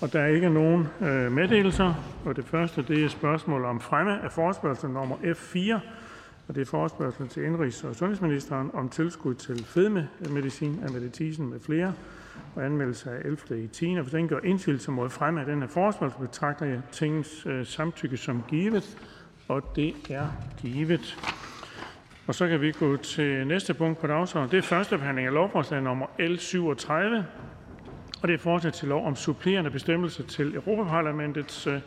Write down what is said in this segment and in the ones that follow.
Og Der er ikke nogen øh, meddelelser. Og Det første det er spørgsmål om fremme af forespørgsel nummer F 4. Og Det er forespørgsel til indrigs- og sundhedsministeren om tilskud til fedmemedicin af Mette Thiesen med flere og anmeldelse af 11. i 10. Hvis ingen gør indsigelse mod fremme af denne forespørgsel, betragter jeg tingets øh, samtykke som givet. Og det er givet. Og så kan vi gå til næste punkt på dagsordenen. Det er første behandling af lovforslag nummer L 37. Og det er forslag til lov om supplerende bestemmelser til Europaparlamentets øh,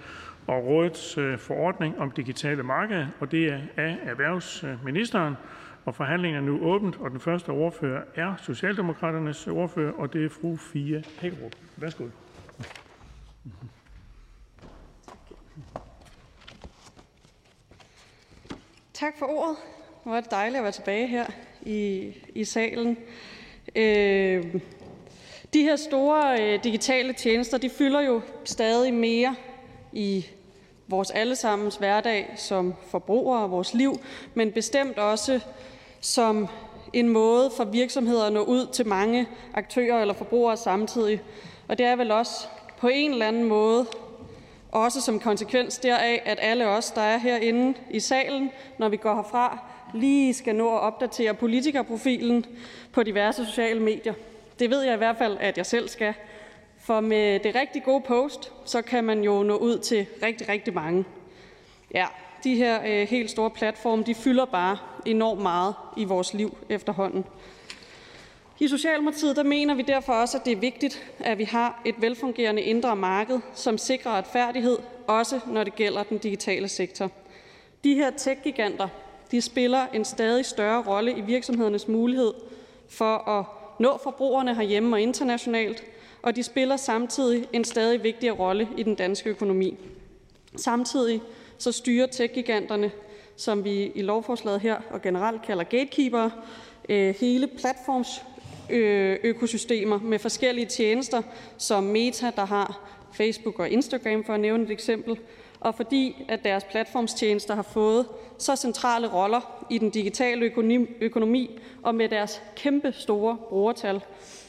og rådets øh, forordning om digitale markeder, og det er af erhvervsministeren. Og forhandlingen er nu åbent, og den første ordfører er Socialdemokraternes ordfører, og det er fru Fie Hækkerup. Værsgo. Tak for ordet. Hvor er det dejligt at være tilbage her i, i salen. Øh, de her store øh, digitale tjenester, de fylder jo stadig mere i vores allesammens hverdag som forbrugere og vores liv, men bestemt også som en måde for virksomheder at nå ud til mange aktører eller forbrugere samtidig. Og det er vel også på en eller anden måde også som konsekvens deraf, at alle os, der er herinde i salen, når vi går herfra, lige skal nå at opdatere politikerprofilen på diverse sociale medier. Det ved jeg i hvert fald, at jeg selv skal. For med det rigtig gode post, så kan man jo nå ud til rigtig, rigtig mange. Ja, de her øh, helt store platforme, de fylder bare enormt meget i vores liv efterhånden. I Socialdemokratiet der mener vi derfor også, at det er vigtigt, at vi har et velfungerende indre marked, som sikrer retfærdighed, også når det gælder den digitale sektor. De her tech-giganter de spiller en stadig større rolle i virksomhedernes mulighed for at nå forbrugerne herhjemme og internationalt, og de spiller samtidig en stadig vigtigere rolle i den danske økonomi. Samtidig så styrer tech-giganterne, som vi i lovforslaget her og generelt kalder gatekeeper, øh, hele hele platformsøkosystemer øh, med forskellige tjenester, som Meta, der har Facebook og Instagram, for at nævne et eksempel, og fordi at deres platformstjenester har fået så centrale roller i den digitale økonomi og med deres kæmpe store brugertal,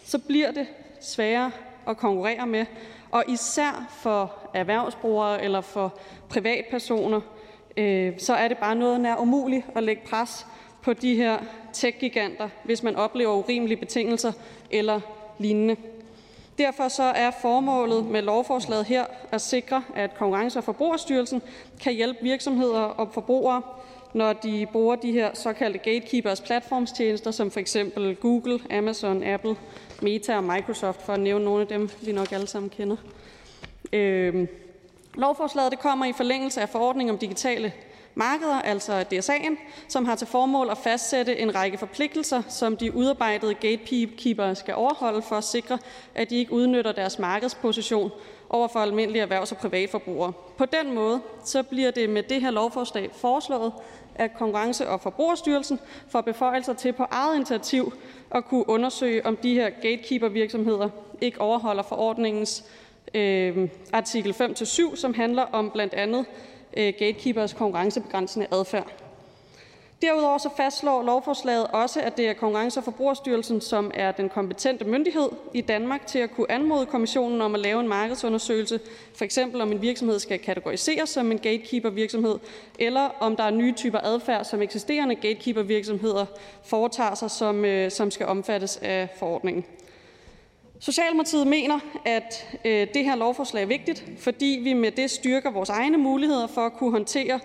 så bliver det sværere at konkurrere med, og især for erhvervsbrugere eller for privatpersoner, øh, så er det bare noget nær umuligt at lægge pres på de her tech-giganter, hvis man oplever urimelige betingelser eller lignende. Derfor så er formålet med lovforslaget her at sikre, at Konkurrence- og Forbrugerstyrelsen kan hjælpe virksomheder og forbrugere, når de bruger de her såkaldte gatekeepers platformstjenester, som for eksempel Google, Amazon, Apple, Meta og Microsoft, for at nævne nogle af dem, vi nok alle sammen kender. Øh, lovforslaget det kommer i forlængelse af forordning om digitale markeder, altså DSA'en, som har til formål at fastsætte en række forpligtelser, som de udarbejdede gatekeepere skal overholde for at sikre, at de ikke udnytter deres markedsposition over for almindelige erhvervs- og privatforbrugere. På den måde så bliver det med det her lovforslag foreslået, at Konkurrence- og Forbrugerstyrelsen får beføjelser til på eget initiativ at kunne undersøge, om de her gatekeeper-virksomheder ikke overholder forordningens øh, artikel 5-7, som handler om blandt andet Øh, gatekeepers konkurrencebegrænsende adfærd. Derudover så fastslår lovforslaget også, at det er Konkurrence- og Forbrugerstyrelsen, som er den kompetente myndighed i Danmark til at kunne anmode kommissionen om at lave en markedsundersøgelse, for eksempel om en virksomhed skal kategoriseres som en gatekeeper-virksomhed, eller om der er nye typer adfærd, som eksisterende gatekeeper-virksomheder foretager sig, som, øh, som skal omfattes af forordningen. Socialdemokratiet mener, at øh, det her lovforslag er vigtigt, fordi vi med det styrker vores egne muligheder for at kunne håndtere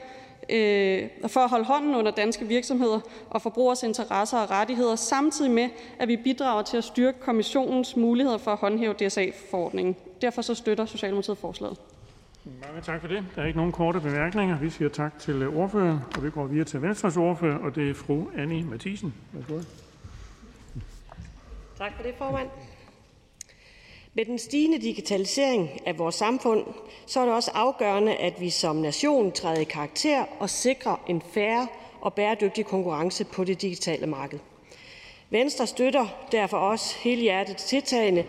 øh, for at holde hånden under danske virksomheder og forbrugers interesser og rettigheder, samtidig med, at vi bidrager til at styrke kommissionens muligheder for at håndhæve DSA-forordningen. Derfor så støtter Socialdemokratiet forslaget. Mange tak for det. Der er ikke nogen korte bemærkninger. Vi siger tak til ordføreren, og vi går videre til Venstres ordfører, og det er fru Annie Mathisen. Tak for det, formand. Med den stigende digitalisering af vores samfund, så er det også afgørende, at vi som nation træder i karakter og sikrer en fair og bæredygtig konkurrence på det digitale marked. Venstre støtter derfor også helhjertet tiltagene,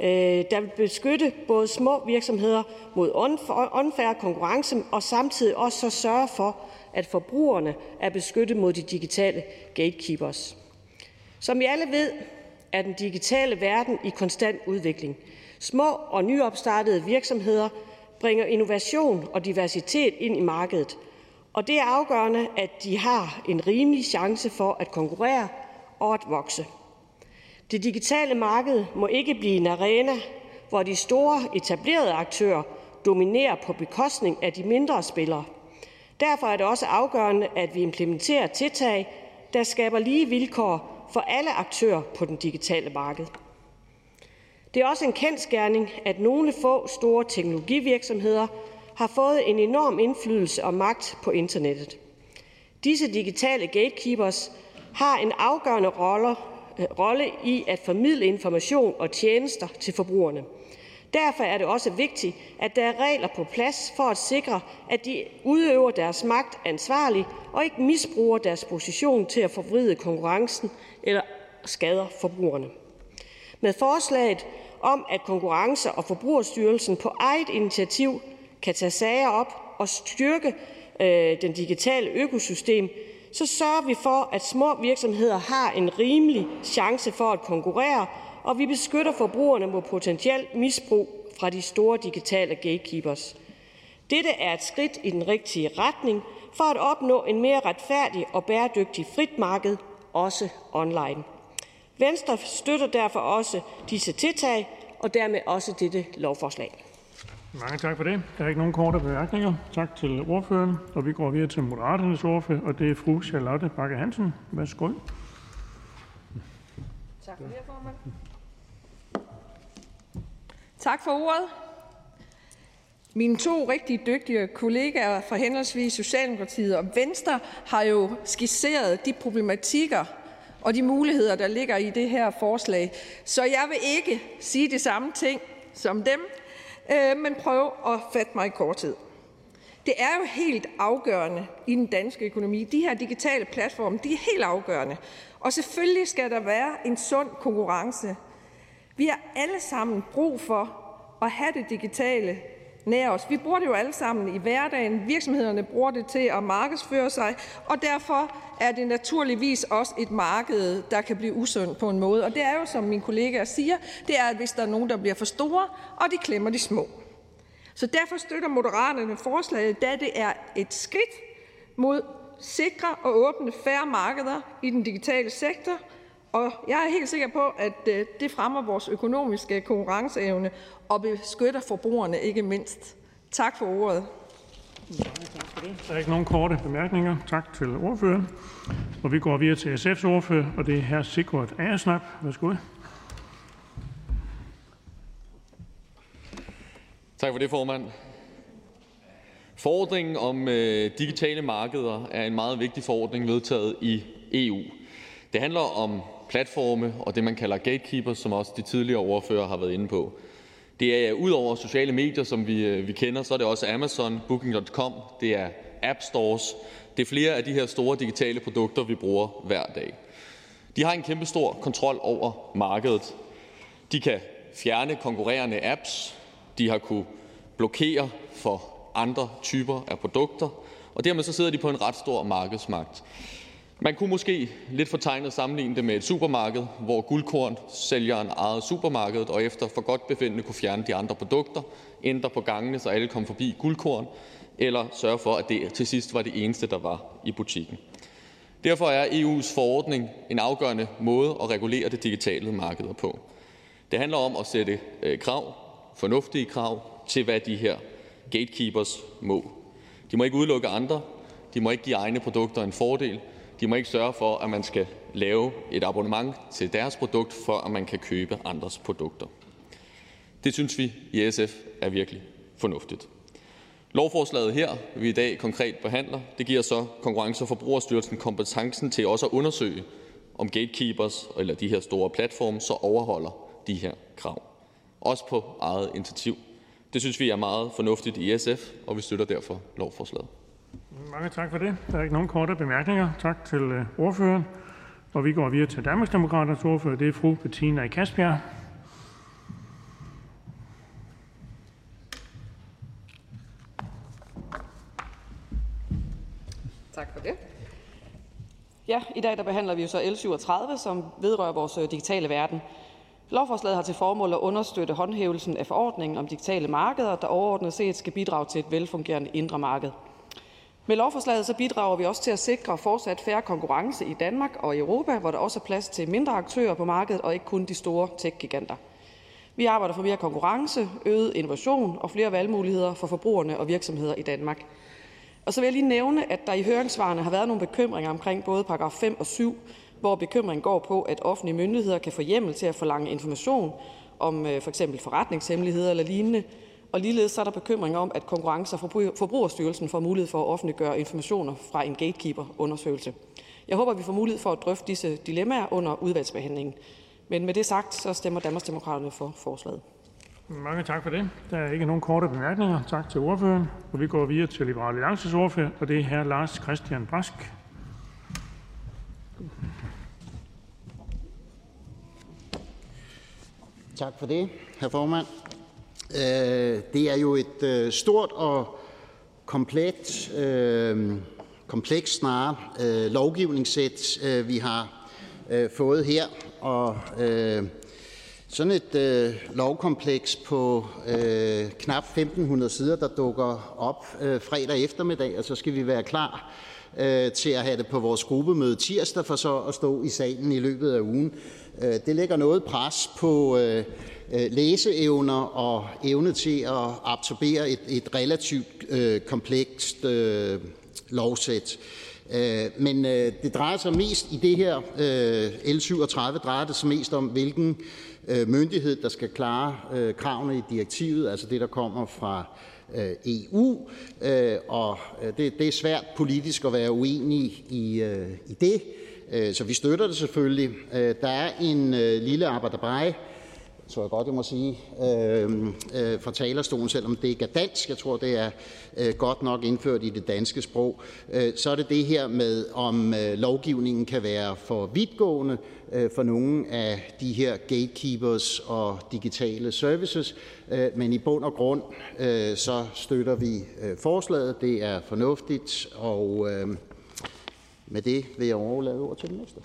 øh, der vil beskytte både små virksomheder mod unfair konkurrence og samtidig også sørge for, at forbrugerne er beskyttet mod de digitale gatekeepers. Som I alle ved, er den digitale verden i konstant udvikling. Små og nyopstartede virksomheder bringer innovation og diversitet ind i markedet, og det er afgørende, at de har en rimelig chance for at konkurrere og at vokse. Det digitale marked må ikke blive en arena, hvor de store etablerede aktører dominerer på bekostning af de mindre spillere. Derfor er det også afgørende, at vi implementerer tiltag, der skaber lige vilkår for alle aktører på den digitale marked. Det er også en kendskærning, at nogle få store teknologivirksomheder har fået en enorm indflydelse og magt på internettet. Disse digitale gatekeepers har en afgørende rolle, øh, rolle i at formidle information og tjenester til forbrugerne. Derfor er det også vigtigt, at der er regler på plads for at sikre, at de udøver deres magt ansvarligt og ikke misbruger deres position til at forvride konkurrencen eller skader forbrugerne. Med forslaget om, at Konkurrence- og Forbrugerstyrelsen på eget initiativ kan tage sager op og styrke øh, den digitale økosystem, så sørger vi for, at små virksomheder har en rimelig chance for at konkurrere, og vi beskytter forbrugerne mod potentielt misbrug fra de store digitale gatekeepers. Dette er et skridt i den rigtige retning for at opnå en mere retfærdig og bæredygtig frit marked, også online. Venstre støtter derfor også disse tiltag og dermed også dette lovforslag. Mange tak for det. Der er ikke nogen korte bemærkninger. Tak til ordføreren. Og vi går videre til Moderaternes ordfører, og det er fru Charlotte Bakke Hansen. Værsgo. Tak for det, formand. Tak for ordet. Mine to rigtig dygtige kollegaer fra henholdsvis Socialdemokratiet og Venstre har jo skitseret de problematikker og de muligheder, der ligger i det her forslag. Så jeg vil ikke sige de samme ting som dem, øh, men prøve at fatte mig i korthed. Det er jo helt afgørende i den danske økonomi. De her digitale platforme, de er helt afgørende. Og selvfølgelig skal der være en sund konkurrence. Vi har alle sammen brug for at have det digitale nær os. Vi bruger det jo alle sammen i hverdagen. Virksomhederne bruger det til at markedsføre sig, og derfor er det naturligvis også et marked, der kan blive usundt på en måde. Og det er jo, som min kollega siger, det er, at hvis der er nogen, der bliver for store, og de klemmer de små. Så derfor støtter Moderaterne forslaget, da det er et skridt mod sikre og åbne færre markeder i den digitale sektor, og jeg er helt sikker på, at øh, det fremmer vores økonomiske konkurrenceevne og beskytter forbrugerne ikke mindst. Tak for ordet. tak for det. Der er ikke nogen korte bemærkninger. Tak til ordføreren. Og vi går videre til SF's ordfører, og det er hr. Sigurd Agersnap. Værsgo. Tak for det, formand. Forordningen om øh, digitale markeder er en meget vigtig forordning vedtaget i EU. Det handler om platforme og det, man kalder gatekeepers, som også de tidligere ordførere har været inde på. Det er øh, ud over sociale medier, som vi, øh, vi kender, så er det også Amazon, Booking.com, det er app stores, det er flere af de her store digitale produkter, vi bruger hver dag. De har en kæmpe stor kontrol over markedet. De kan fjerne konkurrerende apps, de har kunne blokere for andre typer af produkter, og dermed så sidder de på en ret stor markedsmagt. Man kunne måske lidt fortegnet sammenligne det med et supermarked, hvor guldkorn sælgeren ejede supermarkedet og efter for godt befindende kunne fjerne de andre produkter, ændre på gangene, så alle kom forbi guldkorn, eller sørge for, at det til sidst var det eneste, der var i butikken. Derfor er EU's forordning en afgørende måde at regulere det digitale marked på. Det handler om at sætte øh, krav, fornuftige krav, til hvad de her gatekeepers må. De må ikke udelukke andre, de må ikke give egne produkter en fordel, de må ikke sørge for, at man skal lave et abonnement til deres produkt, for at man kan købe andres produkter. Det synes vi i SF er virkelig fornuftigt. Lovforslaget her, vi i dag konkret behandler, det giver så Konkurrence- og Forbrugerstyrelsen kompetencen til også at undersøge, om gatekeepers eller de her store platforme så overholder de her krav. Også på eget initiativ. Det synes vi er meget fornuftigt i SF, og vi støtter derfor lovforslaget. Mange tak for det. Der er ikke nogen korte bemærkninger. Tak til øh, ordføreren. Og vi går videre til Danmarksdemokraternes ordfører. Det er fru Bettina Kasbjerg. Tak for det. Ja, i dag der behandler vi jo så L 37, som vedrører vores øh, digitale verden. Lovforslaget har til formål at understøtte håndhævelsen af forordningen om digitale markeder, der overordnet set skal bidrage til et velfungerende indre marked. Med lovforslaget så bidrager vi også til at sikre fortsat færre konkurrence i Danmark og i Europa, hvor der også er plads til mindre aktører på markedet og ikke kun de store tech-giganter. Vi arbejder for mere konkurrence, øget innovation og flere valgmuligheder for forbrugerne og virksomheder i Danmark. Og så vil jeg lige nævne, at der i høringssvarene har været nogle bekymringer omkring både paragraf 5 og 7, hvor bekymringen går på, at offentlige myndigheder kan få hjemmel til at forlange information om øh, for eksempel forretningshemmeligheder eller lignende, og ligeledes er der bekymring om, at Konkurrence- og Forbrugerstyrelsen får mulighed for at offentliggøre informationer fra en gatekeeper-undersøgelse. Jeg håber, vi får mulighed for at drøfte disse dilemmaer under udvalgsbehandlingen. Men med det sagt, så stemmer Danmarksdemokraterne for forslaget. Mange tak for det. Der er ikke nogen korte bemærkninger. Tak til ordføreren. Og vi går videre til Liberal Alliances ordfører, og det er hr. Lars Christian Brask. Tak for det, hr. formand. Øh, det er jo et øh, stort og komplet, øh, komplekst snarere lovgivningssæt, vi har fået her. Og sådan et lovkompleks på knap 1.500 sider, der dukker op fredag eftermiddag, og så skal vi være klar til at have det på vores gruppemøde tirsdag, for så at stå i salen i løbet af ugen. Det lægger noget pres på Øh, Øh, læseevner og evne til at absorbere et, et relativt øh, komplekst øh, lovsæt. Øh, men øh, det drejer sig mest i det her øh, L37 drejer det sig mest om, hvilken øh, myndighed, der skal klare øh, kravene i direktivet, altså det, der kommer fra øh, EU. Øh, og øh, det, det er svært politisk at være uenig i, øh, i det, øh, så vi støtter det selvfølgelig. Øh, der er en øh, lille arbejderbrej, tror jeg godt, jeg må sige, øh, øh, fra talerstolen, selvom det ikke er dansk. Jeg tror, det er øh, godt nok indført i det danske sprog. Øh, så er det det her med, om øh, lovgivningen kan være for vidtgående øh, for nogle af de her gatekeepers og digitale services. Øh, men i bund og grund, øh, så støtter vi øh, forslaget. Det er fornuftigt, og øh, med det vil jeg overlade over til den næste.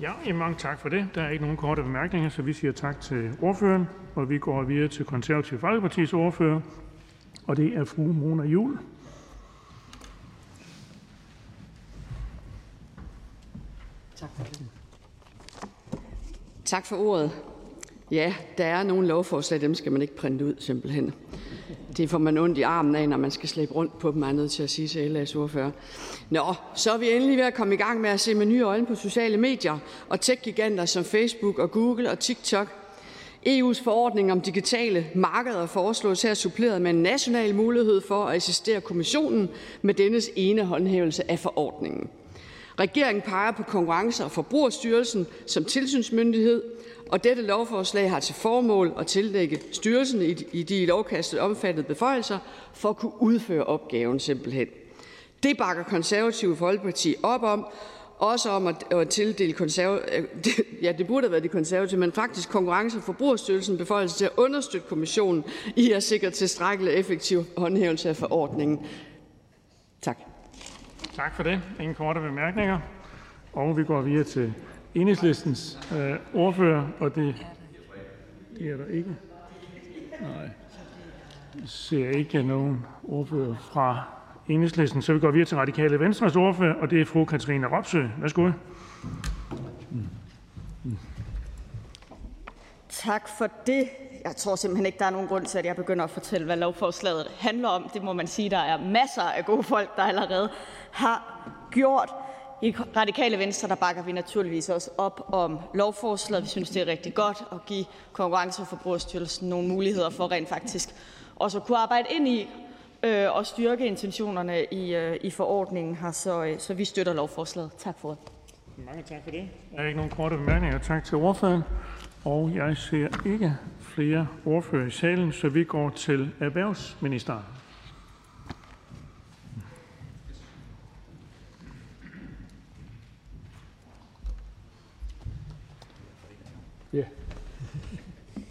Ja, mange tak for det. Der er ikke nogen korte bemærkninger, så vi siger tak til ordføreren. Og vi går videre til Konservative Folkepartis ordfører, og det er fru Mona Jul. Tak for det. Tak for ordet. Ja, der er nogle lovforslag, dem skal man ikke printe ud simpelthen. Det får man ondt i armen af, når man skal slæbe rundt på dem, er nødt til at sige til LA's ordfører. Nå, så er vi endelig ved at komme i gang med at se med nye øjne på sociale medier og tech-giganter som Facebook og Google og TikTok. EU's forordning om digitale markeder foreslås her suppleret med en national mulighed for at assistere kommissionen med dennes ene håndhævelse af forordningen. Regeringen peger på Konkurrence- og Forbrugerstyrelsen som tilsynsmyndighed, og dette lovforslag har til formål at tillægge styrelsen i de i lovkastet omfattede beføjelser for at kunne udføre opgaven simpelthen. Det bakker Konservative Folkeparti op om, også om at tildele konservative, ja, det burde have været de konservative, men faktisk Konkurrence- og Forbrugerstyrelsen beføjelse til at understøtte kommissionen i at sikre tilstrækkelig effektiv håndhævelse af forordningen. Tak. Tak for det. Ingen korte bemærkninger. Og vi går videre til Enhedslistens øh, ordfører, og det, det er der ikke. Nej. Jeg ser ikke nogen ordfører fra Enhedslisten, så vi går videre til Radikale Venstres ordfører, og det er fru Katrine Ropsø. Værsgo. Tak for det. Jeg tror simpelthen ikke, der er nogen grund til, at jeg begynder at fortælle, hvad lovforslaget handler om. Det må man sige, der er masser af gode folk, der allerede har gjort. I Radikale Venstre der bakker vi naturligvis også op om lovforslaget. Vi synes, det er rigtig godt at give Konkurrence- og Forbrugerstyrelsen nogle muligheder for rent faktisk også at kunne arbejde ind i øh, og styrke intentionerne i, øh, i forordningen her. Så, øh, så vi støtter lovforslaget. Tak for det. Mange tak for det. Der er ikke nogen korte bemærkninger. Tak til ordføreren. Og jeg ser ikke flere ordfører i salen, så vi går til erhvervsministeren.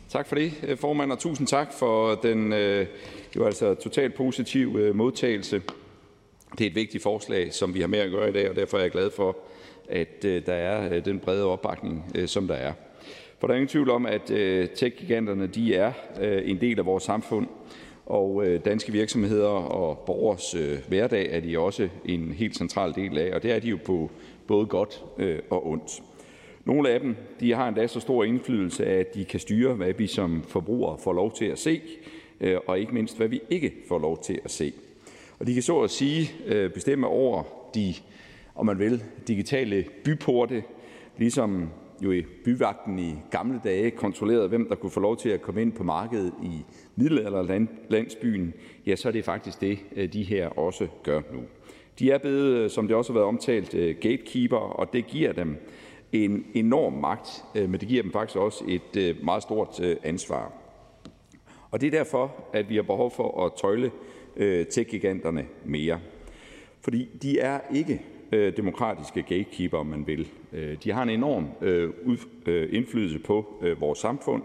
Tak for det, øh, formand, og tusind tak for den øh, jo altså totalt positiv øh, modtagelse. Det er et vigtigt forslag, som vi har med at gøre i dag, og derfor er jeg glad for, at øh, der er øh, den brede opbakning, som der er. For der er ingen tvivl om, at øh, tech-giganterne de er øh, en del af vores samfund, og øh, danske virksomheder og borgers hverdag er de også en helt central del af, og det er de jo på både godt og ondt. Nogle af dem de har endda så stor indflydelse, at de kan styre, hvad vi som forbrugere får lov til at se, øh, og ikke mindst, hvad vi ikke får lov til at se. Og de kan så at sige øh, bestemme over de, om man vil, digitale byporte, ligesom jo i byvagten i gamle dage kontrollerede, hvem der kunne få lov til at komme ind på markedet i middelalderlandsbyen, ja, så er det faktisk det, øh, de her også gør nu. De er blevet, som det også har været omtalt, gatekeeper, og det giver dem en enorm magt, øh, men det giver dem faktisk også et øh, meget stort øh, ansvar. Og det er derfor, at vi har behov for at tøjle tech mere. Fordi de er ikke demokratiske gatekeeper, om man vil. De har en enorm indflydelse på vores samfund,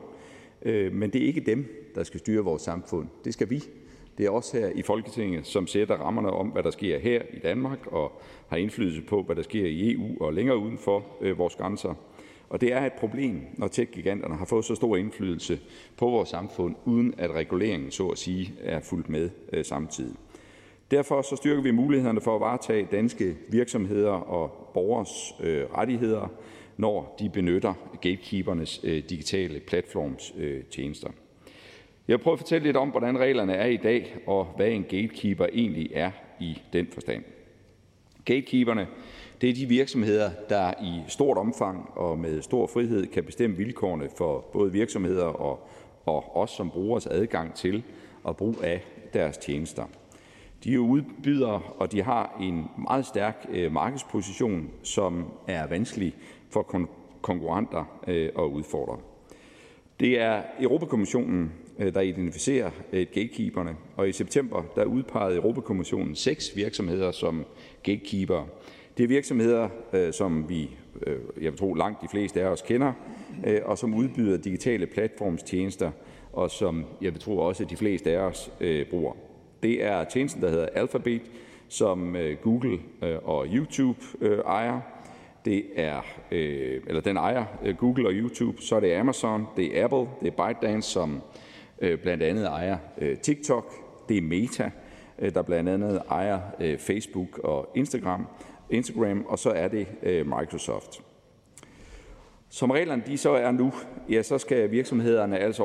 men det er ikke dem, der skal styre vores samfund. Det skal vi. Det er os her i Folketinget, som sætter rammerne om, hvad der sker her i Danmark, og har indflydelse på, hvad der sker i EU og længere uden for øh, vores grænser. Og det er et problem, når tech-giganterne har fået så stor indflydelse på vores samfund, uden at reguleringen så at sige er fulgt med øh, samtidig. Derfor så styrker vi mulighederne for at varetage danske virksomheder og borgers øh, rettigheder, når de benytter gatekeepernes øh, digitale platformstjenester. Øh, jeg vil prøve at fortælle lidt om, hvordan reglerne er i dag, og hvad en gatekeeper egentlig er i den forstand. Gatekeeperne det er de virksomheder, der i stort omfang og med stor frihed kan bestemme vilkårene for både virksomheder og, og os som brugers adgang til og brug af deres tjenester. De er udbydere, og de har en meget stærk øh, markedsposition, som er vanskelig for konkurrenter øh, at udfordre. Det er Europakommissionen, Øh, der identificerer øh, gatekeeperne, og i september der udpegede Europakommissionen seks virksomheder som gatekeepere. Det er virksomheder, øh, som vi, jeg vil tro langt de fleste af os kender, og som udbyder digitale platformstjenester, og som jeg vil tro også de fleste af os bruger. Det er tjenesten, der hedder Alphabet, som Google og YouTube ejer. Det er, eller den ejer Google og YouTube. Så er det Amazon, det er Apple, det er ByteDance, som Øh, blandt andet ejer øh, TikTok. Det er Meta, øh, der blandt andet ejer Facebook og Instagram. Instagram, og så er det Microsoft. Som reglerne de så er nu, ja, så skal virksomhederne altså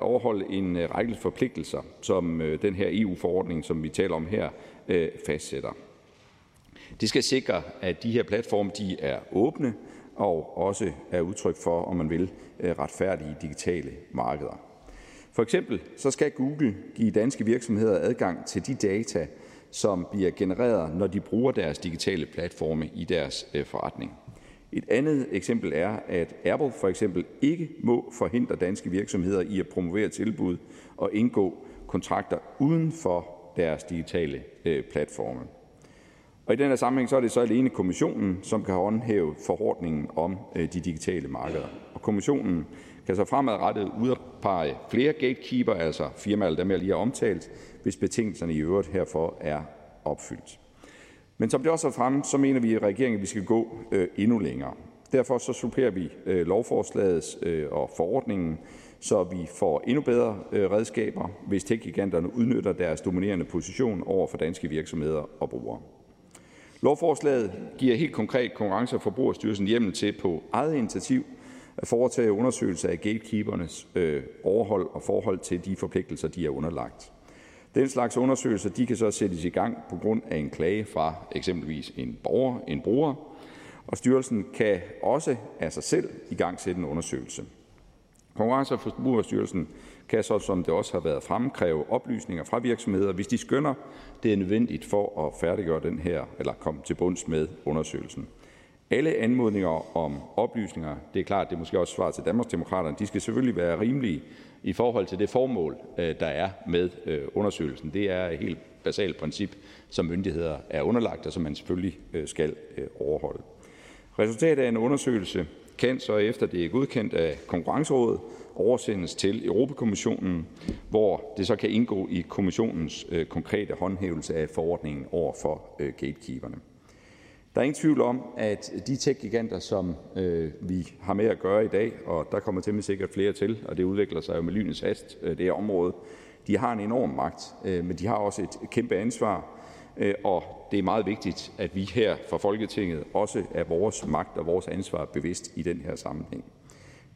overholde en række forpligtelser, som den her EU-forordning, som vi taler om her, fastsætter. Det skal sikre, at de her platforme de er åbne og også er udtryk for, om man vil, retfærdige digitale markeder. For eksempel så skal Google give danske virksomheder adgang til de data, som bliver genereret, når de bruger deres digitale platforme i deres øh, forretning. Et andet eksempel er, at Apple for eksempel ikke må forhindre danske virksomheder i at promovere tilbud og indgå kontrakter uden for deres digitale øh, platforme. Og I den her sammenhæng så er det så alene kommissionen, som kan håndhæve forordningen om øh, de digitale markeder. Og kommissionen kan så fremadrettet udpege flere gatekeeper, altså firmaer, dem jeg lige har omtalt, hvis betingelserne i øvrigt herfor er opfyldt. Men som det også er fremme, så mener vi i regeringen, at vi skal gå øh, endnu længere. Derfor så supplerer vi øh, lovforslaget øh, og forordningen, så vi får endnu bedre øh, redskaber, hvis tech-giganterne udnytter deres dominerende position over for danske virksomheder og brugere. Lovforslaget giver helt konkret Konkurrence- og Forbrugerstyrelsen hjemmel til på eget initiativ at foretage undersøgelser af gatekeepernes øh, overhold og forhold til de forpligtelser, de er underlagt. Den slags undersøgelser de kan så sættes i gang på grund af en klage fra eksempelvis en borger, en bruger, og styrelsen kan også af sig selv i gang sætte en undersøgelse. Konkurrence- og Forbrugerstyrelsen kan så, som det også har været fremme, kræve oplysninger fra virksomheder, hvis de skønner, det er nødvendigt for at færdiggøre den her, eller komme til bunds med undersøgelsen. Alle anmodninger om oplysninger, det er klart, det er måske også svar til Danmarksdemokraterne, de skal selvfølgelig være rimelige i forhold til det formål, øh, der er med øh, undersøgelsen. Det er et helt basalt princip, som myndigheder er underlagt, og som man selvfølgelig øh, skal overholde. Resultatet af en undersøgelse kan så efter det er godkendt af Konkurrencerådet oversendes til Europakommissionen, hvor det så kan indgå i kommissionens konkrete håndhævelse af forordningen over for gatekeeperne. Der er ingen tvivl om, at de tech-giganter, som øh, vi har med at gøre i dag, og der kommer temmelig sikkert flere til, og det udvikler sig jo med lynets hast, øh, det her område, de har en enorm magt, øh, men de har også et kæmpe ansvar, øh, og det er meget vigtigt, at vi her fra Folketinget også er vores magt og vores ansvar bevidst i den her sammenhæng.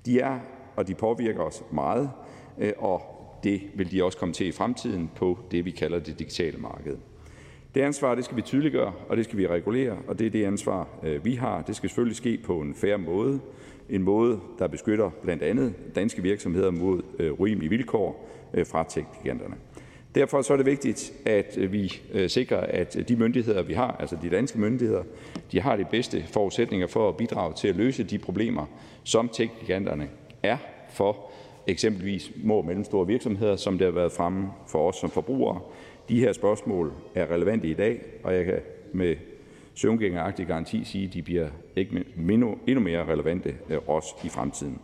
De er, og de påvirker os meget, øh, og det vil de også komme til i fremtiden på det, vi kalder det digitale marked. Det ansvar det skal vi tydeliggøre, og det skal vi regulere, og det er det ansvar, øh, vi har. Det skal selvfølgelig ske på en fair måde, en måde, der beskytter blandt andet danske virksomheder mod øh, urimelige vilkår øh, fra tech-giganterne. Derfor så er det vigtigt, at vi sikrer, at de myndigheder, vi har, altså de danske myndigheder, de har de bedste forudsætninger for at bidrage til at løse de problemer, som tech-giganterne er for eksempelvis små og mellemstore virksomheder, som det har været fremme for os som forbrugere, de her spørgsmål er relevante i dag, og jeg kan med søvngængeragtig garanti sige, at de bliver ikke endnu mere relevante øh, også i fremtiden.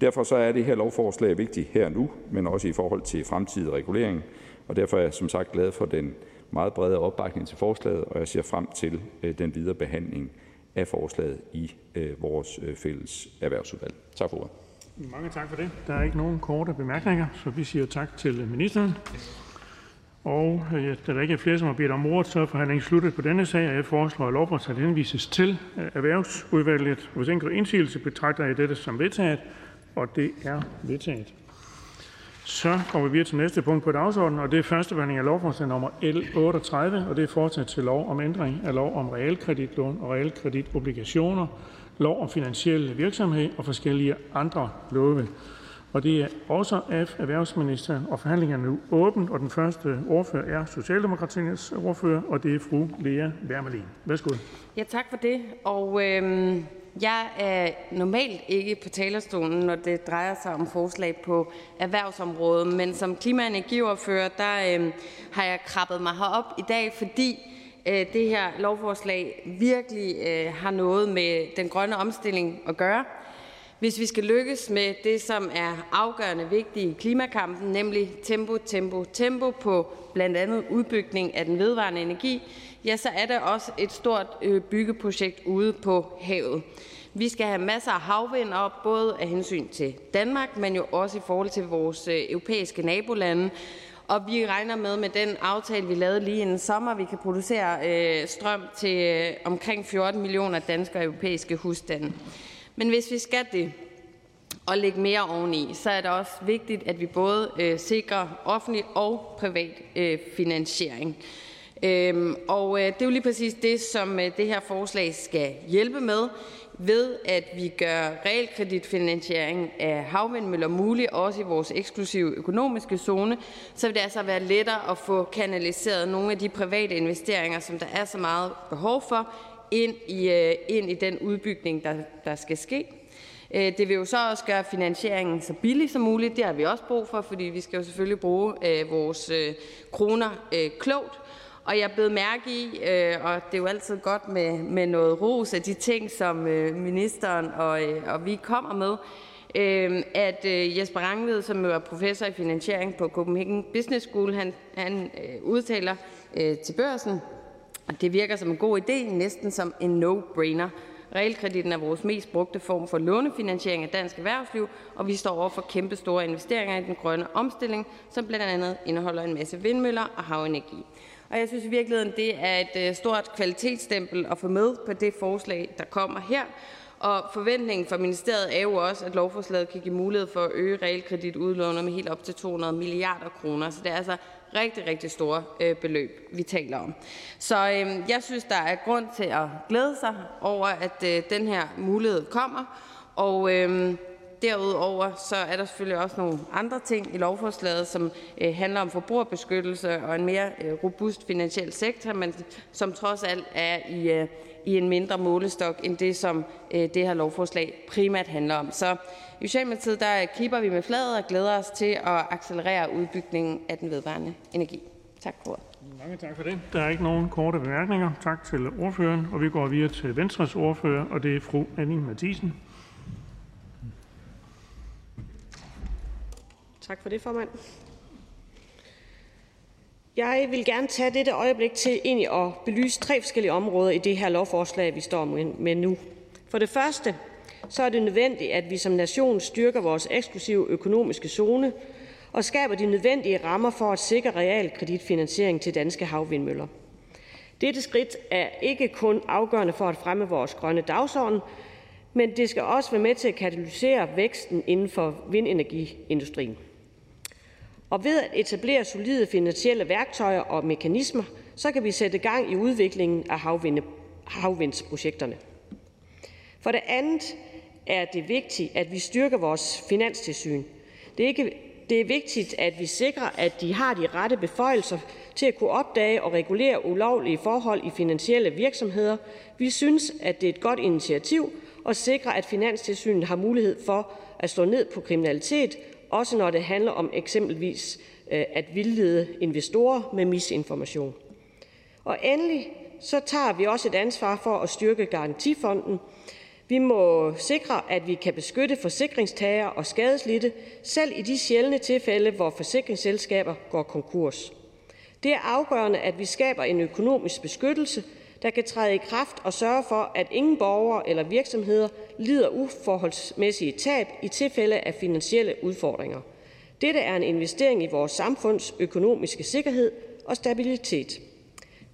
Derfor så er det her lovforslag vigtigt her nu, men også i forhold til fremtidig regulering, og derfor er jeg som sagt glad for den meget brede opbakning til forslaget, og jeg ser frem til øh, den videre behandling af forslaget i øh, vores fælles erhvervsudvalg. Tak for ordet. Mange tak for det. Der er ikke nogen korte bemærkninger, så vi siger tak til ministeren. Og øh, da der ikke er flere, som har bedt om ordet, så er forhandlingen sluttet på denne sag, og jeg foreslår, at lovforslaget henvises til øh, Erhvervsudvalget. Hvis ingen indsigelse, betragter jeg dette som vedtaget, og det er vedtaget. Så kommer vi videre til næste punkt på dagsordenen, og det er første behandling af lovforslag nummer L 38, og det er fortsat til lov om ændring af lov om realkreditlån og realkreditobligationer, lov om finansiel virksomhed og forskellige andre love. Og det er også af erhvervsministeren, og forhandlingen er nu åbent, og den første ordfører er Socialdemokratiets ordfører, og det er fru Lea Wermelin. Værsgo. Ja, tak for det. Og øhm, jeg er normalt ikke på talerstolen, når det drejer sig om forslag på erhvervsområdet, men som klima- og energiordfører, der øhm, har jeg krabbet mig herop i dag, fordi øh, det her lovforslag virkelig øh, har noget med den grønne omstilling at gøre. Hvis vi skal lykkes med det, som er afgørende vigtigt i klimakampen, nemlig tempo, tempo, tempo på blandt andet udbygning af den vedvarende energi, ja, så er det også et stort øh, byggeprojekt ude på havet. Vi skal have masser af havvind op, både af hensyn til Danmark, men jo også i forhold til vores øh, europæiske nabolande. Og vi regner med, med den aftale, vi lavede lige inden sommer, vi kan producere øh, strøm til øh, omkring 14 millioner danske og europæiske husstande. Men hvis vi skal det og lægge mere oveni, så er det også vigtigt, at vi både øh, sikrer offentlig og privat øh, finansiering. Øhm, og øh, det er jo lige præcis det, som øh, det her forslag skal hjælpe med, ved at vi gør realkreditfinansiering af havvindmøller mulig, også i vores eksklusive økonomiske zone, så vil det altså være lettere at få kanaliseret nogle af de private investeringer, som der er så meget behov for, ind i, øh, ind i den udbygning, der, der skal ske. Øh, det vil jo så også gøre finansieringen så billig som muligt. Det har vi også brug for, fordi vi skal jo selvfølgelig bruge øh, vores øh, kroner øh, klogt. Og jeg blev mærke i, øh, og det er jo altid godt med, med noget ros af de ting, som ministeren og, og vi kommer med, at Jesper Rangved, som jo er professor i finansiering på Copenhagen Business School, han, han udtaler til børsen, det virker som en god idé, næsten som en no-brainer. Realkreditten er vores mest brugte form for lånefinansiering af dansk erhvervsliv, og vi står over for kæmpe store investeringer i den grønne omstilling, som blandt andet indeholder en masse vindmøller og havenergi. Og jeg synes i virkeligheden, det er et øh, stort kvalitetsstempel at få med på det forslag, der kommer her. Og forventningen fra ministeriet er jo også, at lovforslaget kan give mulighed for at øge realkreditudlånet med helt op til 200 milliarder kroner. Så det er altså rigtig, rigtig store øh, beløb, vi taler om. Så øh, jeg synes, der er grund til at glæde sig over, at øh, den her mulighed kommer. Og øh, derudover så er der selvfølgelig også nogle andre ting i lovforslaget, som øh, handler om forbrugerbeskyttelse og en mere øh, robust finansiel sektor, men som trods alt er i, øh, i en mindre målestok end det, som øh, det her lovforslag primært handler om. Så i Socialdemokratiet der kipper vi med fladet og glæder os til at accelerere udbygningen af den vedvarende energi. Tak for ordet. Mange tak for det. Der er ikke nogen korte bemærkninger. Tak til ordføreren, og vi går videre til Venstres ordfører, og det er fru Annie Mathisen. Tak for det, formand. Jeg vil gerne tage dette øjeblik til egentlig at belyse tre forskellige områder i det her lovforslag, vi står med nu. For det første er det nødvendigt, at vi som nation styrker vores eksklusive økonomiske zone og skaber de nødvendige rammer for at sikre realkreditfinansiering til danske havvindmøller. Dette skridt er ikke kun afgørende for at fremme vores grønne dagsorden, men det skal også være med til at katalysere væksten inden for vindenergiindustrien. Og ved at etablere solide finansielle værktøjer og mekanismer, så kan vi sætte gang i udviklingen af havvindsprojekterne. For det andet er det vigtigt, at vi styrker vores finanstilsyn. Det er, ikke, det er vigtigt, at vi sikrer, at de har de rette beføjelser til at kunne opdage og regulere ulovlige forhold i finansielle virksomheder. Vi synes, at det er et godt initiativ at sikre, at Finanstilsynet har mulighed for at slå ned på kriminalitet, også når det handler om eksempelvis øh, at vildlede investorer med misinformation. Og endelig så tager vi også et ansvar for at styrke garantifonden, vi må sikre, at vi kan beskytte forsikringstagere og skadeslidte, selv i de sjældne tilfælde, hvor forsikringsselskaber går konkurs. Det er afgørende, at vi skaber en økonomisk beskyttelse, der kan træde i kraft og sørge for, at ingen borgere eller virksomheder lider uforholdsmæssige tab i tilfælde af finansielle udfordringer. Dette er en investering i vores samfunds økonomiske sikkerhed og stabilitet.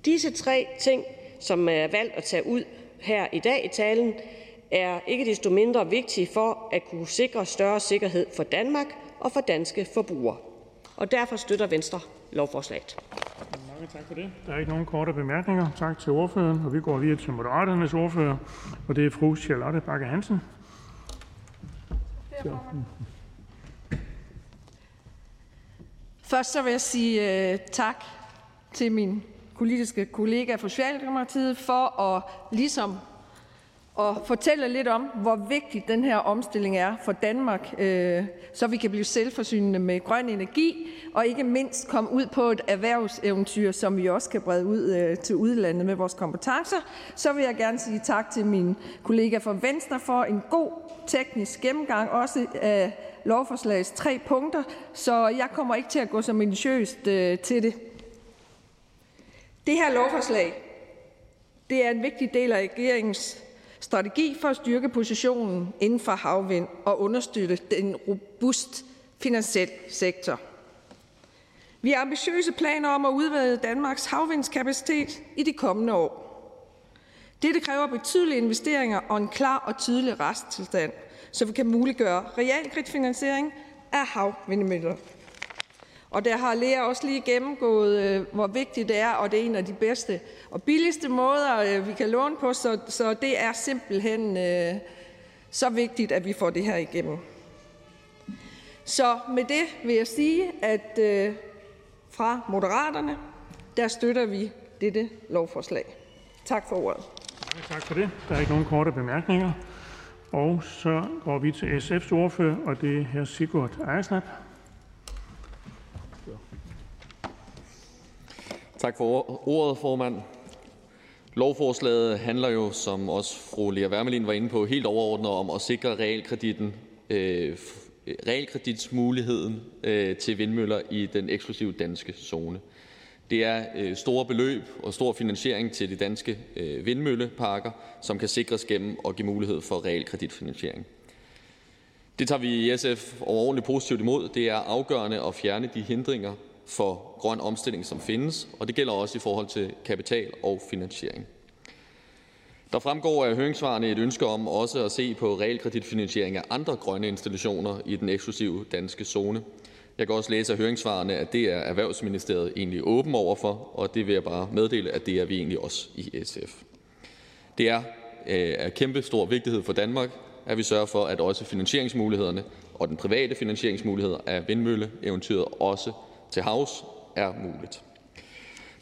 Disse tre ting, som er valgt at tage ud her i dag i talen, er ikke desto mindre vigtige for at kunne sikre større sikkerhed for Danmark og for danske forbrugere. Og derfor støtter Venstre lovforslaget. Mange tak for det. Der er ikke nogen korte bemærkninger. Tak til ordføreren, og vi går videre til Moderaternes ordfører, og det er fru Charlotte Bakke Hansen. Først så vil jeg sige uh, tak til min politiske kollega fra Socialdemokratiet for at ligesom og fortælle lidt om, hvor vigtig den her omstilling er for Danmark, øh, så vi kan blive selvforsynende med grøn energi, og ikke mindst komme ud på et erhvervseventyr, som vi også kan brede ud øh, til udlandet med vores kompetencer. Så vil jeg gerne sige tak til min kollega fra Venstre for en god teknisk gennemgang, også af lovforslagets tre punkter, så jeg kommer ikke til at gå så minutiøst øh, til det. Det her lovforslag det er en vigtig del af regeringens strategi for at styrke positionen inden for havvind og understøtte den robust finansiel sektor. Vi har ambitiøse planer om at udvide Danmarks havvindskapacitet i de kommende år. Dette kræver betydelige investeringer og en klar og tydelig resttilstand, så vi kan muliggøre realkreditfinansiering af havvindmøller. Og der har Lea også lige gennemgået, øh, hvor vigtigt det er, og det er en af de bedste og billigste måder, øh, vi kan låne på, så, så det er simpelthen øh, så vigtigt, at vi får det her igennem. Så med det vil jeg sige, at øh, fra Moderaterne, der støtter vi dette lovforslag. Tak for ordet. Tak for det. Der er ikke nogen korte bemærkninger. Og så går vi til SF's ordfører, og det er hr. Sigurd Ejersnap. Tak for ordet, formand. Lovforslaget handler jo, som også fru Lea Wermelin var inde på, helt overordnet om at sikre realkreditten, øh, øh, realkreditsmuligheden øh, til vindmøller i den eksklusive danske zone. Det er øh, store beløb og stor finansiering til de danske øh, vindmølleparker, som kan sikres gennem og give mulighed for realkreditfinansiering. Det tager vi i SF overordentligt positivt imod. Det er afgørende at fjerne de hindringer, for grøn omstilling, som findes, og det gælder også i forhold til kapital og finansiering. Der fremgår af høringssvarene et ønske om også at se på realkreditfinansiering af andre grønne installationer i den eksklusive danske zone. Jeg kan også læse af høringssvarene, at det er Erhvervsministeriet egentlig åben overfor, og det vil jeg bare meddele, at det er vi egentlig også i SF. Det er øh, af kæmpe stor vigtighed for Danmark, at vi sørger for, at også finansieringsmulighederne og den private finansieringsmulighed af vindmølleeventyret også til havs er muligt.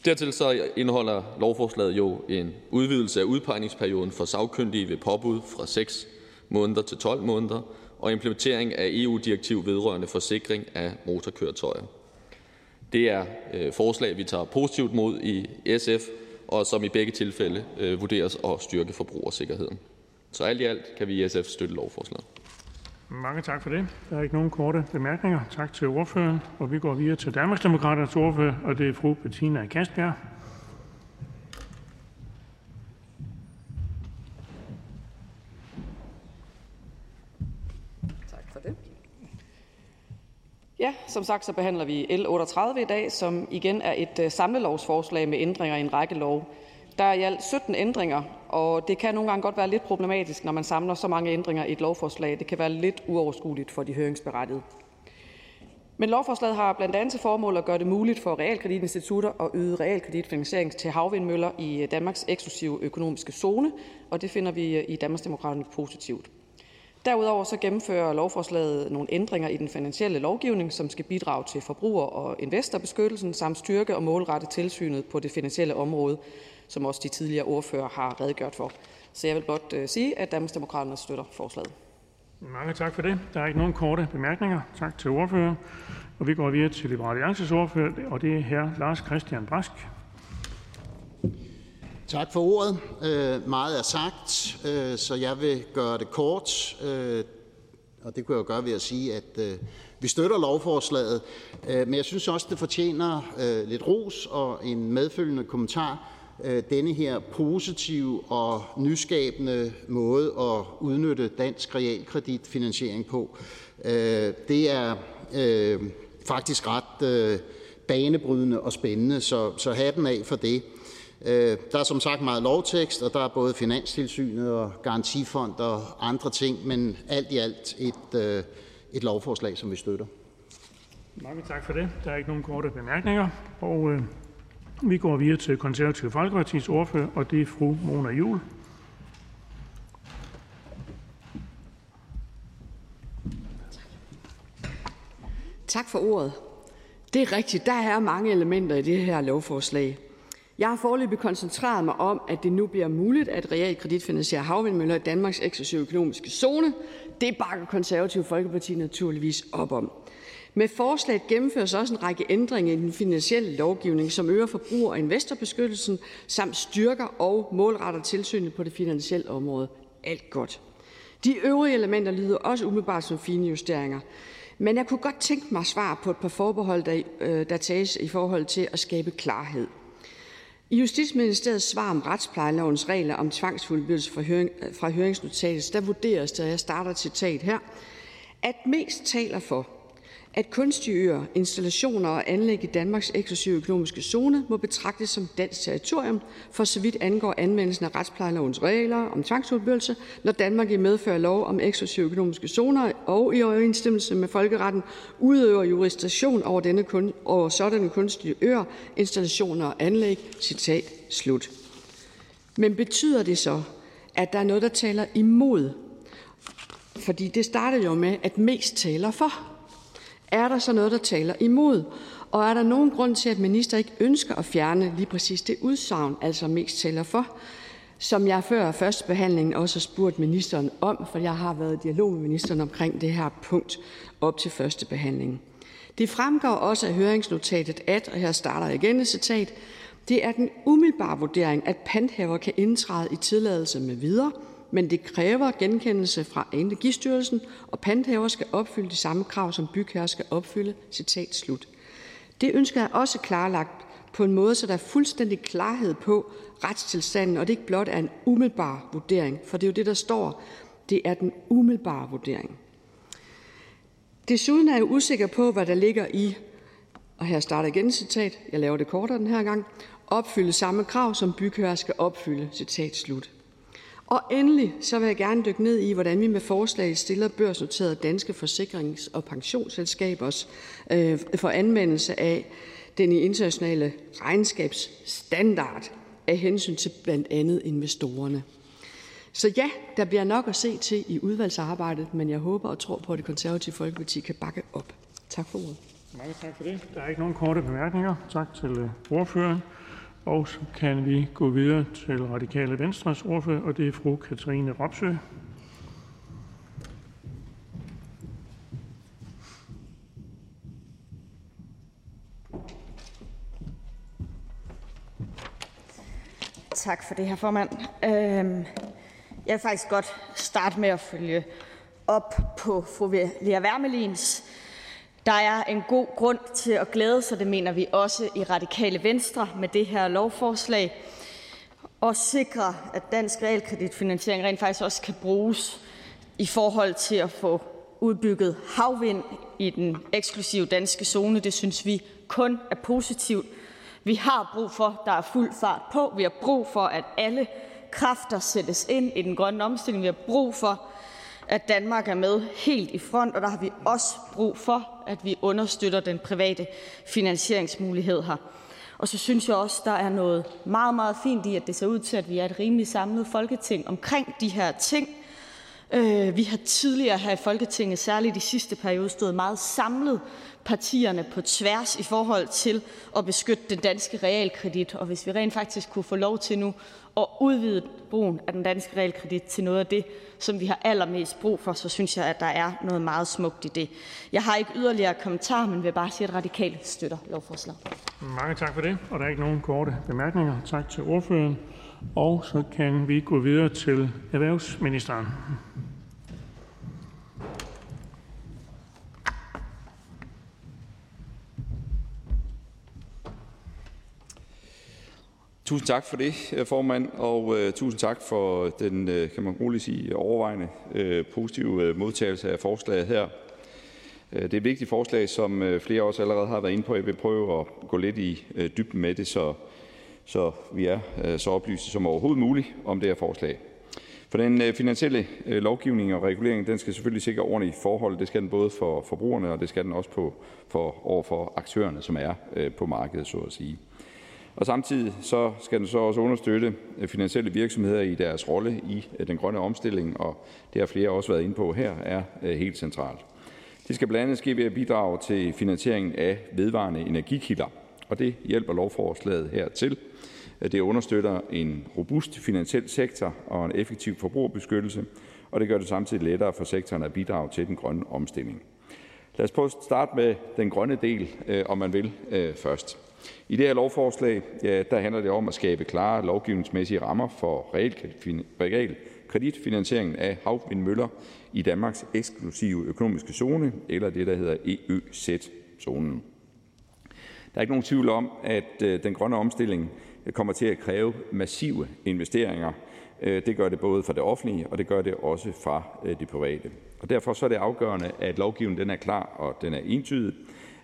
Dertil så indeholder lovforslaget jo en udvidelse af udpegningsperioden for sagkyndige ved påbud fra 6 måneder til 12 måneder og implementering af EU-direktiv vedrørende forsikring af motorkøretøjer. Det er øh, forslag, vi tager positivt mod i SF, og som i begge tilfælde øh, vurderes at styrke forbrugersikkerheden. Så alt i alt kan vi i SF støtte lovforslaget. Mange tak for det. Der er ikke nogen korte bemærkninger. Tak til ordføreren. Og vi går videre til Danmarksdemokraternes ordfører, og det er fru Bettina Kastbjerg. Tak for det. Ja, som sagt så behandler vi L 38 i dag, som igen er et øh, samlelovsforslag med ændringer i en række lov. Der er i alt 17 ændringer, og det kan nogle gange godt være lidt problematisk, når man samler så mange ændringer i et lovforslag. Det kan være lidt uoverskueligt for de høringsberettigede. Men lovforslaget har blandt andet til formål at gøre det muligt for realkreditinstitutter at yde realkreditfinansiering til havvindmøller i Danmarks eksklusive økonomiske zone, og det finder vi i Danmarksdemokraterne positivt. Derudover så gennemfører lovforslaget nogle ændringer i den finansielle lovgivning, som skal bidrage til forbruger- og investorbeskyttelsen samt styrke og målrette tilsynet på det finansielle område, som også de tidligere ordfører har redegjort for. Så jeg vil blot øh, sige, at Danmarksdemokraterne støtter forslaget. Mange tak for det. Der er ikke nogen korte bemærkninger. Tak til ordføreren. Og vi går videre til Liberal Alliances ordfører, og det er her Lars Christian Brask. Tak for ordet. Øh, meget er sagt, øh, så jeg vil gøre det kort. Øh, og det kunne jeg jo gøre ved at sige, at øh, vi støtter lovforslaget. Øh, men jeg synes også, det fortjener øh, lidt ros og en medfølgende kommentar Øh, denne her positive og nyskabende måde at udnytte dansk realkreditfinansiering på. Øh, det er øh, faktisk ret banebrydende og spændende, så, så hatten af for det. Der er som sagt meget lovtekst, og der er både Finanstilsynet og Garantifond og andre ting, men alt i alt et, et lovforslag, som vi støtter. Mange tak for det. Der er ikke nogen korte bemærkninger. Og vi går videre til Konservative Folkepartis ordfører, og det er fru Mona Juhl. Tak for ordet. Det er rigtigt, der er mange elementer i det her lovforslag. Jeg har forløbig koncentreret mig om, at det nu bliver muligt at realkreditfinansiere havvindmøller i Danmarks eksklusive økonomiske zone. Det bakker Konservative Folkeparti naturligvis op om. Med forslaget gennemføres også en række ændringer i den finansielle lovgivning, som øger forbruger- og investorbeskyttelsen samt styrker og målretter tilsynet på det finansielle område. Alt godt. De øvrige elementer lyder også umiddelbart som fine justeringer. Men jeg kunne godt tænke mig svar på et par forbehold, der, øh, der tages i forhold til at skabe klarhed. I Justitsministeriets svar om retsplejelovens regler om tvangsfuldbyrdelse fra, høring, øh, fra høringsnotatet, der vurderes det, og jeg starter citat her, at mest taler for, at kunstige øer, installationer og anlæg i Danmarks eksklusive økonomiske zone må betragtes som dansk territorium, for så vidt angår anvendelsen af retsplejelovens regler om tvangsudbyggelse, når Danmark i medfør lov om eksklusive økonomiske zoner og i overensstemmelse med folkeretten udøver jurisdiktion over, denne kun, over sådanne kunstige øer, installationer og anlæg. Citat slut. Men betyder det så, at der er noget, der taler imod? Fordi det startede jo med, at mest taler for. Er der så noget, der taler imod? Og er der nogen grund til, at minister ikke ønsker at fjerne lige præcis det udsagn, altså mest taler for, som jeg før første behandling også har spurgt ministeren om, for jeg har været i dialog med ministeren omkring det her punkt op til første behandling. Det fremgår også af høringsnotatet, at, og her starter igen et citat, det er den umiddelbare vurdering, at panthaver kan indtræde i tilladelse med videre, men det kræver genkendelse fra Energistyrelsen, og panthaver skal opfylde de samme krav, som bygherrer skal opfylde. Citat slut. Det ønsker jeg også klarlagt på en måde, så der er fuldstændig klarhed på retstilstanden, og det ikke blot er en umiddelbar vurdering, for det er jo det, der står. Det er den umiddelbare vurdering. Desuden er jeg usikker på, hvad der ligger i, og her starter igen citat, jeg laver det kortere den her gang, opfylde samme krav, som bygherrer skal opfylde. Og endelig så vil jeg gerne dykke ned i, hvordan vi med forslaget stiller børsnoterede danske forsikrings- og pensionsselskabers øh, for anvendelse af den internationale regnskabsstandard af hensyn til blandt andet investorerne. Så ja, der bliver nok at se til i udvalgsarbejdet, men jeg håber og tror på, at det konservative Folkeparti kan bakke op. Tak for ordet. Mange tak for det. Der er ikke nogen korte bemærkninger. Tak til øh, ordføreren. Og så kan vi gå videre til Radikale Venstres ordfører, og det er fru Katrine Ropsø. Tak for det, her formand. Øhm, jeg vil faktisk godt starte med at følge op på fru Lea Wermelins. Der er en god grund til at glæde sig, det mener vi også i Radikale Venstre, med det her lovforslag, og sikre, at dansk realkreditfinansiering rent faktisk også kan bruges i forhold til at få udbygget havvind i den eksklusive danske zone. Det synes vi kun er positivt. Vi har brug for, der er fuld fart på. Vi har brug for, at alle kræfter sættes ind i den grønne omstilling. Vi har brug for, at Danmark er med helt i front, og der har vi også brug for, at vi understøtter den private finansieringsmulighed her. Og så synes jeg også, der er noget meget, meget fint i, at det ser ud til, at vi er et rimelig samlet folketing omkring de her ting. Øh, vi har tidligere her i Folketinget, særligt i sidste periode, stået meget samlet partierne på tværs i forhold til at beskytte den danske realkredit. Og hvis vi rent faktisk kunne få lov til nu at udvide brugen af den danske realkredit til noget af det, som vi har allermest brug for, så synes jeg, at der er noget meget smukt i det. Jeg har ikke yderligere kommentarer, men vil bare sige, at Radikale støtter lovforslaget. Mange tak for det. Og der er ikke nogen korte bemærkninger. Tak til ordføreren. Og så kan vi gå videre til erhvervsministeren. Tusind tak for det, øh, formand, og uh, tusind tak for den, uh, kan man roligt sige, overvejende uh, positive uh, modtagelse af forslaget her. Uh, det er et vigtigt forslag, som uh, flere også allerede har været inde på. Jeg vil prøve at gå lidt i uh, dybden med det, så, så vi er uh, så oplyste som overhovedet muligt om det her forslag. For den uh, finansielle uh, lovgivning og regulering, den skal selvfølgelig sikre ordentlige forhold. Det skal den både for forbrugerne, og det skal den også på, for, over for aktørerne, som er uh, på markedet, så at sige. Og samtidig så skal den så også understøtte øh, finansielle virksomheder i deres rolle i øh, den grønne omstilling, og det har flere også været inde på her, er øh, helt centralt. Det skal blandt andet ske ved at bidrage til finansieringen af vedvarende energikilder, og det hjælper lovforslaget her til. Det understøtter en robust finansiel sektor og en effektiv forbrugerbeskyttelse, og det gør det samtidig lettere for sektoren at bidrage til den grønne omstilling. Lad os prøve at starte med den grønne del, om man vil, først. I det her lovforslag ja, der handler det om at skabe klare lovgivningsmæssige rammer for realkreditfinansieringen af havvindmøller i Danmarks eksklusive økonomiske zone, eller det, der hedder EØZ-zonen. Der er ikke nogen tvivl om, at øh, den grønne omstilling øh, kommer til at kræve massive investeringer. Øh, det gør det både for det offentlige, og det gør det også fra det private. Og derfor så er det afgørende, at lovgivningen den er klar og den er entydig,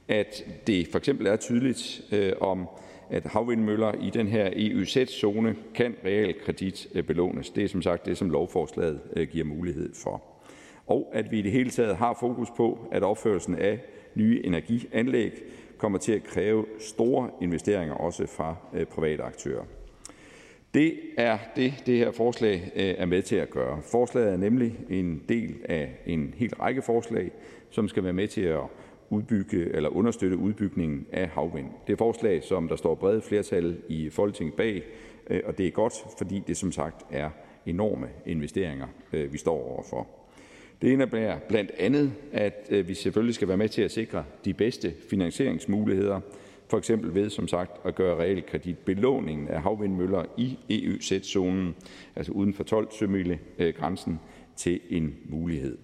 at det for eksempel er tydeligt, øh, om at havvindmøller i den her EØZ-zone kan realkreditbelånes. Øh, det er som sagt det, som lovforslaget øh, giver mulighed for. Og at vi i det hele taget har fokus på, at opførelsen af nye energianlæg kommer til at kræve store investeringer også fra øh, private aktører. Det er det, det her forslag øh, er med til at gøre. Forslaget er nemlig en del af en hel række forslag, som skal være med til at understøtte udbygningen af havvind. Det er forslag, som der står brede flertal i Folketinget bag, øh, og det er godt, fordi det som sagt er enorme investeringer, øh, vi står overfor. Det indebærer blandt andet, at øh, vi selvfølgelig skal være med til at sikre de bedste finansieringsmuligheder, for eksempel ved som sagt at gøre realkreditbelåningen af havvindmøller i EØZ-zonen, altså uden for 12 sømile grænsen, til en mulighed.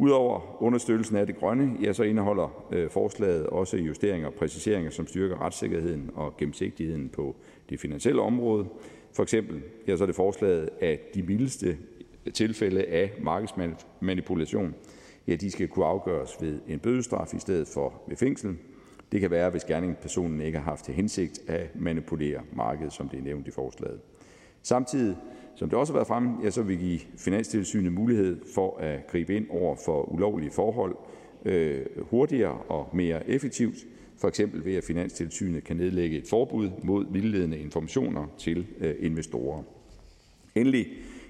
Udover understøttelsen af det grønne ja, så indeholder øh, forslaget også justeringer og præciseringer, som styrker retssikkerheden og gennemsigtigheden på det finansielle område. For eksempel ja, så er det forslaget, at de mildeste tilfælde af markedsmanipulation ja, de skal kunne afgøres ved en bødestraf i stedet for ved fængsel. Det kan være, hvis gerningspersonen ikke har haft til hensigt at manipulere markedet, som det er nævnt i forslaget. Samtidig som det også har været fremme, ja, så vil vi give Finanstilsynet mulighed for at gribe ind over for ulovlige forhold øh, hurtigere og mere effektivt, for eksempel ved at Finanstilsynet kan nedlægge et forbud mod vildledende informationer til øh, investorer. Endelig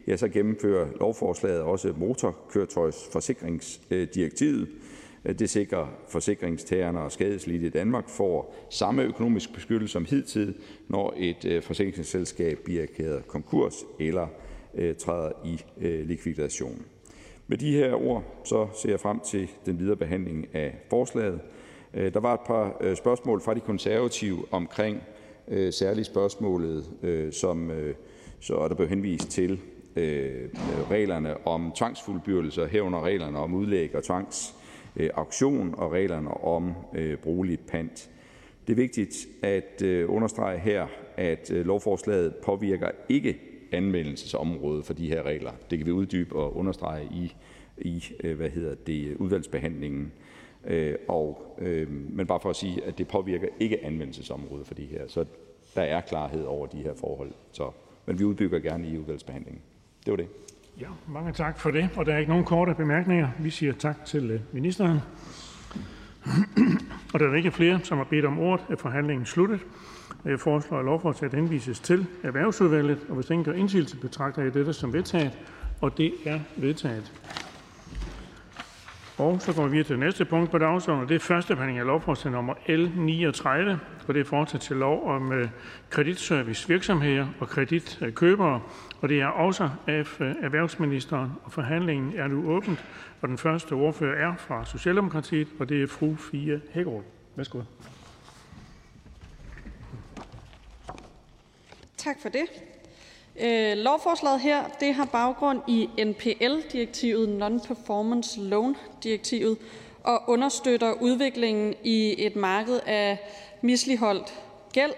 ja, så gennemfører lovforslaget også motorkøretøjsforsikringsdirektivet, Øh, det sikrer, at forsikringstagerne og skadeslidte i Danmark får samme økonomisk beskyttelse som hidtil, når et øh, forsikringsselskab bliver erklæret konkurs eller øh, træder i likvidation. Med de her ord så ser jeg frem til den videre behandling af forslaget. Der var et par spørgsmål fra de konservative omkring særligt spørgsmålet, som så er der blev henvist til reglerne om tvangsfuldbyrdelse, herunder reglerne om udlæg og tvangs Øh, auktion og reglerne om øh, brugelig pant. Det er vigtigt at øh, understrege her, at lovforslaget påvirker ikke anvendelsesområdet for de her regler. Det kan vi uddybe og understrege i, i hvad hedder det, udvalgsbehandlingen. Og, men bare for at sige, at det påvirker ikke anvendelsesområdet for de her. Så der er klarhed over de her forhold. Så, men vi udbygger gerne i udvalgsbehandlingen. Det var det. Ja, mange tak for det. Og der er ikke nogen korte bemærkninger. Vi siger tak til øh, ministeren. Og der er ikke flere, som har bedt om ordet, er forhandlingen sluttet. Jeg foreslår, at lovforslaget henvises til Erhvervsudvalget, og hvis ingen gør indsigelse, betragter jeg dette som vedtaget. Og det er vedtaget. Og så går vi videre til det næste punkt på dagsordenen, det er første behandling af lovforslag nummer L 39, og det er fortsat til lov om øh, kreditservicevirksomheder og kreditkøbere, det er også af øh, erhvervsministeren, og forhandlingen er nu åbent, og den første ordfører er fra Socialdemokratiet, og det er fru Fie Hækkerup. Værsgo. Tak for det. Øh, lovforslaget her det har baggrund i NPL-direktivet, Non-Performance Loan-direktivet, og understøtter udviklingen i et marked af misligholdt gæld,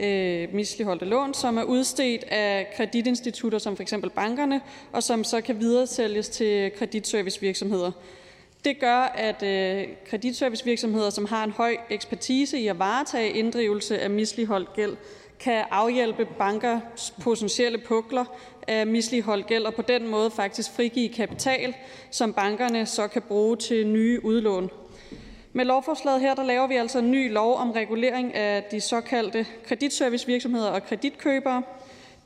øh, misligholdte lån, som er udstedt af kreditinstitutter som f.eks. bankerne, og som så kan videresælges til kreditservicevirksomheder. Det gør, at øh, kreditservicevirksomheder, som har en høj ekspertise i at varetage inddrivelse af misligholdt gæld, kan afhjælpe bankers potentielle pukler af misligholdt gæld og på den måde faktisk frigive kapital, som bankerne så kan bruge til nye udlån. Med lovforslaget her der laver vi altså en ny lov om regulering af de såkaldte kreditservicevirksomheder og kreditkøbere.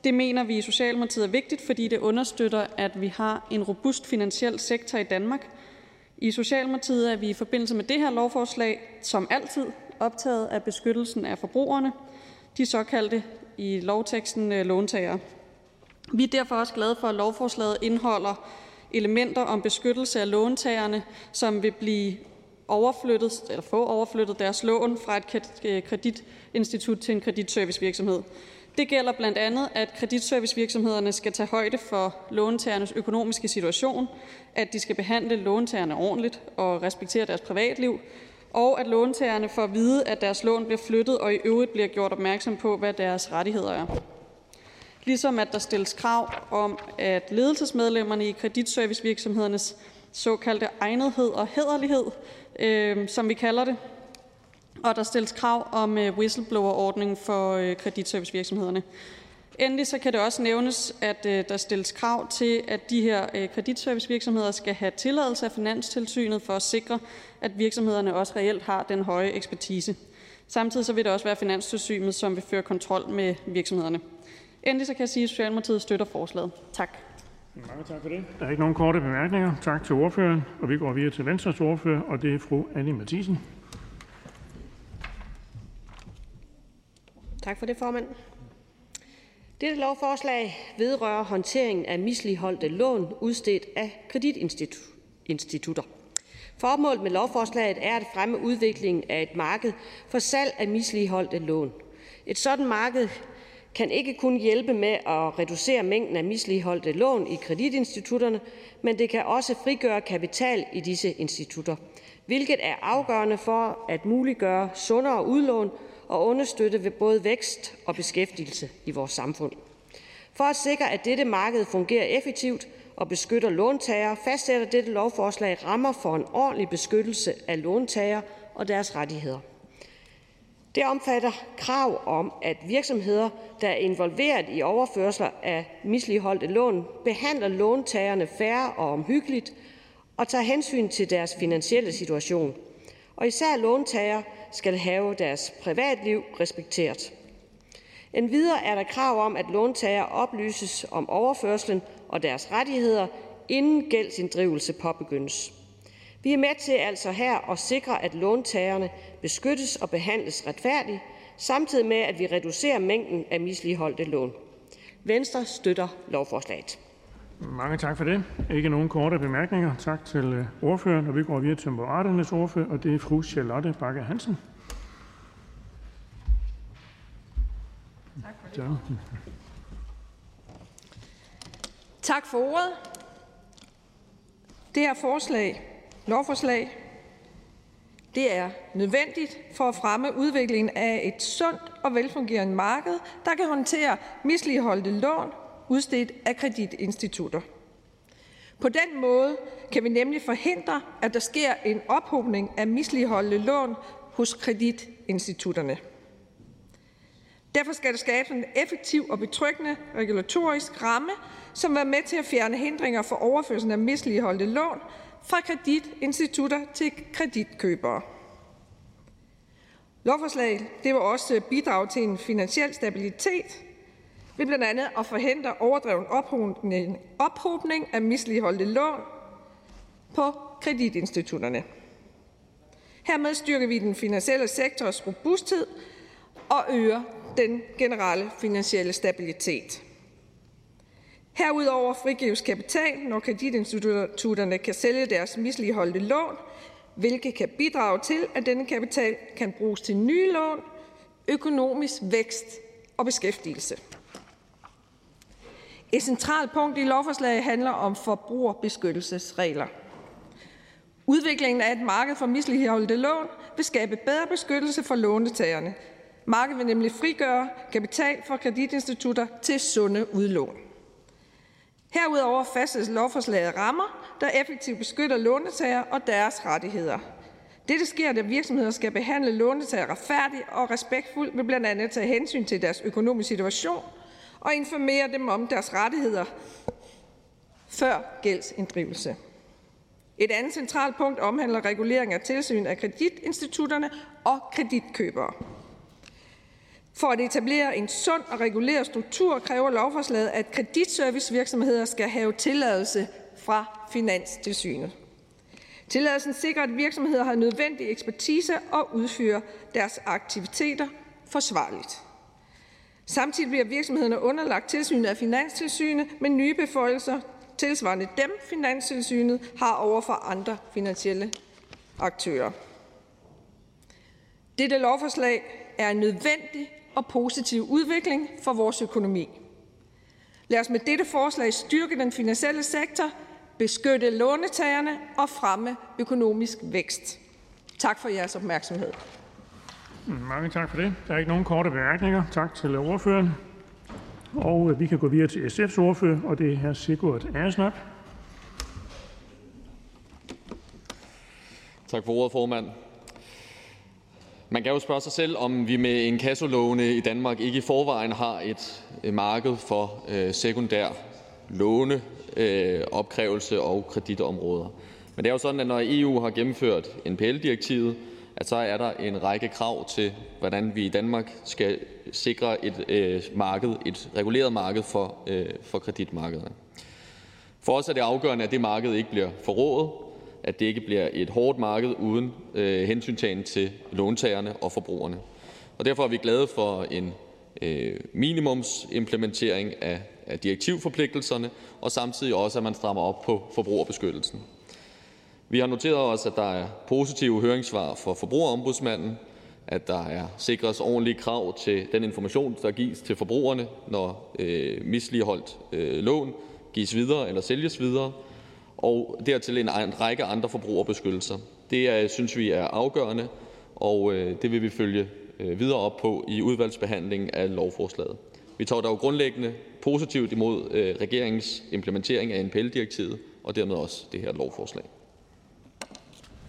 Det mener vi i Socialdemokratiet er vigtigt, fordi det understøtter, at vi har en robust finansiel sektor i Danmark. I Socialdemokratiet er vi i forbindelse med det her lovforslag som altid optaget af beskyttelsen af forbrugerne de såkaldte i lovteksten øh, låntagere. Vi er derfor også glade for, at lovforslaget indeholder elementer om beskyttelse af låntagerne, som vil blive få overflyttet deres lån fra et øh, kreditinstitut til en kreditservicevirksomhed. Det gælder blandt andet, at kreditservicevirksomhederne skal tage højde for låntagernes økonomiske situation, at de skal behandle låntagerne ordentligt og respektere deres privatliv, og at låntagerne får at vide, at deres lån bliver flyttet og i øvrigt bliver gjort opmærksom på, hvad deres rettigheder er. Ligesom at der stilles krav om, at ledelsesmedlemmerne i kreditservicevirksomhedernes såkaldte egnethed og hederlighed, øh, som vi kalder det, og der stilles krav om øh, whistleblower-ordningen for øh, kreditservicevirksomhederne. Endelig så kan det også nævnes, at øh, der stilles krav til, at de her øh, kreditservicevirksomheder skal have tilladelse af Finanstilsynet for at sikre, at virksomhederne også reelt har den høje ekspertise. Samtidig så vil det også være Finanstilsynet, som vil føre kontrol med virksomhederne. Endelig så kan jeg sige, at Socialdemokratiet støtter forslaget. Tak. Mange tak for det. Der er ikke nogen korte bemærkninger. Tak til ordføreren. Og vi går videre til Venstres ordfører, og det er fru Annie Mathisen. Tak for det, formand. Dette lovforslag vedrører håndteringen af misligholdte lån udstedt af kreditinstitutter. Formålet med lovforslaget er at fremme udviklingen af et marked for salg af misligholdte lån. Et sådan marked kan ikke kun hjælpe med at reducere mængden af misligholdte lån i kreditinstitutterne, men det kan også frigøre kapital i disse institutter, hvilket er afgørende for at muliggøre sundere udlån og understøtte ved både vækst og beskæftigelse i vores samfund. For at sikre, at dette marked fungerer effektivt og beskytter låntagere, fastsætter dette lovforslag rammer for en ordentlig beskyttelse af låntagere og deres rettigheder. Det omfatter krav om, at virksomheder, der er involveret i overførsler af misligholdte lån, behandler låntagerne færre og omhyggeligt og tager hensyn til deres finansielle situation. Og især låntagere skal have deres privatliv respekteret. Endvidere er der krav om, at låntager oplyses om overførslen og deres rettigheder, inden gældsinddrivelse påbegyndes. Vi er med til altså her at sikre, at låntagerne beskyttes og behandles retfærdigt, samtidig med at vi reducerer mængden af misligeholdte lån. Venstre støtter lovforslaget. Mange tak for det. Ikke nogen korte bemærkninger. Tak til øh, ordføreren, og vi går videre til Moderaternes ordfører, og det er fru Charlotte Bakke Hansen. Tak for det. Tak for ordet. Det her forslag, lovforslag det er nødvendigt for at fremme udviklingen af et sundt og velfungerende marked, der kan håndtere misligholdte lån udstedt af kreditinstitutter. På den måde kan vi nemlig forhindre, at der sker en ophobning af misligholdte lån hos kreditinstitutterne. Derfor skal der skabes en effektiv og betryggende regulatorisk ramme, som er med til at fjerne hindringer for overførsel af misligholdte lån fra kreditinstitutter til kreditkøbere. Lovforslaget det vil også bidrage til en finansiel stabilitet ved blandt andet at forhindre overdreven ophobning, ophobning af misligholdte lån på kreditinstitutterne. Hermed styrker vi den finansielle sektors robusthed og øger den generelle finansielle stabilitet. Herudover frigives kapital, når kreditinstitutterne kan sælge deres misligholdte lån, hvilket kan bidrage til, at denne kapital kan bruges til nye lån, økonomisk vækst og beskæftigelse. Et centralt punkt i lovforslaget handler om forbrugerbeskyttelsesregler. Udviklingen af et marked for misligholdte lån vil skabe bedre beskyttelse for lånetagerne. Markedet vil nemlig frigøre kapital for kreditinstitutter til sunde udlån. Herudover fastsættes lovforslaget rammer, der effektivt beskytter låntagere og deres rettigheder. Dette sker, da virksomheder skal behandle låntagere retfærdigt og respektfuldt ved blandt andet at tage hensyn til deres økonomiske situation og informere dem om deres rettigheder før gældsinddrivelse. Et andet centralt punkt omhandler regulering af tilsyn af kreditinstitutterne og kreditkøbere. For at etablere en sund og reguleret struktur kræver lovforslaget, at kreditservicevirksomheder skal have tilladelse fra Finanstilsynet. Tilladelsen sikrer, at virksomheder har nødvendig ekspertise og udfører deres aktiviteter forsvarligt. Samtidig bliver virksomhederne underlagt tilsynet af Finanstilsynet med nye beføjelser, tilsvarende dem Finanstilsynet har over for andre finansielle aktører. Dette lovforslag er en nødvendig og positiv udvikling for vores økonomi. Lad os med dette forslag styrke den finansielle sektor, beskytte lånetagerne og fremme økonomisk vækst. Tak for jeres opmærksomhed. Mange tak for det. Der er ikke nogen korte bemærkninger. Tak til ordføreren. Og vi kan gå videre til SF's ordfører, og det er hr. Sigurd Agersnap. Tak for ordet, formand. Man kan jo spørge sig selv, om vi med en kassolåne i Danmark ikke i forvejen har et marked for øh, sekundær låne, øh, opkrævelse og kreditområder. Men det er jo sådan, at når EU har gennemført NPL-direktivet, at så er der en række krav til, hvordan vi i Danmark skal sikre et øh, marked, et reguleret marked for, øh, for kreditmarkederne. For os er det afgørende, at det marked ikke bliver forrådet, at det ikke bliver et hårdt marked uden øh, hensyntagen til låntagerne og forbrugerne. Og derfor er vi glade for en øh, minimumsimplementering af, af direktivforpligtelserne, og samtidig også, at man strammer op på forbrugerbeskyttelsen. Vi har noteret os, at der er positive høringssvar for forbrugerombudsmanden, at der er sikres ordentlige krav til den information, der gives til forbrugerne, når øh, misligeholdt øh, lån gives videre eller sælges videre, og dertil en række andre forbrugerbeskyttelser. Det er, synes vi er afgørende, og øh, det vil vi følge øh, videre op på i udvalgsbehandlingen af lovforslaget. Vi tager dog grundlæggende positivt imod øh, regeringens implementering af NPL-direktivet og dermed også det her lovforslag.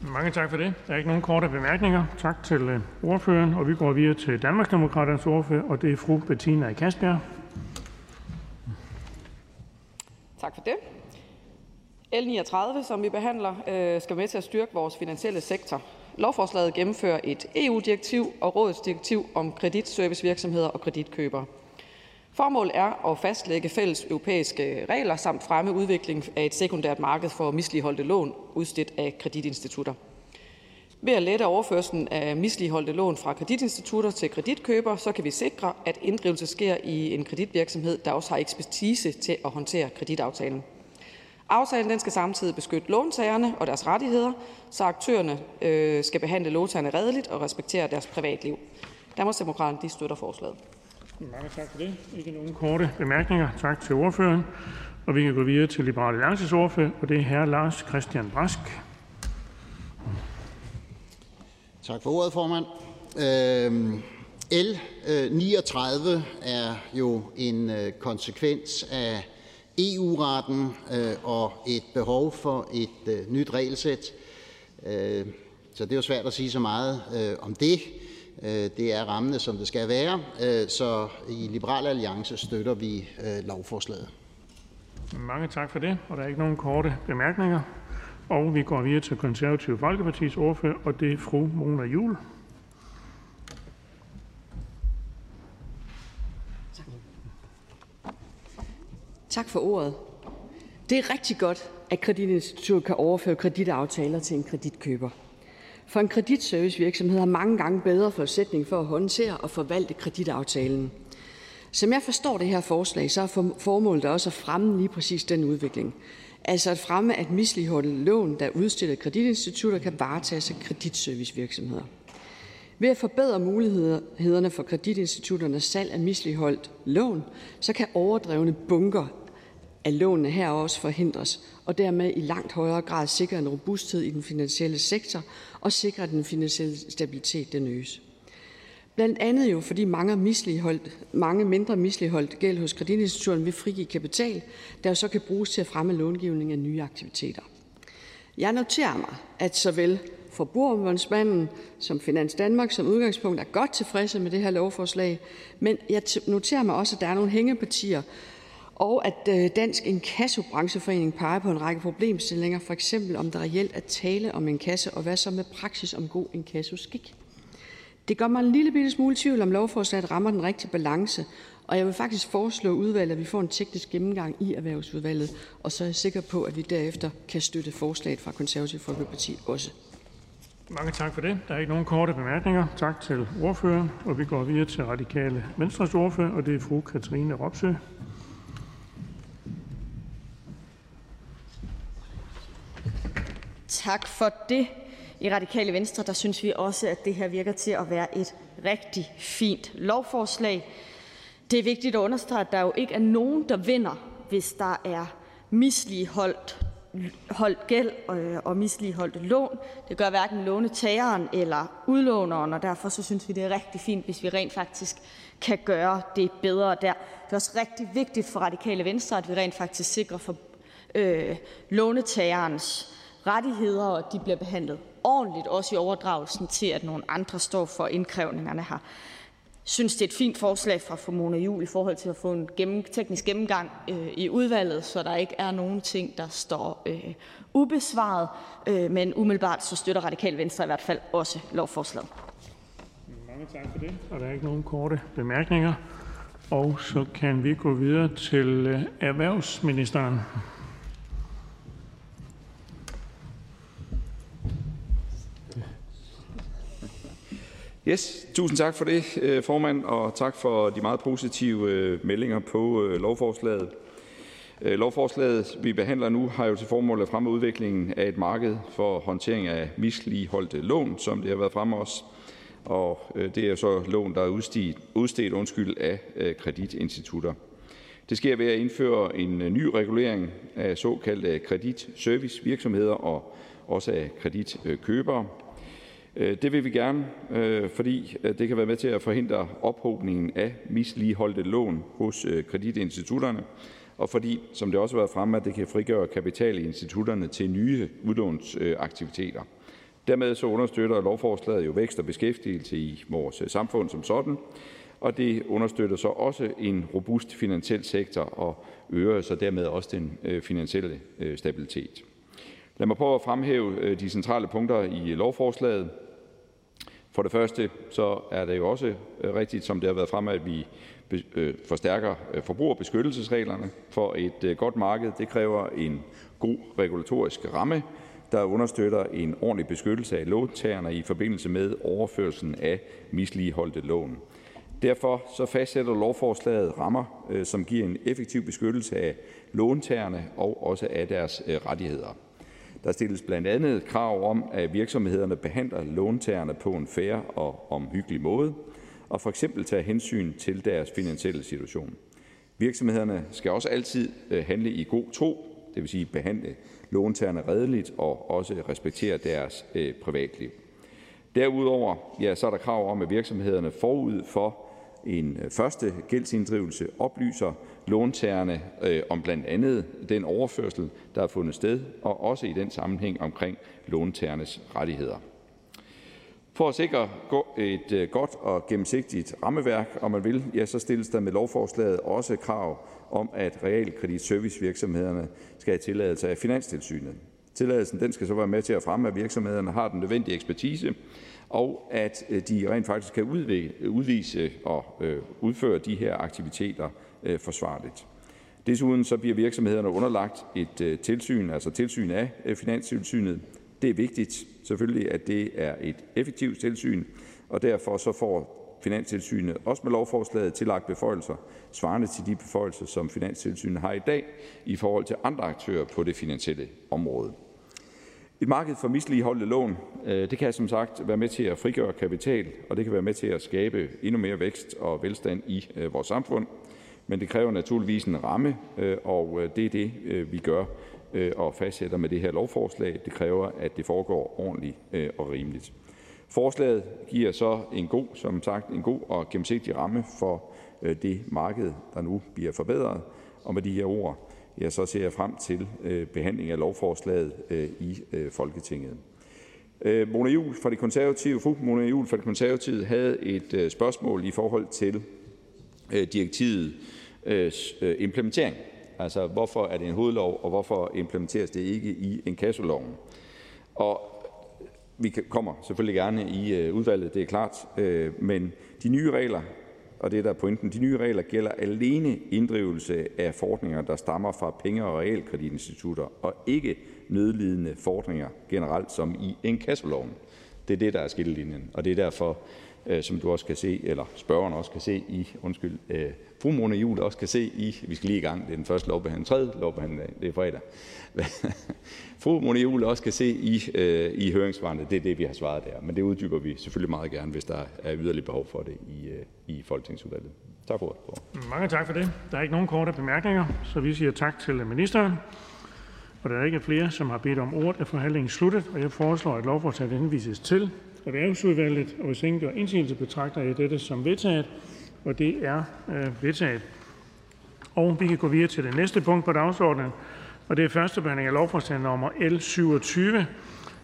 Mange tak for det. Der er ikke nogen korte bemærkninger. Tak til ordføreren, og vi går videre til Danmarksdemokraternes ordfører, og det er fru Bettina Kastbjerg. Tak for det. L 39, som vi behandler, øh, skal med til at styrke vores finansielle sektor. Lovforslaget gennemfører et EU-direktiv og rådets direktiv om kreditservicevirksomheder og kreditkøbere. Formålet er at fastlægge fælles europæiske regler samt fremme udvikling af et sekundært marked for misligeholdte lån udstedt af kreditinstitutter. Ved at lette overførselen af misligeholdte lån fra kreditinstitutter til kreditkøbere, så kan vi sikre, at inddrivelse sker i en kreditvirksomhed, der også har ekspertise til at håndtere kreditaftalen. Aftalen den skal samtidig beskytte låntagerne og deres rettigheder, så aktørerne øh, skal behandle låntagerne redeligt og respektere deres privatliv. Danmarksdemokraterne de støtter forslaget. Mange tak for det. Ikke nogen korte bemærkninger. Tak til ordføreren. Og vi kan gå videre til Liberal Alliances ordfører, og det er hr. Lars Christian Brask. Tak for ordet, formand. Øh, L 39 øh, er jo en øh, konsekvens af EU-retten øh, og et behov for et øh, nyt regelsæt. Øh, så det er jo svært at sige så meget øh, om det. Det er rammende, som det skal være. Så i Liberal Alliance støtter vi lovforslaget. Mange tak for det. Og der er ikke nogen korte bemærkninger. Og vi går videre til Konservative Folkepartis ordfører, og det er fru Mona Juhl. Tak for ordet. Det er rigtig godt, at kreditinstituttet kan overføre kreditaftaler til en kreditkøber. For en kreditservicevirksomhed har mange gange bedre forudsætning for at håndtere og forvalte kreditaftalen. Som jeg forstår det her forslag, så er formålet også at fremme lige præcis den udvikling. Altså at fremme, at misligeholdte lån, der er udstillet kreditinstitutter, kan varetages af kreditservicevirksomheder. Ved at forbedre mulighederne for kreditinstitutternes salg af misligeholdt lån, så kan overdrevne bunker at lånene her også forhindres og dermed i langt højere grad sikre en robusthed i den finansielle sektor og sikre, at den finansielle stabilitet den øges. Blandt andet jo fordi mange, misligeholdt, mange mindre misligeholdt gæld hos kreditinstitutterne vil frigive kapital, der så kan bruges til at fremme långivning af nye aktiviteter. Jeg noterer mig, at såvel Forbrugerombudsmanden som Finans Danmark som udgangspunkt er godt tilfredse med det her lovforslag, men jeg noterer mig også, at der er nogle hængepartier, og at øh, Dansk Inkassobrancheforening peger på en række problemstillinger, for eksempel om der reelt er tale om en kasse, og hvad så med praksis om god inkassoskik. Det gør mig en lille bitte smule tvivl om lovforslaget rammer den rigtige balance, og jeg vil faktisk foreslå udvalget, at vi får en teknisk gennemgang i Erhvervsudvalget, og så er jeg sikker på, at vi derefter kan støtte forslaget fra Konservative Folkeparti også. Mange tak for det. Der er ikke nogen korte bemærkninger. Tak til ordføreren, og vi går videre til Radikale Venstres ordfører, og det er fru Katrine Ropsø. Tak for det. I Radikale Venstre der synes vi også, at det her virker til at være et rigtig fint lovforslag. Det er vigtigt at understrege, at der jo ikke er nogen, der vinder, hvis der er misligeholdt holdt gæld øh, og misligeholdt lån. Det gør hverken lånetageren eller udlåneren, og derfor så synes vi, det er rigtig fint, hvis vi rent faktisk kan gøre det bedre der. Det er også rigtig vigtigt for Radikale Venstre, at vi rent faktisk sikrer for øh, lånetagerens rettigheder, og at de bliver behandlet ordentligt, også i overdragelsen til, at nogle andre står for indkrævningerne her. Jeg synes, det er et fint forslag fra fru Mona Juhl i forhold til at få en gennem, teknisk gennemgang øh, i udvalget, så der ikke er nogen ting, der står øh, ubesvaret. Øh, men umiddelbart så støtter Radikal Venstre i hvert fald også lovforslaget. Mange tak for det. Og der er ikke nogen korte bemærkninger. Og så kan vi gå videre til øh, erhvervsministeren. Yes, tusind tak for det, øh, formand, og tak for de meget positive øh, meldinger på øh, lovforslaget. Lovforslaget, vi behandler nu, har jo til formål at fremme udviklingen af et marked for håndtering af misligholdte lån, som det har været fremme også. Og det er så lån, der er udstedt, udstedt undskyld, af kreditinstitutter. Det sker ved at indføre en ny regulering af såkaldte kreditservicevirksomheder og også af kreditkøbere. Øh, det vil vi gerne, øh, fordi øh, det kan være med til at forhindre ophobningen af misligholdte lån hos øh, kreditinstitutterne, og fordi, som det også har været fremme, at det kan frigøre kapital i institutterne til nye udlånsaktiviteter. Dermed så understøtter lovforslaget jo vækst og beskæftigelse i vores samfund som sådan, og det understøtter så også en robust finansiel sektor og øger så dermed også den finansielle stabilitet. Lad mig prøve at fremhæve øh, de centrale punkter i lovforslaget. For det første så er det jo også øh, rigtigt, som det har været fremme, at vi øh, forstærker forbrugerbeskyttelsesreglerne. For et godt marked det kræver en god regulatorisk ramme, der understøtter en ordentlig beskyttelse af låntagerne i forbindelse med overførelsen af misligeholdte lån. Derfor så fastsætter lovforslaget rammer, som giver en effektiv beskyttelse af låntagerne og også af deres rettigheder. Der stilles blandt andet krav om, at virksomhederne behandler låntagerne på en fair og omhyggelig måde og for eksempel tager hensyn til deres finansielle situation. Virksomhederne skal også altid øh, handle i god tro, det vil sige behandle låntagerne redeligt og også respektere deres øh, privatliv. Derudover ja, så er der krav om, at virksomhederne forud for en øh, første gældsinddrivelse oplyser låntagerne øh, om blandt andet den overførsel, der har fundet sted, og også i den sammenhæng omkring låntagernes rettigheder. For at sikre et øh, godt og gennemsigtigt rammeværk, om man vil, ja, så stilles der med lovforslaget også krav om, at realkreditservicevirksomhederne skal have tilladelse af Finanstilsynet. Tilladelsen den skal så være med til at fremme, at virksomhederne har den nødvendige ekspertise, og at øh, de rent faktisk kan udvise og øh, udføre de her aktiviteter Øh, forsvarligt. Desuden så bliver virksomhederne underlagt et øh, tilsyn, altså tilsyn af øh, Finanstilsynet, det er vigtigt selvfølgelig, at det er et effektivt tilsyn, og derfor så får Finanstilsynet også med lovforslaget tillagt beføjelser svarende til de beføjelser, som Finanstilsynet har i dag i forhold til andre aktører på det finansielle område. Et marked for misligholdte lån det kan som sagt være med til at frigøre kapital, og det kan være med til at skabe endnu mere vækst og velstand i vores samfund. Men det kræver naturligvis en ramme, øh, og øh, det er det, øh, vi gør og fastsætter med det her lovforslag. Det kræver, at det foregår ordentligt og rimeligt. Forslaget giver så en god, som sagt, en god og gennemsigtig ramme for det marked, der nu bliver forbedret. Og med de her ord, jeg så ser jeg frem til behandling af lovforslaget i Folketinget. Mona Juhl fra de konservative, fru Mona Juhl fra de konservative havde et spørgsmål i forhold til direktivet Øh, øh, implementering. Altså, hvorfor er det en hovedlov, og hvorfor implementeres det ikke i inkassoloven? Og vi kommer selvfølgelig gerne i øh, udvalget, det er klart, øh, men de nye regler, og det der er pointen, de nye regler gælder alene inddrivelse af fordringer, der stammer fra penge- og realkreditinstitutter, og ikke nødlidende fordringer generelt som i en kassoloven. Det er det, der er skillelinjen, og det er derfor, Øh, som du også kan se, eller spørgeren også kan se i, undskyld, øh, fru Mona Juhl også kan se i – vi skal lige i gang, det er den første lovbehandling, tredje lovbehandling, det er fredag – fru Mona Juhl også kan se i øh, i høringssvarene, det er det, vi har svaret der. Men det uddyber vi selvfølgelig meget gerne, hvis der er yderligere behov for det i i Folketingsudvalget. Tak for ordet. Mange tak for det. Der er ikke nogen korte bemærkninger, så vi siger tak til ministeren. Og der er ikke flere, som har bedt om ordet, er forhandlingen sluttet, og jeg foreslår, at lovforslaget henvises til Erhvervsudvalget. Og hvis ingen gør indsigelse, betragter jeg dette som vedtaget. Og det er øh, vedtaget. Og Vi kan gå videre til det næste punkt på dagsordenen, og det er første behandling af lovforslag nummer L 27.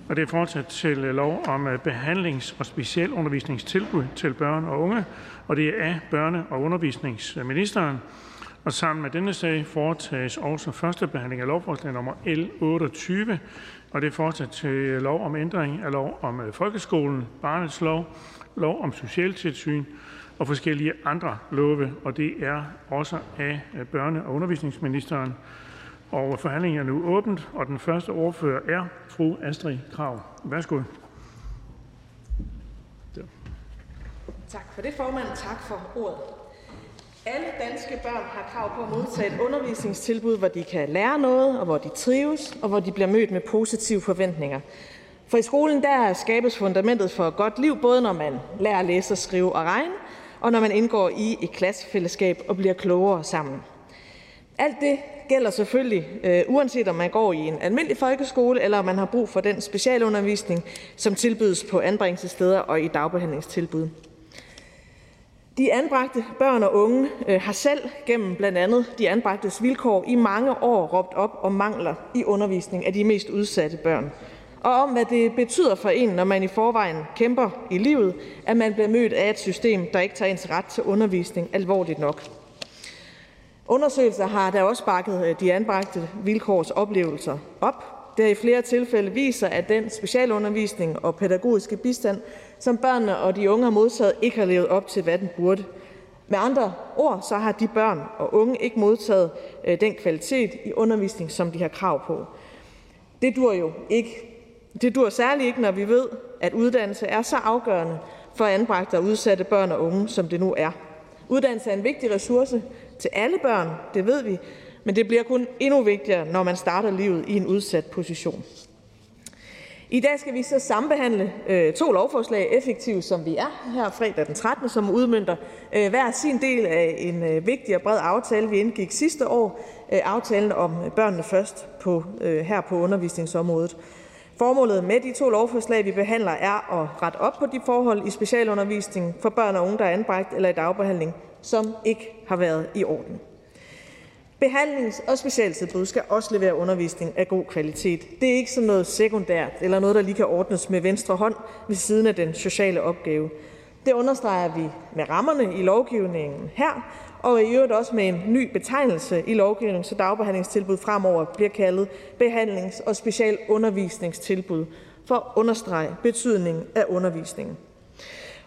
og Det er fortsat til øh, lov om øh, behandlings- og specialundervisningstilbud til børn og unge, og det er af børne- og undervisningsministeren. Og Sammen med og Det er fortsat til lov om ændring af lov om øh, folkeskolen, barnets lov, lov om socialtilsyn og forskellige andre love, og det er også af øh, børne- og undervisningsministeren. Og forhandlingen er nu åbent, alle danske børn har krav på at modtage et undervisningstilbud, hvor de kan lære noget, og hvor de trives, og hvor de bliver mødt med positive forventninger. For i skolen der skabes fundamentet for et godt liv, både når man lærer at læse, og skrive og regne, og når man indgår i et klassefællesskab og bliver klogere sammen. Alt det gælder selvfølgelig, øh, uanset om man går i en almindelig folkeskole, eller om man har brug for den specialundervisning, som tilbydes på anbringelsessteder og i dagbehandlingstilbud. De anbragte børn og unge øh, har selv gennem blandt andet de anbragtes vilkår i mange år råbt op om mangler i undervisning af de mest udsatte børn og om, hvad det betyder for en, når man i forvejen kæmper i livet, at man bliver mødt af et system, der ikke tager ens ret til undervisning alvorligt nok. Undersøgelser har da også bakket øh, de anbragte vilkårs oplevelser op. Det har i flere tilfælde viser, at den specialundervisning og pædagogiske bistand, som børnene og de unge har modtaget, ikke har levet op til, hvad den burde. Med andre ord, så har de børn og unge ikke modtaget øh, den kvalitet i undervisning, som de har krav på. Det dur jo ikke det dur særligt ikke, når vi ved, at uddannelse er så afgørende for anbragte og udsatte børn og unge, som det nu er. Uddannelse er en vigtig ressource til alle børn, det ved vi, men det bliver kun endnu vigtigere, når man starter livet i en udsat position. I dag skal vi så sambehandle øh, to lovforslag, effektivt som vi er her fredag den 13., som udmønter øh, hver sin del af en øh, vigtig og bred aftale, vi indgik sidste år, øh, aftalen om øh, børnene først på, øh, her på undervisningsområdet. Formålet med de to lovforslag, vi behandler, er at rette op på de forhold i specialundervisningen for børn og unge, der er anbragt eller i dagbehandling, som ikke har været i orden. Behandlings- og specialtilbud skal også levere undervisning af god kvalitet. Det er ikke sådan noget sekundært eller noget, der lige kan ordnes med venstre hånd ved siden af den sociale opgave. Det understreger vi med rammerne i lovgivningen her, og i øvrigt også med en ny betegnelse i lovgivningen, så dagbehandlingstilbud fremover bliver kaldet behandlings- og specialundervisningstilbud for at understrege betydningen af undervisningen.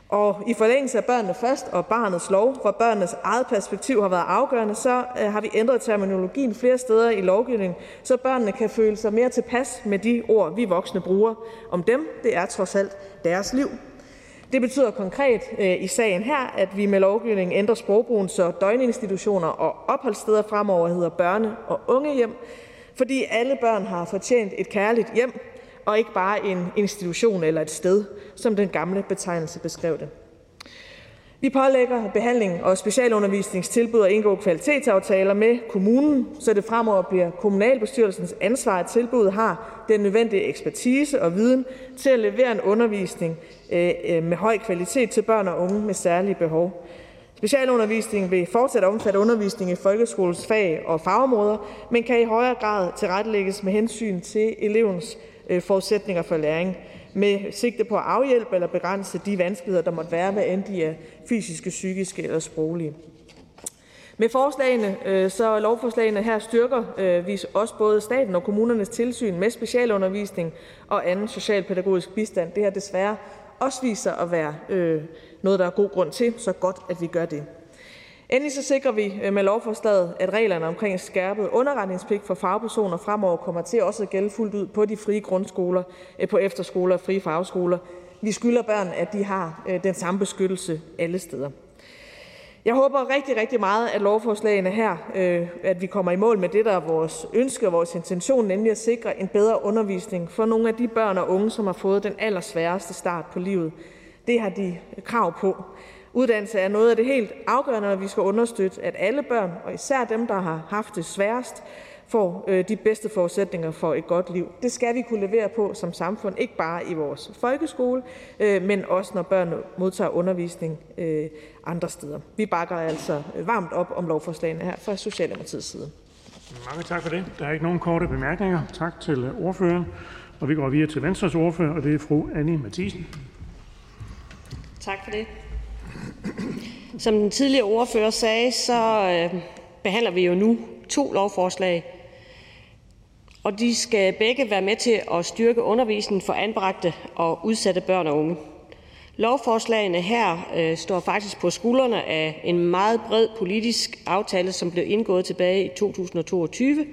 Og i forlængelse af børnene først og barnets lov, hvor børnenes eget perspektiv har været afgørende, så øh, har vi ændret terminologien flere steder i lovgivningen, så børnene kan føle sig mere tilpas med de ord, vi voksne bruger om dem. Det er trods alt deres liv. Det betyder konkret øh, i sagen her, at vi med lovgivningen ændrer sprogbrugen, så døgninstitutioner og opholdssteder fremover hedder børne- og ungehjem, fordi alle børn har fortjent et kærligt hjem, og ikke bare en institution eller et sted, som den gamle betegnelse beskrev det. Vi pålægger behandling og specialundervisningstilbud at indgå kvalitetsaftaler med kommunen, så det fremover bliver kommunalbestyrelsens ansvar, at tilbuddet har den nødvendige ekspertise og viden til at levere en undervisning øh, øh, med høj kvalitet til børn og unge med særlige behov. Specialundervisning vil fortsat omfatte undervisning i folkeskolens fag og fagområder, men kan i højere grad tilrettelægges med hensyn til elevens Øh, forudsætninger for læring med sigte på at afhjælpe eller begrænse de vanskeligheder, der måtte være, hvad end de er fysiske, psykiske eller sproglige. Med forslagene, øh, så lovforslagene her styrker øh, vi også både staten og kommunernes tilsyn med specialundervisning og anden socialpædagogisk bistand. Det har desværre også vist sig at være noget, der er god grund til, så godt at vi gør det. Endelig så sikrer vi øh, med lovforslaget, at reglerne omkring skærpet underretningspligt for fagpersoner fremover kommer til også at gælde fuldt ud på de frie grundskoler, øh, på efterskoler og frie fagskoler. Vi skylder børn, at de har øh, den samme beskyttelse alle steder. Jeg håber rigtig, rigtig meget, at lovforslagene her, at vi kommer i mål med det, der er vores ønske og vores intention, nemlig at sikre en bedre undervisning for nogle af de børn og unge, som har fået den allersværeste start på livet. Det har de krav på. Uddannelse er noget af det helt afgørende, når vi skal understøtte, at alle børn, og især dem, der har haft det sværest, får øh, de bedste forudsætninger for et godt liv. Det skal vi kunne levere på som samfund, ikke bare i vores folkeskole, øh, men også når børn modtager undervisning øh, andre steder. Vi bakker altså varmt op om lovforslagene her fra Socialdemokratiets side. Mange tak for det. Der er ikke nogen korte bemærkninger. Tak til ordføreren. Og vi går videre til Venstres ordfører, og det er fru Annie Mathisen. Tak for det. Som den tidligere ordfører sagde, så øh, behandler vi jo nu to lovforslag, og de skal begge være med til at styrke undervisningen for anbragte og udsatte børn og unge. Lovforslagene her øh, står faktisk på skuldrene af en meget bred politisk aftale, som blev indgået tilbage i 2022,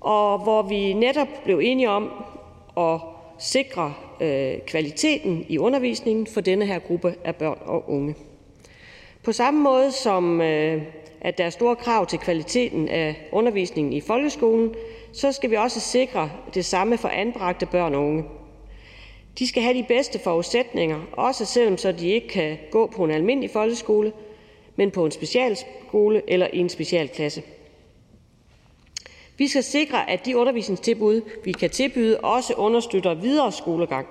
og hvor vi netop blev enige om at sikre øh, kvaliteten i undervisningen for denne her gruppe af børn og unge. På samme måde som øh, at der er store krav til kvaliteten af undervisningen i folkeskolen, så skal vi også sikre det samme for anbragte børn og unge. De skal have de bedste forudsætninger, også selvom så de ikke kan gå på en almindelig folkeskole, men på en specialskole eller i en specialklasse. Vi skal sikre, at de undervisningstilbud, vi kan tilbyde, også understøtter videre skolegang.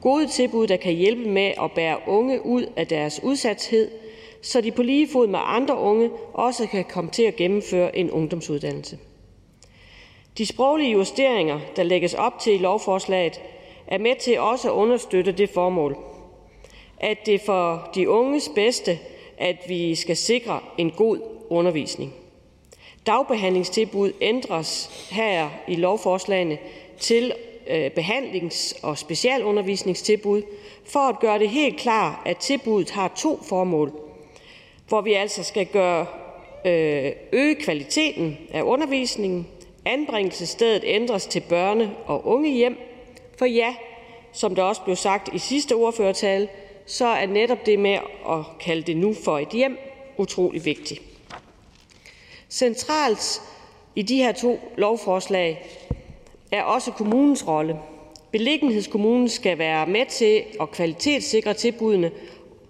Gode tilbud, der kan hjælpe med at bære unge ud af deres udsathed så de på lige fod med andre unge også kan komme til at gennemføre en ungdomsuddannelse. De sproglige justeringer, der lægges op til i lovforslaget, er med til også at understøtte det formål, at det er for de unges bedste, at vi skal sikre en god undervisning. Dagbehandlingstilbud ændres her i lovforslagene til øh, behandlings- og specialundervisningstilbud for at gøre det helt klart, at tilbuddet har to formål hvor vi altså skal gøre, øh, øge kvaliteten af undervisningen. Anbringelsesstedet ændres til børne- og ungehjem, for ja, som der også blev sagt i sidste ordførertale, så er netop det med at kalde det nu for et hjem utrolig vigtigt. Centralt i de her to lovforslag er også kommunens rolle. Beliggenhedskommunen skal være med til at kvalitetssikre tilbuddene,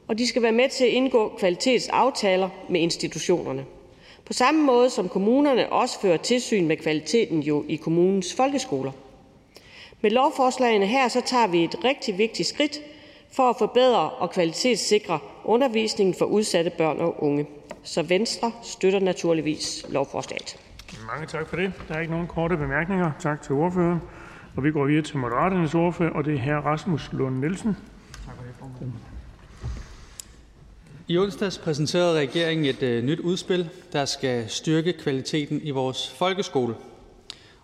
og de skal være med til at indgå kvalitetsaftaler med institutionerne, på samme måde som kommunerne også fører tilsyn med kvaliteten jo i kommunens folkeskoler. Med lovforslagene her tager vi et rigtig vigtigt skridt for at forbedre og kvalitetssikre undervisningen for udsatte børn og unge. Så Venstre støtter naturligvis lovforslaget. Mange tak for det. Der er ikke nogen korte bemærkninger. Tak til ordføreren. Og vi går videre til Moderaternes ordfører, og det er hr. Rasmus Lund Nielsen. I onsdags præsenterede regeringen et øh, nyt udspil, der skal styrke kvaliteten i vores folkeskole.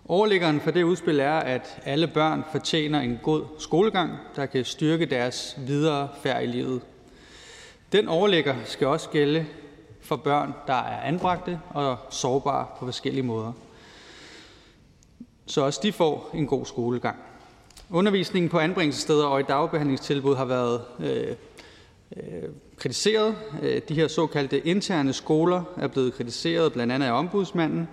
Overliggeren for det udspil er, at alle børn fortjener en god skolegang, der kan styrke deres videre færd i livet. Den overligger skal også gælde for børn, der er anbragte og sårbare på forskellige måder. Så også de får en god skolegang. Undervisningen på anbringelsessteder og i dagbehandlingstilbud har været øh, øh, kritiseret. Øh, de her såkaldte interne skoler er blevet kritiseret blandt andet af ombudsmanden.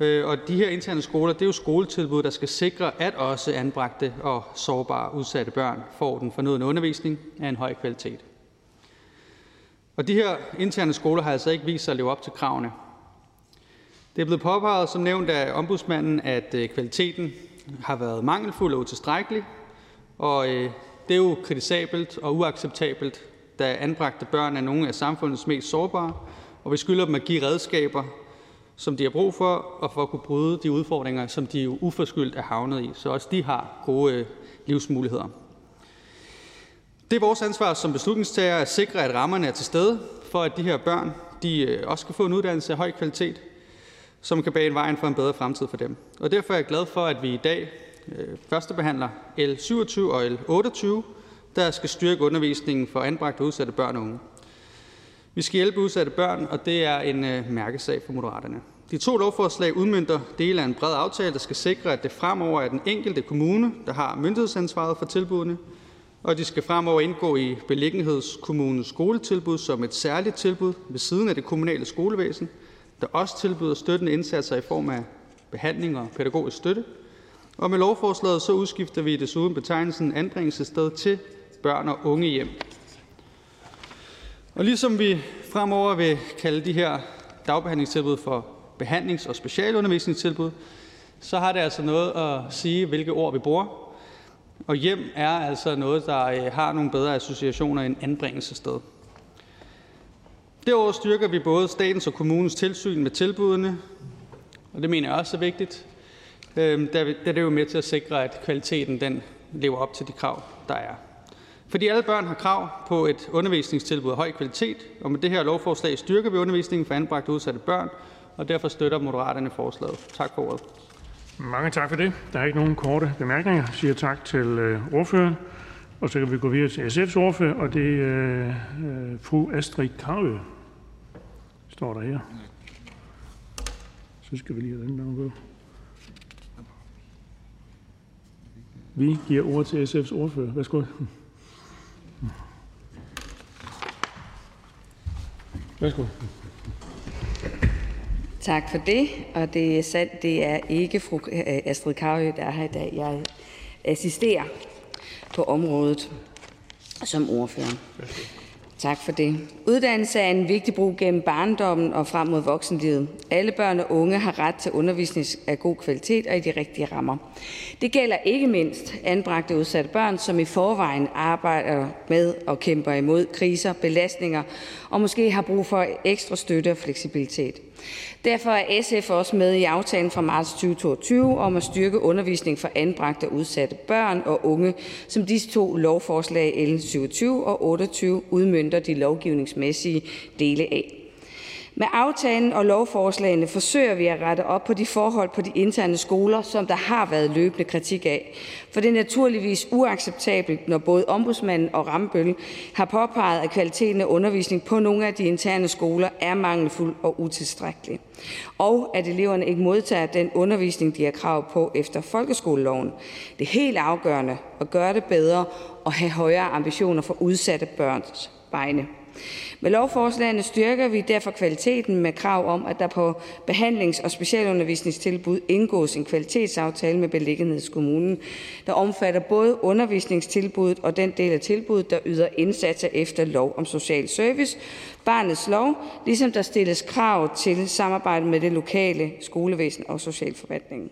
Øh, og de her interne skoler det er jo skoletilbud, der skal sikre, at også anbragte og sårbare udsatte børn får den fornødne undervisning af en høj kvalitet. Og de her interne skoler har altså ikke vist sig at leve op til kravene. Det er blevet påpeget som nævnt af ombudsmanden, at øh, kvaliteten har været mangelfuld og utilstrækkelig, og øh, det er jo kritisabelt og uacceptabelt, da anbragte børn er nogle af samfundets mest sårbare, og vi skylder dem at give redskaber, som de har brug for, og for at kunne bryde de udfordringer, som de jo uforskyldt er havnet i, så også de har gode øh, livsmuligheder. Det er vores ansvar som beslutningstager at sikre, at rammerne er til stede, for at de her børn de øh, også kan få en uddannelse af høj kvalitet, som kan bane vejen for en bedre fremtid for dem. Og derfor er jeg glad for, at vi i dag første førstebehandler L 27 og L 28, der skal styrke undervisningen for anbragte og udsatte børn og unge. Vi skal hjælpe udsatte børn, og det er en øh, mærkesag for Moderaterne. De to lovforslag udmyndter dele af en bred aftale, der skal sikre, at det fremover er den enkelte kommune, der har myndighedsansvaret for tilbudene, og de skal fremover indgå i beliggenhedskommunens skoletilbud som et særligt tilbud ved siden af det kommunale skolevæsen, der også tilbyder støttende indsatser i form af behandling og pædagogisk støtte. Og med lovforslaget så udskifter vi desuden betegnelsen anbringelsessted til børn og unge hjem. Og ligesom vi fremover vil kalde de her dagbehandlingstilbud for behandlings- og specialundervisningstilbud, så har det altså noget at sige, hvilke ord vi bruger. Og hjem er altså noget, der øh, har nogle bedre associationer end anbringelsessted. Derudover styrker vi både statens og kommunens tilsyn med tilbudene, og det mener jeg også er vigtigt, øhm, da det er jo med til at sikre, at kvaliteten den lever op til de krav, der er. Fordi alle børn har krav på et undervisningstilbud af høj kvalitet, og med det her lovforslag styrker vi undervisningen for anbragte udsatte børn, og derfor støtter Moderaterne forslaget. Tak for ordet. Mange tak for det. Der er ikke nogen korte bemærkninger. Jeg siger tak til øh, ordføreren. Og så kan vi gå videre til SF's ordfører, og det er øh, fru Astrid Karø. Står der her. Så skal vi lige have den der på. Vi giver ord til SF's ordfører. Værsgo. Værsgo. Tak for det. Og det er sandt, det er ikke fru øh, Astrid Karø, der er her i dag. Jeg assisterer på området som ordfører. Tak for det. Uddannelse er en vigtig brug gennem barndommen og frem mod voksenlivet. Alle børn og unge har ret til undervisning af god kvalitet og i de rigtige rammer. Det gælder ikke mindst anbragte udsatte børn, som i forvejen arbejder med og kæmper imod kriser, belastninger og måske har brug for ekstra støtte og fleksibilitet. Derfor er SF også med i aftalen fra marts 2022 om at styrke undervisning for anbragte og udsatte børn og unge, som disse to lovforslag L 27 og 28 udmønter de lovgivningsmæssige dele af. Med aftalen og lovforslagene forsøger vi at rette op på de forhold på de interne skoler, som der har været løbende kritik af. For det er naturligvis uacceptabelt, når både ombudsmanden og Rambøl har påpeget, at kvaliteten af undervisning på nogle af de interne skoler er mangelfuld og utilstrækkelig, og at eleverne ikke modtager den undervisning, de har krav på efter folkeskoleloven. Det er helt afgørende at gøre det bedre og have højere ambitioner for udsatte børns vegne. Med lovforslagene styrker vi derfor kvaliteten med krav om, at der på behandlings- og specialundervisningstilbud indgås en kvalitetsaftale med beliggenhedskommunen, der omfatter både undervisningstilbuddet og den del af tilbuddet, der yder indsatser efter lov om social service, barnets lov, ligesom der stilles krav til samarbejde med det lokale skolevæsen og socialforvaltningen.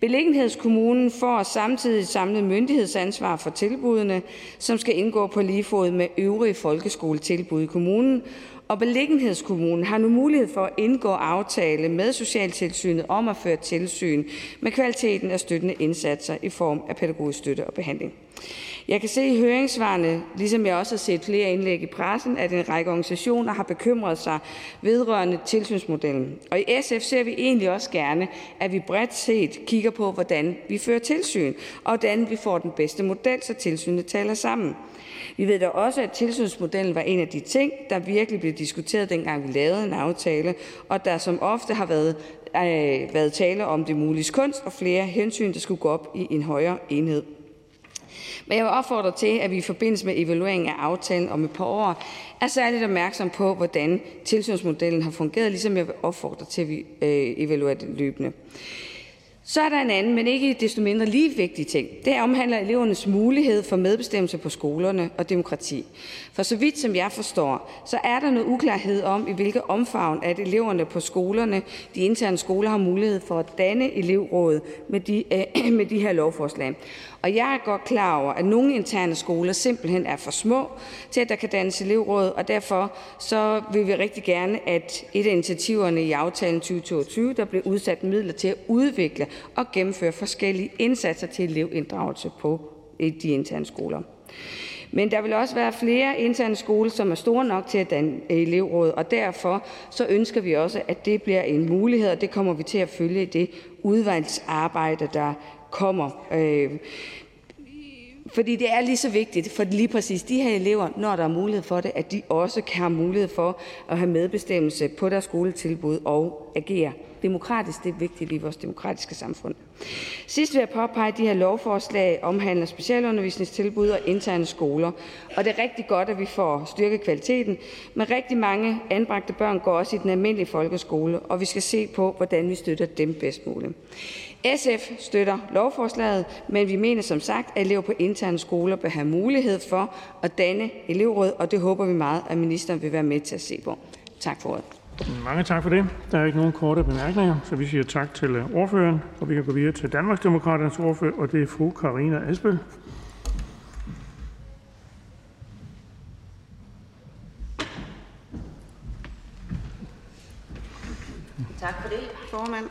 Beliggenhedskommunen får samtidig samlet myndighedsansvar for tilbudene, som skal indgå på lige fod med øvrige folkeskoletilbud i kommunen, og beliggenhedskommunen har nu mulighed for at indgå aftale med Socialtilsynet om at føre tilsyn med kvaliteten af støttende indsatser i form af pædagogisk støtte og behandling. Jeg kan se i høringssvarene, ligesom jeg også har set flere indlæg i pressen, at en række organisationer har bekymret sig vedrørende tilsynsmodellen. Og i SF ser vi egentlig også gerne, at vi bredt set kigger på, hvordan vi fører tilsyn, og hvordan vi får den bedste model, så tilsynet taler sammen. Vi ved da også, at tilsynsmodellen var en af de ting, der virkelig blev diskuteret, dengang vi lavede en aftale, og der som ofte har været, øh, været tale om det mulige kunst og flere hensyn, der skulle gå op i en højere enhed. Men jeg vil opfordre til, at vi i forbindelse med evalueringen af aftalen om et par år er særligt opmærksom på, hvordan tilsynsmodellen har fungeret, ligesom jeg vil opfordre til, at vi øh, evaluerer det løbende. Så er der en anden, men ikke desto mindre lige vigtig ting. Det omhandler elevernes mulighed for medbestemmelse på skolerne og demokrati. For så vidt som jeg forstår, så er der noget uklarhed om, i hvilket omfang at eleverne på skolerne, de interne skoler, har mulighed for at danne elevråd med de, øh, med de her lovforslag. Og jeg er godt klar over, at nogle interne skoler simpelthen er for små til, at der kan dannes elevråd, og derfor så vil vi rigtig gerne, at et af initiativerne i aftalen 2022, der bliver udsat midler til at udvikle og gennemføre forskellige indsatser til elevinddragelse på de interne skoler. Men der vil også være flere interne skoler, som er store nok til at danne elevråd, og derfor så ønsker vi også, at det bliver en mulighed, og det kommer vi til at følge i det udvalgsarbejde, der kommer. Øh, fordi det er lige så vigtigt for lige præcis de her elever, når der er mulighed for det, at de også kan have mulighed for at have medbestemmelse på deres skoletilbud og agere demokratisk. Det er vigtigt i vores demokratiske samfund. Sidst vil jeg påpege, at de her lovforslag omhandler specialundervisningstilbud og interne skoler. Og det er rigtig godt, at vi får styrket kvaliteten, men rigtig mange anbragte børn går også i den almindelige folkeskole, og vi skal se på, hvordan vi støtter dem bedst muligt. SF støtter lovforslaget, men vi mener som sagt, at elever på interne skoler bør have mulighed for at danne elevråd, og det håber vi meget, at ministeren vil være med til at se på. Tak for ordet. Mange tak for det. Der er ikke nogen korte bemærkninger, så vi siger tak til øh, ordføreren, og vi kan gå videre til Danmarksdemokraternes ordfører, og det er fru Karina Asbøl. Tak for det, formand.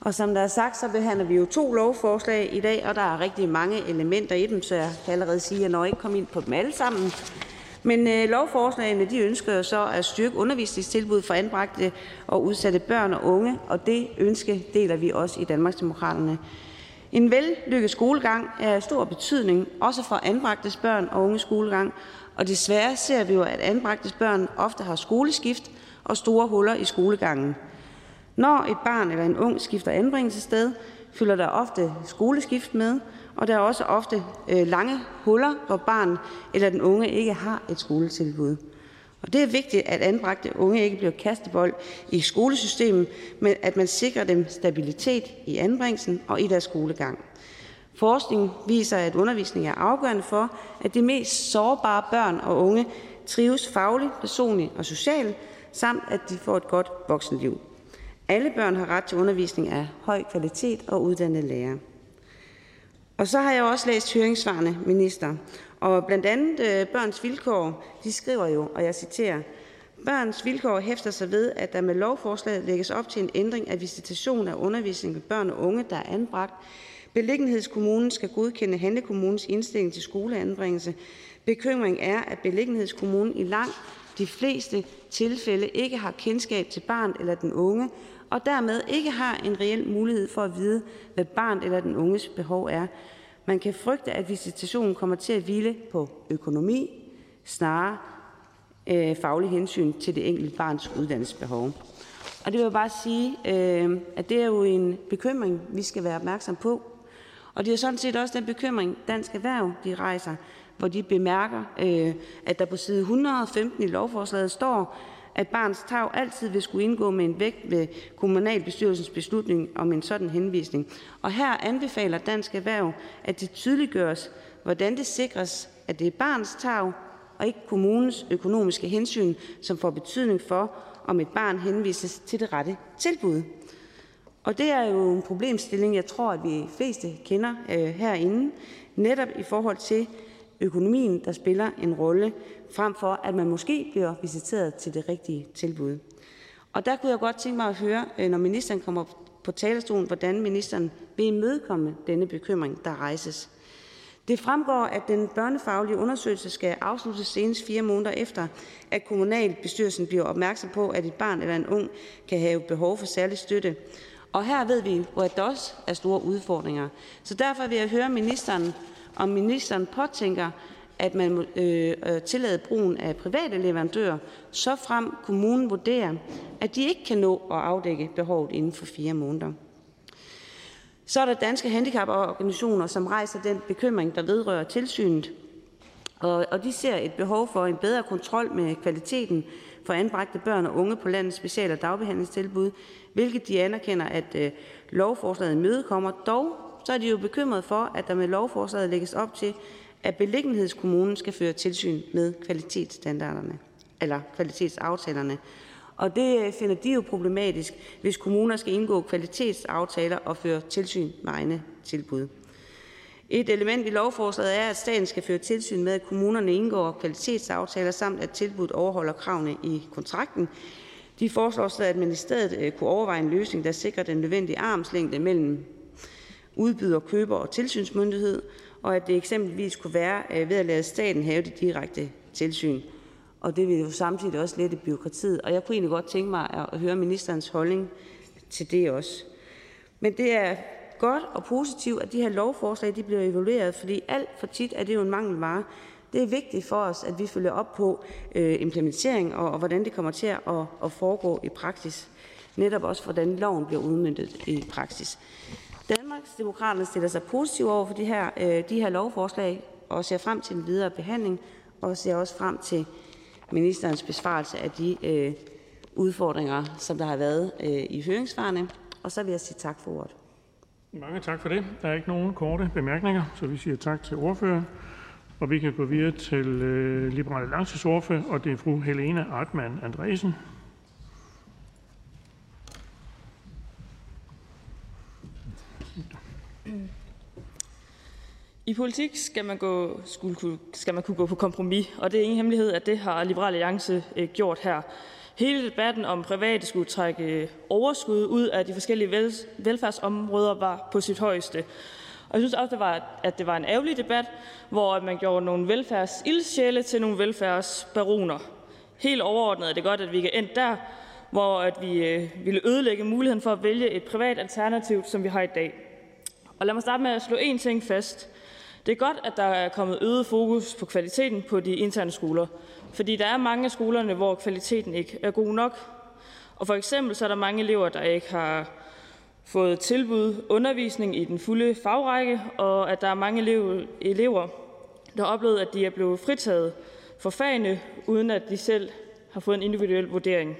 Og som der er sagt, så behandler vi jo to lovforslag i dag, og der er rigtig mange elementer i dem, så jeg kan allerede sige, at jeg når ikke komme ind på dem alle sammen. Men øh, lovforslagene de ønsker jo så at styrke undervisningstilbud for anbragte og udsatte børn og unge, og det ønske deler vi også i Danmarksdemokraterne. En vellykket skolegang er af stor betydning, også for anbragtes børn og unge skolegang, og desværre ser vi jo, at anbragtes børn ofte har skoleskift og store huller i skolegangen. Når et barn eller en ung skifter anbringelsessted, følger der ofte skoleskift med, og der er også ofte øh, lange huller, hvor barn eller den unge ikke har et skoletilbud. Og det er vigtigt, at anbragte unge ikke bliver kastebold i skolesystemet, men at man sikrer dem stabilitet i anbringelsen og i deres skolegang. Forskning viser, at undervisning er afgørende for, at de mest sårbare børn og unge trives fagligt, personligt og socialt, samt at de får et godt voksenliv. Alle børn har ret til undervisning af høj kvalitet og uddannede lærere. Og så har jeg også læst høringssvarene, minister, og blandt andet øh, Børns Vilkår, de skriver jo, og jeg citerer, Børns Vilkår hæfter sig ved, at der med lovforslaget lægges op til en ændring af visitation af undervisning med børn og unge, der er anbragt. Beliggenhedskommunen skal godkende handlekommunens indstilling til skoleanbringelse. Bekymring er, at beliggenhedskommunen i langt de fleste tilfælde ikke har kendskab til barn eller den unge, og dermed ikke har en reel mulighed for at vide, hvad barnet eller den unges behov er. Man kan frygte, at visitationen kommer til at hvile på økonomi snarere øh, faglig hensyn til det enkelte barns uddannelsesbehov. Og det vil jeg bare sige, øh, at det er jo en bekymring, vi skal være opmærksom på. Og det er sådan set også den bekymring, Dansk Erhverv de rejser. hvor de bemærker, øh, at der på side 115 i lovforslaget står, at barns tag altid vil skulle indgå med en vægt ved kommunalbestyrelsens beslutning om en sådan henvisning. Og her anbefaler Dansk Erhverv, at det tydeliggøres, hvordan det sikres, at det er barns tag og ikke kommunens økonomiske hensyn, som får betydning for, om et barn henvises til det rette tilbud. Og det er jo en problemstilling, jeg tror, at vi fleste kender øh, herinde, netop i forhold til økonomien, der spiller en rolle, frem for at man måske bliver visiteret til det rigtige tilbud. Og der kunne jeg godt tænke mig at høre, øh, når ministeren kommer på talerstolen, hvordan ministeren vil imødekomme denne bekymring, der rejses. Det fremgår, at den børnefaglige undersøgelse skal afsluttes senest fire måneder efter, at kommunalbestyrelsen bliver opmærksom på, at et barn eller en ung kan have behov for særlig støtte. Og her ved vi, hvor der også er store udfordringer. Så derfor vil jeg høre ministeren, om ministeren påtænker, at man øh, øh, tillader brugen af private leverandører, så frem kommunen vurderer, at de ikke kan nå at afdække behovet inden for fire måneder. Så er der danske handicaporganisationer, som rejser den bekymring, der vedrører tilsynet, og, og de ser et behov for en bedre kontrol med kvaliteten for anbragte børn og unge på landets special- og dagbehandlingstilbud, hvilket de anerkender, at øh, lovforslaget imødekommer. Dog så er de jo bekymret for, at der med lovforslaget lægges op til, at beliggenhedskommunen skal føre tilsyn med kvalitetsstandarderne eller kvalitetsaftalerne. Og det øh, finder de jo problematisk, hvis kommuner skal indgå kvalitetsaftaler og føre tilsyn med egne tilbud. Et element i lovforslaget er, at staten skal føre tilsyn med, at kommunerne indgår kvalitetsaftaler, samt at tilbuddet overholder kravene i kontrakten. De foreslår så, at man i stedet øh, kunne overveje en løsning, der sikrer den nødvendige armslængde mellem udbyder, køber og tilsynsmyndighed, og at det eksempelvis kunne være øh, ved at lade staten have det direkte tilsyn. Og det vil jo samtidig også lette byråkratiet. Og jeg kunne egentlig godt tænke mig at høre ministerens holdning til det også. Men det er godt og positivt, at de her lovforslag de bliver evalueret, fordi alt for tit er det jo en mangelvare. Det er vigtigt for os, at vi følger op på øh, implementering og, og hvordan det kommer til at, at foregå i praksis. Netop også, hvordan loven bliver udmyndtet i praksis. Danmarksdemokraterne stiller sig positivt over for de her, øh, de her lovforslag og ser frem til den videre behandling og ser også frem til ministerens besvarelse af de øh, udfordringer, som der har været øh, i høringsvarene. Og så vil jeg sige tak for ordet. Mange tak for det. Der er ikke nogen korte bemærkninger, så vi siger tak til ordføreren. Og vi kan gå videre til øh, Liberale Alliances ordfører, og det er fru Helena Artmann Andresen. I politik skal man, gå, skulle, skal man kunne gå på kompromis, og det er ingen hemmelighed, at det har Liberal Alliance øh, gjort her. Hele debatten om private skulle trække øh, overskud ud af de forskellige vel, velfærdsområder var på sit højeste. Og jeg synes også, det var, at det var en ærgerlig debat, hvor man gjorde nogle velfærdsildsjæle til nogle velfærdsbaroner. Helt overordnet er det godt, at vi kan endt der, hvor at vi øh, ville ødelægge muligheden for at vælge et privat alternativ, som vi har i dag. Og lad mig starte med at slå en ting fast. Det er godt, at der er kommet øget fokus på kvaliteten på de interne skoler, fordi der er mange af skolerne, hvor kvaliteten ikke er god nok. Og for eksempel så er der mange elever, der ikke har fået tilbud undervisning i den fulde fagrække, og at der er mange elever, der har oplevet, at de er blevet fritaget for fagene, uden at de selv har fået en individuel vurdering.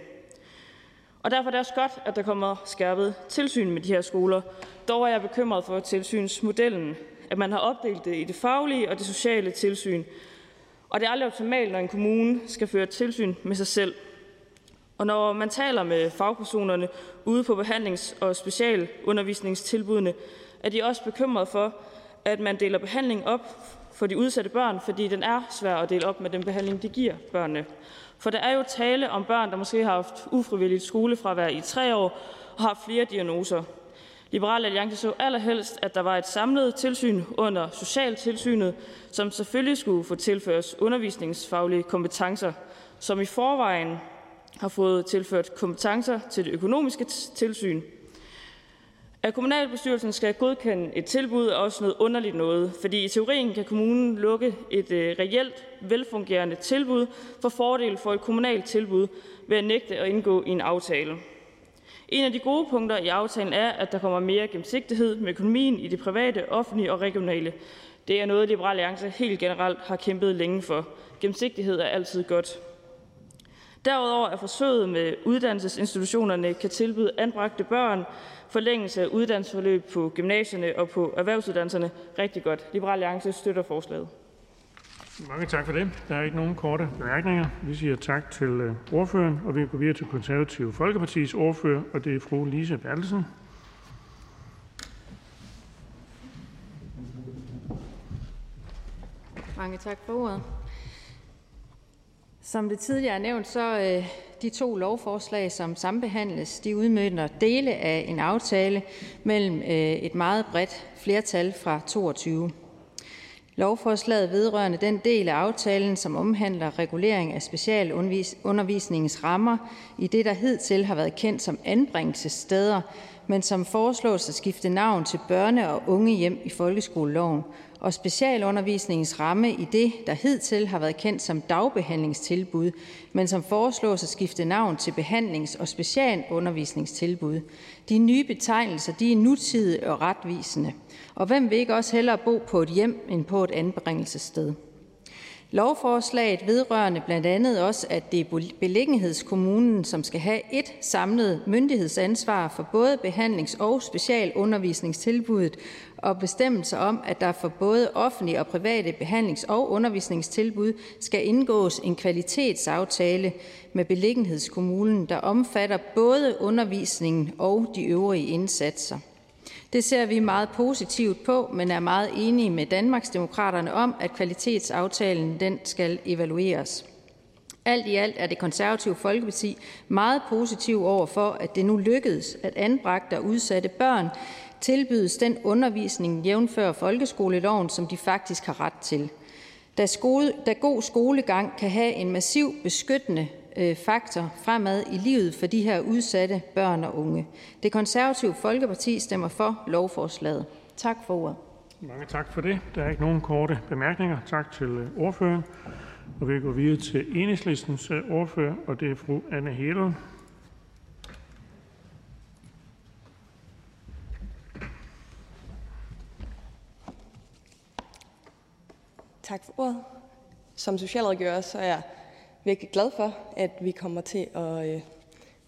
Og derfor er det også godt, at der kommer skærpet tilsyn med de her skoler. Dog er jeg bekymret for tilsynsmodellen, at man har opdelt det i det faglige og det sociale tilsyn. Og det er aldrig optimalt, når en kommune skal føre tilsyn med sig selv. Og når man taler med fagpersonerne ude på behandlings- og specialundervisningstilbudene, er de også bekymret for, at man deler behandling op for de udsatte børn, fordi den er svær at dele op med den behandling, de giver børnene. For der er jo tale om børn, der måske har haft ufrivilligt skolefravær i tre år og har flere diagnoser. Liberal Alliance så allerhelst, at der var et samlet tilsyn under Socialtilsynet, som selvfølgelig skulle få tilført undervisningsfaglige kompetencer, som i forvejen har fået tilført kompetencer til det økonomiske tilsyn. At kommunalbestyrelsen skal godkende et tilbud er også noget underligt noget, fordi i teorien kan kommunen lukke et øh, reelt velfungerende tilbud for fordel for et kommunalt tilbud ved at nægte at indgå i en aftale. En af de gode punkter i aftalen er, at der kommer mere gennemsigtighed med økonomien i det private, offentlige og regionale. Det er noget, Liberal Alliance helt generelt har kæmpet længe for. Gennemsigtighed er altid godt. Derudover er forsøget med uddannelsesinstitutionerne kan tilbyde anbragte børn forlængelse af uddannelsesforløb på gymnasierne og på erhvervsuddannelserne rigtig godt. Liberal Alliance støtter forslaget. Mange tak for det. Der er ikke nogen korte bemærkninger. Vi siger tak til øh, ordføreren, og vi går videre til Konservative Folkepartis ordfører, og det er fru Lise Bertelsen. Mange tak for ordet. Som det tidligere er nævnt, så øh, de to lovforslag, som sambehandles, de udmønter dele af en aftale mellem øh, et meget bredt flertal fra 22. Lovforslaget vedrørende den del af aftalen, som omhandler regulering af specialundervisningens rammer i det, der hidtil har været kendt som anbringelsessteder, men som foreslås at skifte navn til børne- og ungehjem i folkeskoleloven, og specialundervisningens ramme i det, der hidtil har været kendt som dagbehandlingstilbud, men som foreslås at skifte navn til behandlings- og specialundervisningstilbud. De nye betegnelser de er nutidige og retvisende, og hvem vil ikke også hellere bo på et hjem end på et anbringelsessted? Lovforslaget vedrørende blandt andet også, at det er beliggenhedskommunen, som skal have et samlet myndighedsansvar for både behandlings- og specialundervisningstilbuddet, og bestemmelser om, at der for både offentlige og private behandlings- og undervisningstilbud skal indgås en kvalitetsaftale med beliggenhedskommunen, der omfatter både undervisningen og de øvrige indsatser. Det ser vi meget positivt på, men er meget enige med Danmarksdemokraterne om, at kvalitetsaftalen den skal evalueres. Alt i alt er det konservative Folkeparti meget positiv over for, at det nu lykkedes, at anbragte og udsatte børn tilbydes den undervisning jævnfør folkeskoleloven, som de faktisk har ret til. Da, skole, da god skolegang kan have en massiv beskyttende øh, faktor fremad i livet for de her udsatte børn og unge. Det konservative Folkeparti stemmer for lovforslaget. Tak for ordet. Mange tak for det. Der er ikke nogen korte bemærkninger. Tak til øh, ordføreren. Og vi går videre til enhedslistens øh, ordfører, og det er fru Anne Hedel. Tak for ordet. Som socialrådgiver så er jeg virkelig glad for, at vi kommer til at øh,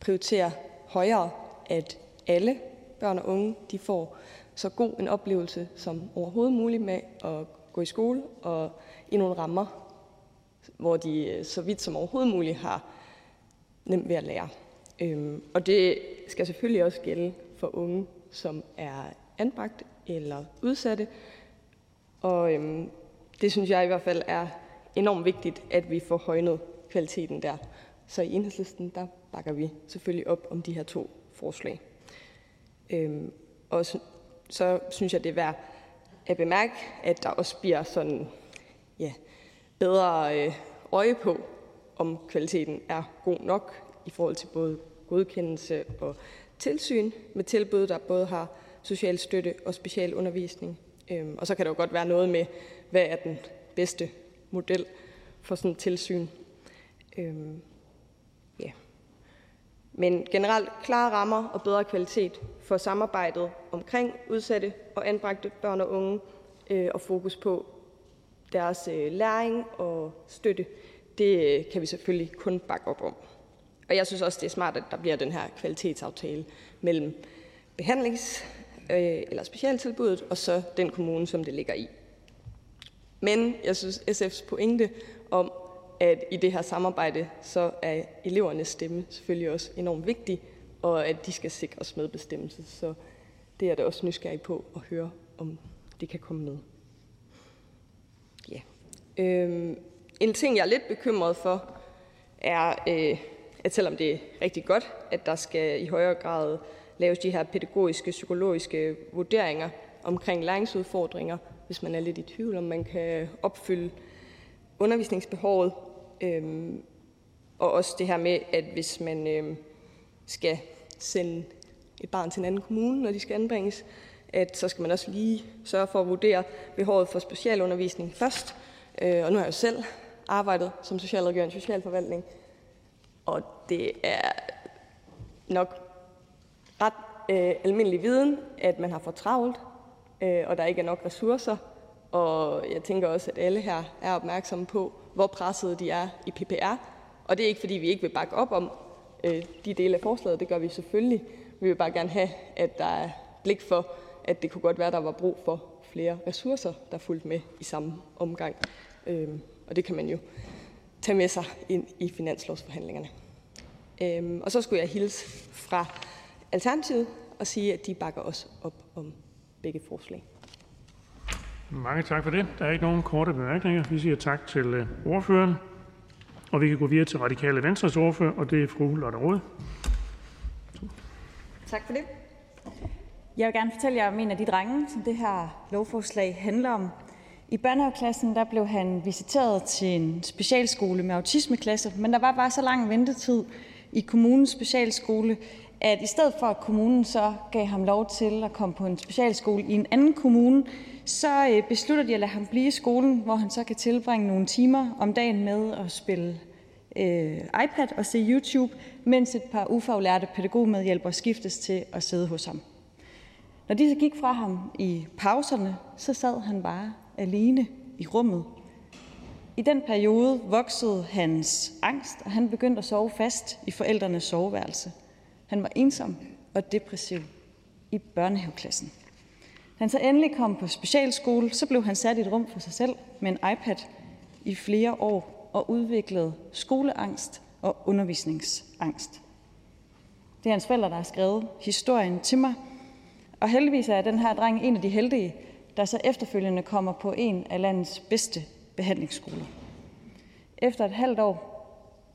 prioritere højere, at alle børn og unge de får så god en oplevelse som overhovedet muligt med at gå i skole og i nogle rammer, hvor de øh, så vidt som overhovedet muligt har nemt ved at lære. Øhm, og det skal selvfølgelig også gælde for unge, som er anbragt eller udsatte. Og øhm, det synes jeg i hvert fald er enormt vigtigt, at vi får højnet kvaliteten der. Så i enhedslisten, der bakker vi selvfølgelig op om de her to forslag. Øhm, og så, så synes jeg, det er værd at bemærke, at der også bliver sådan, ja, bedre øh, øje på, om kvaliteten er god nok i forhold til både godkendelse og tilsyn med tilbud, der både har social støtte og specialundervisning. Øhm, og så kan der jo godt være noget med, hvad er den bedste model for sådan et tilsyn. Øhm, ja. Men generelt klare rammer og bedre kvalitet for samarbejdet omkring udsatte og anbragte børn og unge, øh, og fokus på deres øh, læring og støtte, det øh, kan vi selvfølgelig kun bakke op om. Og jeg synes også, det er smart, at der bliver den her kvalitetsaftale mellem behandlings- øh, eller specialtilbuddet og så den kommune, som det ligger i. Men jeg synes, SF's pointe om, at i det her samarbejde, så er elevernes stemme selvfølgelig også enormt vigtig, og at de skal sikres medbestemmelse. Så det er da også nysgerrig på at høre, om det kan komme med. Ja. Øhm, en ting, jeg er lidt bekymret for, er, øh, at selvom det er rigtig godt, at der skal i højere grad laves de her pædagogiske, psykologiske vurderinger omkring læringsudfordringer, hvis man er lidt i tvivl, om man kan opfylde undervisningsbehovet. Øhm, og også det her med, at hvis man øhm, skal sende et barn til en anden kommune, når de skal anbringes, at så skal man også lige sørge for at vurdere behovet for specialundervisning først. Øh, og nu har jeg jo selv arbejdet som socialrådgiver i en socialforvaltning, og det er nok øh, almindelig viden, at man har for travlt, øh, og der ikke er nok ressourcer. Og jeg tænker også, at alle her er opmærksomme på, hvor presset de er i PPR. Og det er ikke, fordi vi ikke vil bakke op om øh, de dele af forslaget. Det gør vi selvfølgelig. Vi vil bare gerne have, at der er blik for, at det kunne godt være, at der var brug for flere ressourcer, der fulgte med i samme omgang. Øhm, og det kan man jo tage med sig ind i finanslovsforhandlingerne. Øhm, og så skulle jeg hilse fra Alternativet og sige, at de bakker også op om begge forslag. Mange tak for det. Der er ikke nogen korte bemærkninger. Vi siger tak til øh, ordføreren. Og vi kan gå videre til Radikale Venstres ordfører, og det er fru Lotte Rode. Tak for det. Jeg vil gerne fortælle jer om en af de drenge, som det her lovforslag handler om. I børnehaveklassen der blev han visiteret til en specialskole med autismeklasse, men der var bare så lang ventetid i kommunens specialskole, at i stedet for at kommunen så gav ham lov til at komme på en specialskole i en anden kommune, så øh, beslutter de at lade ham blive i skolen, hvor han så kan tilbringe nogle timer om dagen med at spille øh, iPad og se YouTube, mens et par ufaglærte pædagogmedhjælpere skiftes til at sidde hos ham. Når de så gik fra ham i pauserne, så sad han bare alene i rummet. I den periode voksede hans angst, og han begyndte at sove fast i forældrenes soveværelse. Han var ensom og depressiv i børnehaveklassen. Da han så endelig kom på specialskole, så blev han sat i et rum for sig selv med en iPad i flere år og udviklede skoleangst og undervisningsangst. Det er hans forældre, der har skrevet historien til mig, og heldigvis er den her dreng en af de heldige, der så efterfølgende kommer på en af landets bedste behandlingsskoler. Efter et halvt år,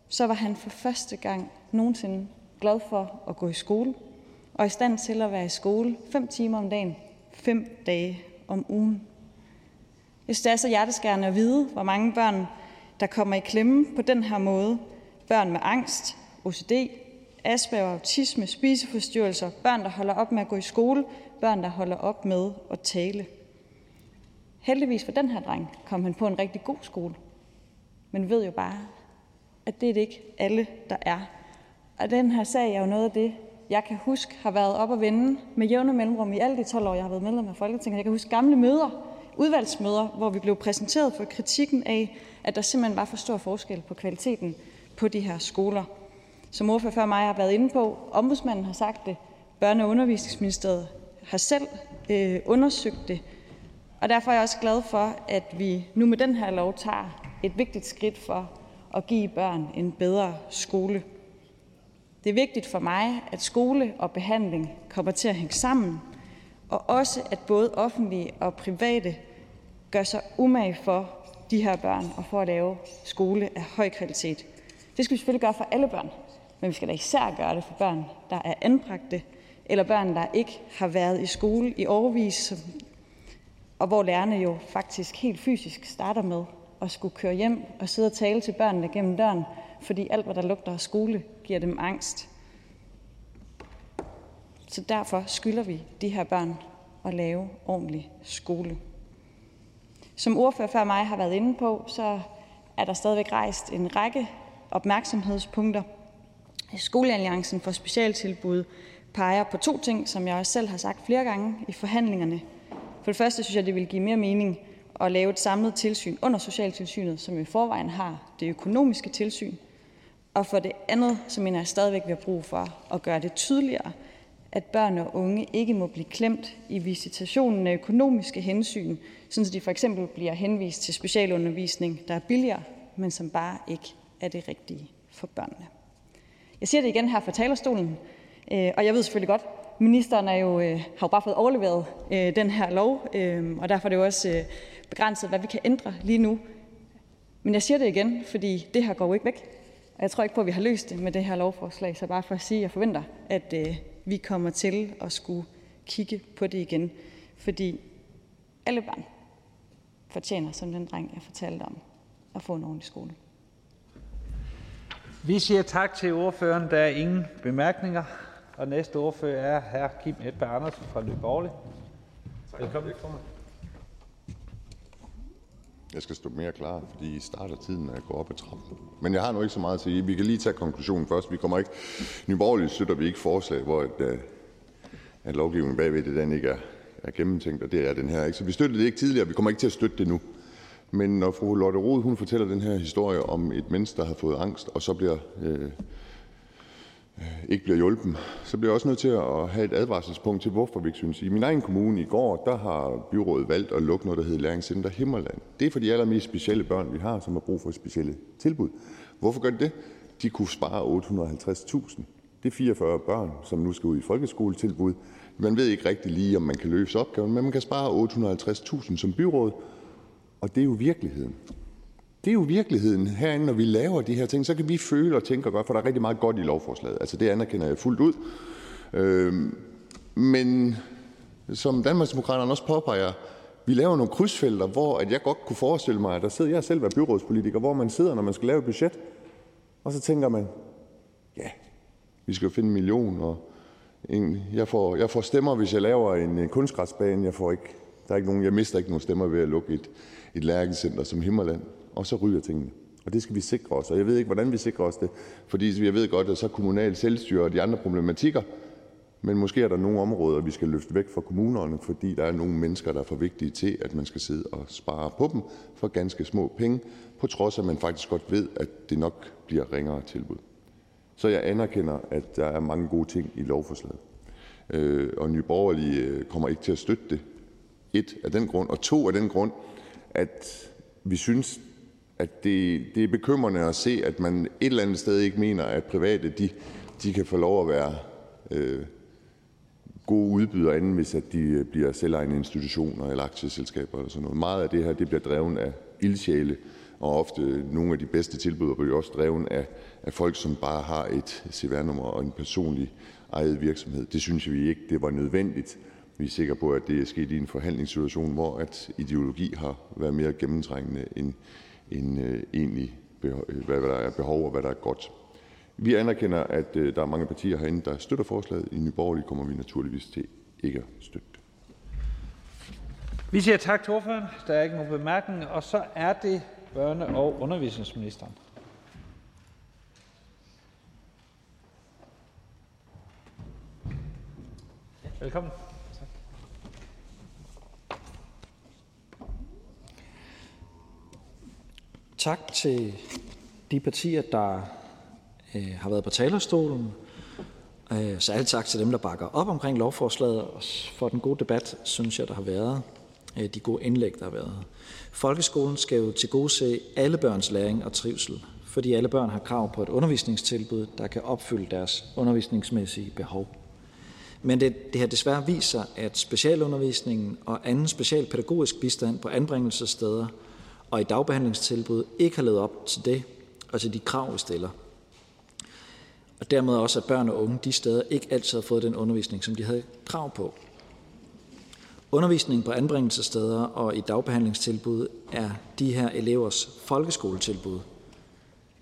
så var han for første gang nogensinde glad for at gå i skole, og i stand til at være i skole fem timer om dagen, fem dage om ugen. Jeg synes, det er så hjerteskærende at vide, hvor mange børn, der kommer i klemme på den her måde. Børn med angst, OCD, Asperger, autisme, spiseforstyrrelser, børn, der holder op med at gå i skole, børn, der holder op med at tale. Heldigvis for den her dreng kom han på en rigtig god skole. Men ved jo bare, at det er det ikke alle, der er. Og den her sag er jo noget af det, jeg kan huske har været op og vende med jævne mellemrum i alle de 12 år, jeg har været medlem af Folketinget. Jeg kan huske gamle møder, udvalgsmøder, hvor vi blev præsenteret for kritikken af, at der simpelthen var for stor forskel på kvaliteten på de her skoler. Som ordfører før mig har været inde på, ombudsmanden har sagt det, børne- og undervisningsministeriet har selv øh, undersøgt det, og derfor er jeg også glad for, at vi nu med den her lov tager et vigtigt skridt for at give børn en bedre skole. Det er vigtigt for mig, at skole og behandling kommer til at hænge sammen, og også at både offentlige og private gør sig umage for de her børn og for at lave skole af høj kvalitet. Det skal vi selvfølgelig gøre for alle børn, men vi skal da især gøre det for børn, der er anbragte, eller børn, der ikke har været i skole i årvis, og hvor lærerne jo faktisk helt fysisk starter med at skulle køre hjem og sidde og tale til børnene gennem døren, fordi alt, hvad der lugter af skole, giver dem angst. Så derfor skylder vi de her børn at lave ordentlig skole. Som ordfører før mig har været inde på, så er der stadigvæk rejst en række opmærksomhedspunkter. Skolealliancen for specialtilbud peger på to ting, som jeg også selv har sagt flere gange i forhandlingerne. For det første synes jeg, det vil give mere mening at lave et samlet tilsyn under Socialtilsynet, som i forvejen har det økonomiske tilsyn. Og for det andet, så mener jeg stadigvæk, vi har brug for at gøre det tydeligere, at børn og unge ikke må blive klemt i visitationen af økonomiske hensyn, så de for eksempel bliver henvist til specialundervisning, der er billigere, men som bare ikke er det rigtige for børnene. Jeg siger det igen her fra talerstolen, øh, og jeg ved selvfølgelig godt, ministeren er jo, øh, har jo bare fået overleveret øh, den her lov, og derfor er det jo også begrænset, hvad vi kan ændre lige nu. Men jeg siger det igen, fordi det her går jo ikke væk. Og jeg tror ikke på, at vi har løst det med det her lovforslag, så bare for at sige, at jeg forventer, at øh, vi kommer til at skulle kigge på det igen. Fordi alle børn fortjener, som den dreng, jeg fortalte om, at få en ordentlig skole. Vi siger tak til ordføreren. Der er ingen bemærkninger. Og næste ordfører er hr. Kim Edberg Andersen fra Nye Borgerlige. Velkommen. Jeg skal stå mere klar, fordi I starter tiden, når jeg går op ad trappen. Men jeg har nu ikke så meget at sige. Vi kan lige tage konklusionen først. Vi kommer ikke, Nye Borgerlige støtter vi ikke forslag, hvor at, øh, at lovgivningen bagved det den ikke er, er gennemtænkt, og det er den her ikke. Så vi støttede det ikke tidligere, og vi kommer ikke til at støtte det nu. Men når fru Lotte Rod hun fortæller den her historie om et menneske, der har fået angst, og så bliver Øh, Øh, ikke bliver hjulpet, så bliver jeg også nødt til at have et advarselspunkt til, hvorfor vi ikke synes. I min egen kommune i går der har byrådet valgt at lukke noget, der hedder Læringscenter Himmerland. Det er for de allermest specielle børn, vi har, som har brug for specielle tilbud. Hvorfor gør de det? De kunne spare 850.000. Det er 44 børn, som nu skal ud i folkeskoletilbud. Man ved ikke rigtig lige, om man kan løse opgaven, men man kan spare 850.000 som byråd, og det er jo virkeligheden. Det er jo virkeligheden herinde, når vi laver de her ting. Så kan vi føle og tænke og gøre, for der er rigtig meget godt i lovforslaget. Altså, det anerkender jeg fuldt ud. Øhm, men som Danmarksdemokraterne også påpeger, vi laver nogle krydsfelter, hvor jeg godt kunne forestille mig, at der sidder, jeg selv været byrådspolitiker, hvor man sidder, når man skal lave et budget, og så tænker man, ja, vi skal jo finde en million, og en, jeg, får, jeg får stemmer, hvis jeg laver en kunstgræsbane. Jeg, får ikke, der er ikke nogen, jeg mister ikke nogen stemmer ved at lukke et, et lærkecenter som Himmerland og så ryger tingene. Og det skal vi sikre os. Og jeg ved ikke, hvordan vi sikrer os det, fordi jeg ved godt, at så kommunal selvstyre og de andre problematikker, men måske er der nogle områder, vi skal løfte væk fra kommunerne, fordi der er nogle mennesker, der er for vigtige til, at man skal sidde og spare på dem for ganske små penge, på trods af, at man faktisk godt ved, at det nok bliver ringere tilbud. Så jeg anerkender, at der er mange gode ting i lovforslaget. Øh, og Nye Borgerlige øh, kommer ikke til at støtte det. Et af den grund, og to af den grund, at vi synes, at det det er bekymrende at se, at man et eller andet sted ikke mener, at private de de kan få lov at være øh, gode udbydere, anden hvis at de øh, bliver selvejende institutioner eller aktieselskaber eller sådan noget. Meget af det her det bliver drevet af ildsjæle, og ofte øh, nogle af de bedste tilbud bliver også drevet af, af folk, som bare har et CVR-nummer og en personlig ejet virksomhed. Det synes vi ikke det var nødvendigt. Vi er sikre på, at det er sket i en forhandlingssituation, hvor at ideologi har været mere gennemtrængende end Øh, egentlig, øh, hvad der er behov, og hvad der er godt. Vi anerkender, at øh, der er mange partier herinde, der støtter forslaget. I Nye Borgerlige kommer vi naturligvis til ikke at støtte det. Vi siger tak til ordføreren. Der er ikke nogen bemærkninger. Og så er det børne- og undervisningsministeren. Velkommen. Tak til de partier, der øh, har været på talerstolen. Øh, alt tak til dem, der bakker op omkring lovforslaget, og for den gode debat, synes jeg, der har været. Øh, de gode indlæg, der har været. Folkeskolen skal jo til gode se alle børns læring og trivsel, fordi alle børn har krav på et undervisningstilbud, der kan opfylde deres undervisningsmæssige behov. Men det, det har desværre vist sig, at specialundervisningen og anden specialpædagogisk bistand på anbringelsessteder – og i dagbehandlingstilbud ikke har levet op til det og til de krav, vi stiller. Og dermed også, at børn og unge de steder ikke altid har fået den undervisning, som de havde krav på. Undervisningen på anbringelsessteder og i dagbehandlingstilbud er de her elevers folkeskoletilbud.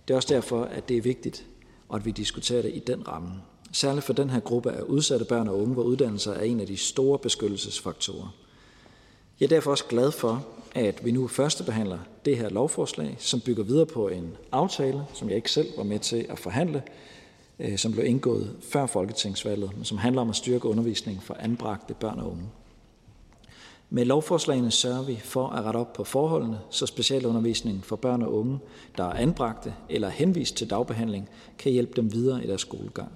Det er også derfor, at det er vigtigt, at vi diskuterer det i den ramme. Særligt for den her gruppe af udsatte børn og unge, hvor uddannelse er en af de store beskyttelsesfaktorer. Jeg er derfor også glad for, at vi nu førstebehandler det her lovforslag, som bygger videre på en aftale, som jeg ikke selv var med til at forhandle, øh, som blev indgået før folketingsvalget, men som handler om at styrke undervisningen for anbragte børn og unge. Med lovforslagene sørger vi for at rette op på forholdene, så specialundervisningen for børn og unge, der er anbragte eller henvist til dagbehandling, kan hjælpe dem videre i deres skolegang.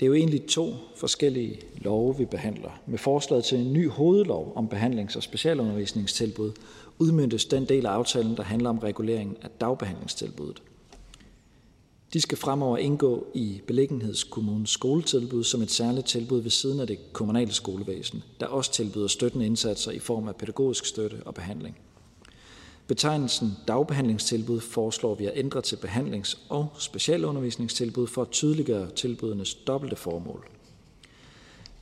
Det er jo egentlig to forskellige love, vi behandler. Med forslaget til en ny hovedlov om behandlings- og specialundervisningstilbud udmyndtes den del af aftalen, der handler om reguleringen af dagbehandlingstilbuddet. De skal fremover indgå i beliggenhedskommunens skoletilbud som et særligt tilbud ved siden af det kommunale skolevæsen, der også tilbyder støttende indsatser i form af pædagogisk støtte og behandling. Betegnelsen dagbehandlingstilbud foreslår vi at ændre til behandlings- og specialundervisningstilbud for at tydeliggøre tilbudenes dobbelte formål.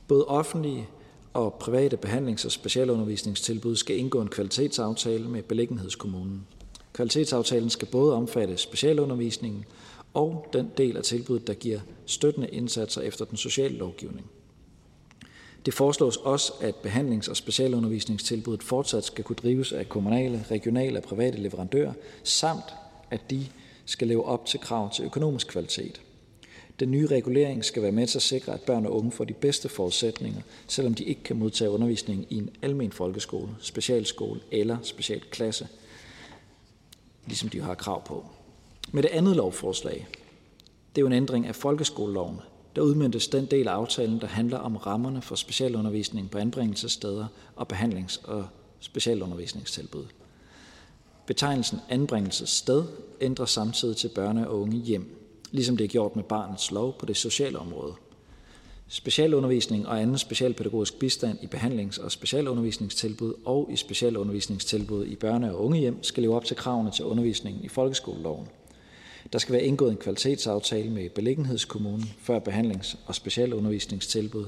Både offentlige og private behandlings- og specialundervisningstilbud skal indgå en kvalitetsaftale med beliggenhedskommunen. Kvalitetsaftalen skal både omfatte specialundervisningen og den del af tilbuddet, der giver støttende indsatser efter den sociale lovgivning. Det foreslås også, at behandlings- og specialundervisningstilbuddet fortsat skal kunne drives af kommunale, regionale og private leverandører, samt at de skal leve op til krav til økonomisk kvalitet. Den nye regulering skal være med til at sikre, at børn og unge får de bedste forudsætninger, selvom de ikke kan modtage undervisning i en almen folkeskole, specialskole eller specialklasse, ligesom de har krav på. Med det andet lovforslag, det er jo en ændring af folkeskoleloven, der udmyndtes den del af aftalen, der handler om rammerne for specialundervisning på anbringelsessteder og behandlings- og specialundervisningstilbud. Betegnelsen anbringelsessted ændrer samtidig til børne- og unge hjem, ligesom det er gjort med barnets lov på det sociale område. Specialundervisning og anden specialpædagogisk bistand i behandlings- og specialundervisningstilbud og i specialundervisningstilbud i børne- og unge hjem skal leve op til kravene til undervisningen i folkeskoleloven. Der skal være indgået en kvalitetsaftale med beliggenhedskommunen før behandlings- og specialundervisningstilbud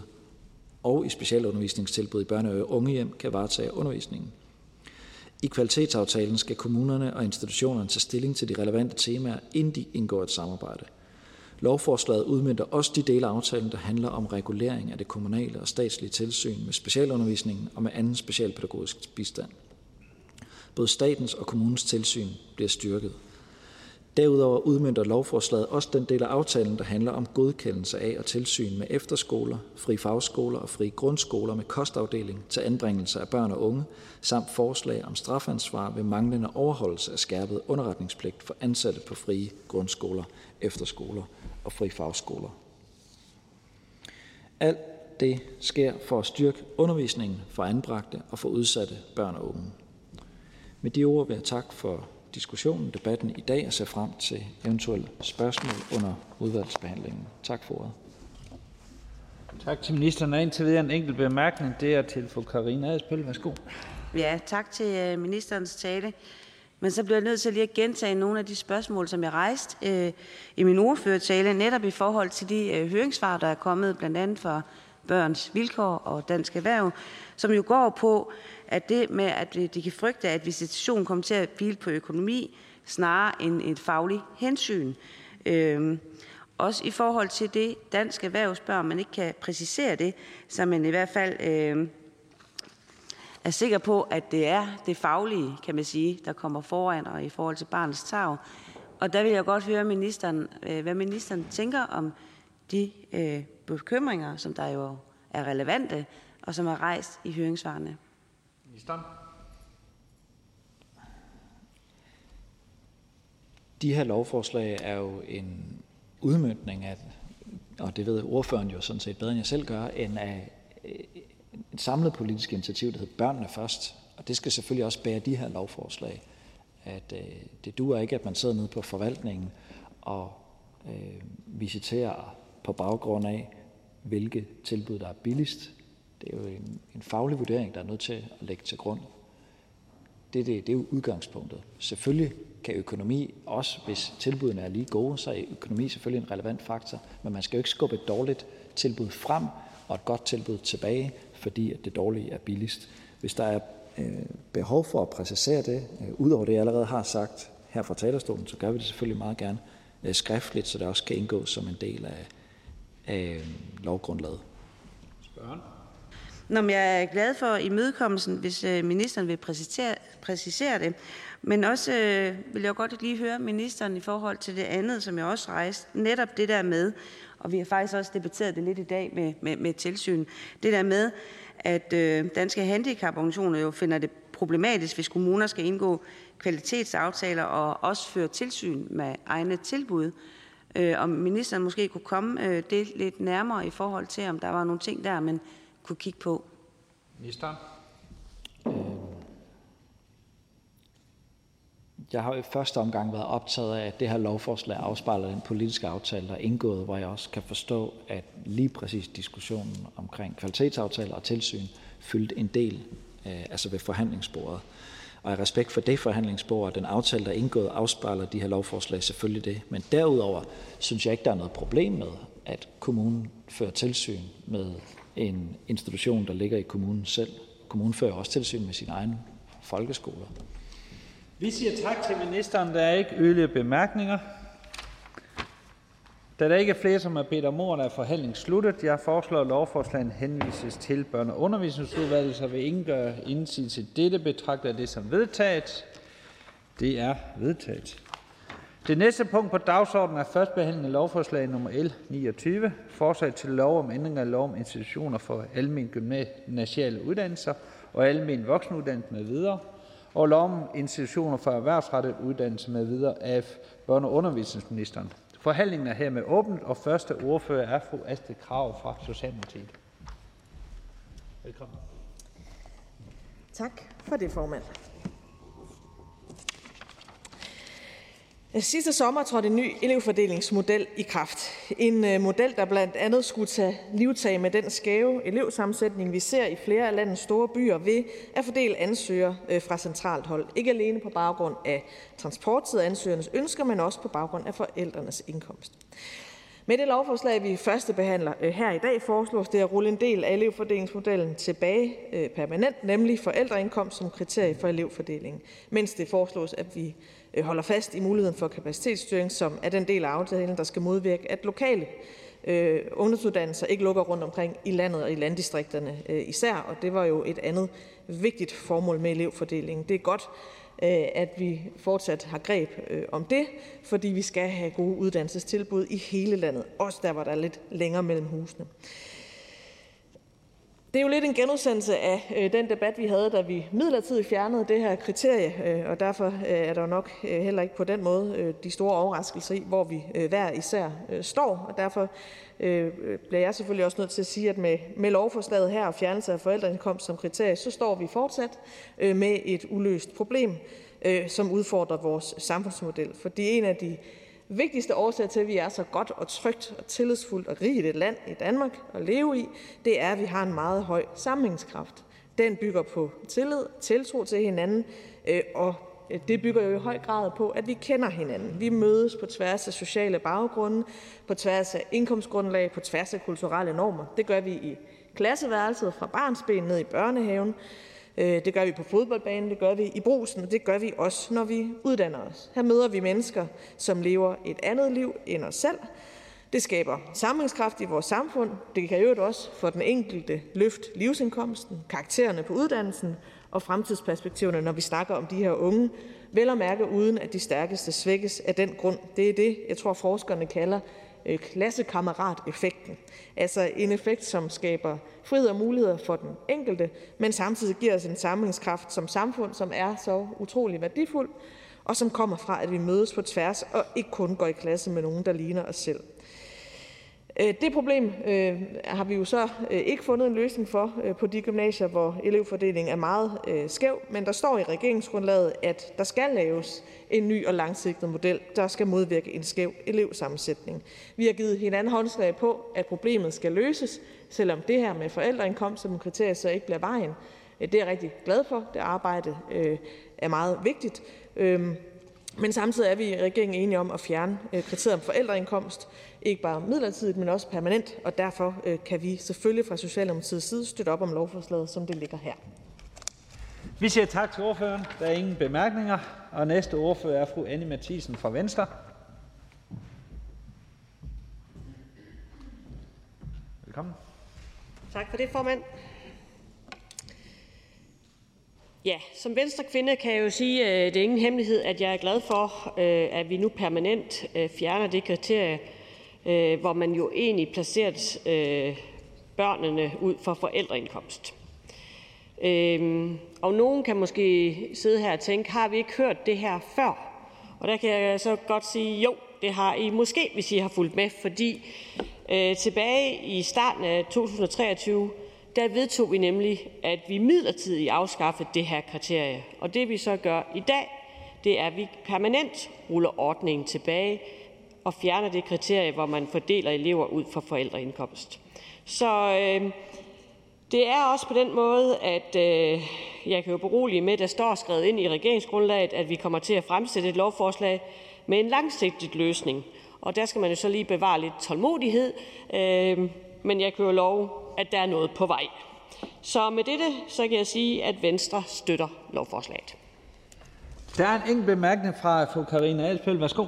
og i specialundervisningstilbud i børne- og ungehjem kan varetage undervisningen. I kvalitetsaftalen skal kommunerne og institutionerne tage stilling til de relevante temaer, inden de indgår et samarbejde. Lovforslaget udmyndter også de dele af aftalen, der handler om regulering af det kommunale og statslige tilsyn med specialundervisningen og med anden specialpædagogisk bistand. Både statens og kommunens tilsyn bliver styrket. Derudover udmyndter lovforslaget også den del af aftalen, der handler om godkendelse af og tilsyn med efterskoler, fri fagskoler og fri grundskoler med kostafdeling til anbringelse af børn og unge, samt forslag om strafansvar ved manglende overholdelse af skærpet underretningspligt for ansatte på frie grundskoler, efterskoler og fri fagskoler. Alt det sker for at styrke undervisningen for anbragte og for udsatte børn og unge. Med de ord vil jeg takke for diskussionen, debatten i dag og ser frem til eventuelle spørgsmål under udvalgsbehandlingen. Tak for ordet. Tak til ministeren. Og indtil videre en enkelt bemærkning. Det er til fru Karina Adsbøl. Værsgo. Ja, tak til øh, ministerens tale. Men så bliver jeg nødt til lige at gentage nogle af de spørgsmål, som jeg rejste øh, i min ordførertale, netop i forhold til de øh, høringssvar, der er kommet blandt andet fra Børns Vilkår og Dansk Erhverv, som jo går på, at det med, at de kan frygte, at visitationen kommer til at hvile på økonomi, snarere end et fagligt hensyn. Øhm, også i forhold til det, Dansk Erhverv spørger, om man ikke kan præcisere det, så man i hvert fald øh, er sikker på, at det er det faglige, kan man sige, der kommer foran og i forhold til barnets tag. Og der vil jeg godt høre ministeren, øh, hvad ministeren tænker om de øh, bekymringer, som der jo er relevante, og som er rejst i høringssvarene. Ministeren. De her lovforslag er jo en udmyndning af, og det ved ordføreren jo sådan set bedre end jeg selv gør, end af øh, et samlet politisk initiativ, der hedder Børnene Først. Og det skal selvfølgelig også bære de her lovforslag. At øh, det duer ikke, at man sidder nede på forvaltningen og øh, visiterer på baggrund af, hvilke tilbud, der er billigst. Det er jo en, en faglig vurdering, der er nødt til at lægge til grund. Det, det, det er jo udgangspunktet. Selvfølgelig kan økonomi, også hvis tilbudene er lige gode, så er økonomi selvfølgelig en relevant faktor, men man skal jo ikke skubbe et dårligt tilbud frem og et godt tilbud tilbage, fordi at det dårlige er billigst. Hvis der er øh, behov for at præcisere det, øh, ud over det jeg allerede har sagt her fra talerstolen, så gør vi det selvfølgelig meget gerne øh, skriftligt, så det også kan indgå som en del af, af øh, lovgrundlaget. Spørgen. Nå, men jeg er glad for imødekommelsen, hvis øh, ministeren vil præcisere, præcisere det. Men også øh, vil jeg godt lige høre ministeren i forhold til det andet, som jeg også rejste. Netop det der med, og vi har faktisk også debatteret det lidt i dag med, med, med tilsyn, det der med, at øh, danske handicaporganisationer jo finder det problematisk, hvis kommuner skal indgå kvalitetsaftaler og også føre tilsyn med egne tilbud. Øh, om ministeren måske kunne komme øh, det lidt nærmere i forhold til, om der var nogle ting der, men kunne kigge på. Ministeren. Jeg har i første omgang været optaget af, at det her lovforslag afspejler den politiske aftale, der er indgået, hvor jeg også kan forstå, at lige præcis diskussionen omkring kvalitetsaftaler og tilsyn fyldte en del, øh, altså ved forhandlingsbordet. Og i respekt for det forhandlingsbord og den aftale, der er indgået, afspejler de her lovforslag selvfølgelig det. Men derudover synes jeg ikke, der er noget problem med, at kommunen fører tilsyn med en institution, der ligger i kommunen selv. Kommunen fører også tilsyn med sine egne folkeskoler. Vi siger tak til ministeren. Der er ikke yderligere bemærkninger. Da der ikke er flere, som har bedt om ordet, er forhandlingen sluttet. Jeg foreslår, at lovforslaget henvises til børne- og undervisningsudvalget, så vil ingen gøre indsigelse til dette, betragter det som vedtaget. Det er vedtaget. Det næste punkt på dagsordenen er: første behandling af lovforslag nr. L 29: Forslag til lov om ændring af lov om institutioner for almen gymnasiale uddannelser og almen voksenuddannelse m.v. og lov om institutioner for erhvervsrettet uddannelse m.v. af børne- og undervisningsministeren. Forhandlingen er hermed åbnet, og første ordfører er fru Astrid Krag fra Socialdemokratiet. Velkommen. Tak for det, formand. Øh, sidste sommer trådte en ny elevfordelingsmodel i kraft. En øh, model, der blandt andet skulle tage livtag med den skæve elevsammensætning, vi ser i flere af landets store byer ved at fordele ansøgere øh, fra centralt hold. Ikke alene på baggrund af transporttid ansøgernes ønsker, men også på baggrund af forældrenes indkomst. Med det lovforslag, vi første behandler her i dag, foreslås det at rulle en del af elevfordelingsmodellen tilbage permanent, nemlig forældreindkomst som kriterie for elevfordelingen, mens det foreslås, at vi Øh, holder fast i muligheden for kapacitetsstyring, som er den del af aftalen, der skal modvirke, at lokale øh, ungdomsuddannelser ikke lukker rundt omkring i landet og i landdistrikterne øh, især. Og det var jo et andet vigtigt formål med elevfordelingen. Det er godt, øh, at vi fortsat har greb øh, om det, fordi vi skal have gode uddannelsestilbud i hele landet, også der, hvor der er lidt længere mellem husene. Det er jo lidt en genudsendelse af øh, den debat, vi havde, da vi midlertidigt fjernede det her kriterie, øh, og derfor øh, er der nok øh, heller ikke på den måde øh, de store overraskelser i, hvor vi øh, hver især øh, står. Og derfor øh, øh, bliver jeg selvfølgelig også nødt til at sige, at med, med lovforslaget her og fjernelse af forældreindkomst som kriterie, så står vi fortsat øh, med et uløst problem, øh, som udfordrer vores samfundsmodel. Fordi en af de vigtigste årsag til, at vi er så godt og trygt og tillidsfuldt og rigt et land i Danmark at leve i, det er, at vi har en meget høj sammenhængskraft. Den bygger på tillid, tiltro til hinanden, øh, og øh, det bygger jo i høj grad på, at vi kender hinanden. Vi mødes på tværs af sociale baggrunde, på tværs af indkomstgrundlag, på tværs af kulturelle normer. Det gør vi i klasseværelset fra barnsben ned i børnehaven. Øh, det gør vi på fodboldbanen, det gør vi i brusen, og det gør vi også, når vi uddanner os. Her møder vi mennesker, som lever et andet liv end os selv. Det skaber sammenhængskraft i vores samfund. Det kan jo også for den enkelte løft livsindkomsten, karaktererne på uddannelsen og fremtidsperspektiverne, når vi snakker om de her unge. Vel at mærke uden, at de stærkeste svækkes af den grund. Det er det, jeg tror forskerne kalder Øh, klassekammerateffekten. Altså en effekt, som skaber frihed og muligheder for den enkelte, men samtidig giver os en samlingskraft som samfund, som er så utrolig værdifuld, og som kommer fra, at vi mødes på tværs og ikke kun går i klasse med nogen, der ligner os selv. Øh, det problem øh, har vi jo så øh, ikke fundet en løsning for på de gymnasier, hvor elevfordelingen er meget skæv, men der står i regeringsgrundlaget, at der skal laves en ny og langsigtet model, der skal modvirke en skæv elevsammensætning. Vi har givet hinanden håndslag på, at problemet skal løses, selvom det her med forældreindkomst som kriterie så ikke bliver vejen. Det er jeg rigtig glad for. Det arbejde er meget vigtigt. Øhm, men samtidig er vi i regeringen enige om at fjerne kriteriet om forældreindkomst, ikke bare midlertidigt, men også permanent, og derfor øh, kan vi selvfølgelig fra Socialdemokratiets side støtte op om lovforslaget, som det ligger her. Vi siger tak til ordføreren. Der er ingen bemærkninger. Og næste ordfører er fru Anne Mathisen fra Venstre. Velkommen. Tak for det, formand. Ja, som venstre kvinde kan jeg jo sige, at øh, det er ingen hemmelighed, at jeg er glad for, øh, at vi nu permanent fjerner det kriterie, øh, hvor man jo egentlig placeret øh, børnene ud for forældreindkomst. Øh, og nogen kan måske sidde her og tænke, har vi ikke hørt det her før? Og der kan jeg så godt sige, jo, det har I måske, hvis I har fulgt med, fordi øh, tilbage i starten af 2023, der vedtog vi nemlig, at vi midlertidigt afskaffede det her kriterie. Og det vi så gør i dag, det er, at vi permanent ruller ordningen tilbage, og fjerner det kriterie, hvor man fordeler elever ud fra forældreindkomst. Så øh, det er også på den måde, at øh, jeg kan jo berolige med, at der står skrevet ind i regeringsgrundlaget, at vi kommer til at fremsætte et lovforslag med en langsigtet løsning. Og der skal man jo så lige bevare lidt tålmodighed, øh, men jeg kan jo love, at der er noget på vej. Så med dette, så kan jeg sige, at Venstre støtter lovforslaget. Der er en enkelt bemærkning fra fru Karina Adsbøl. Værsgo.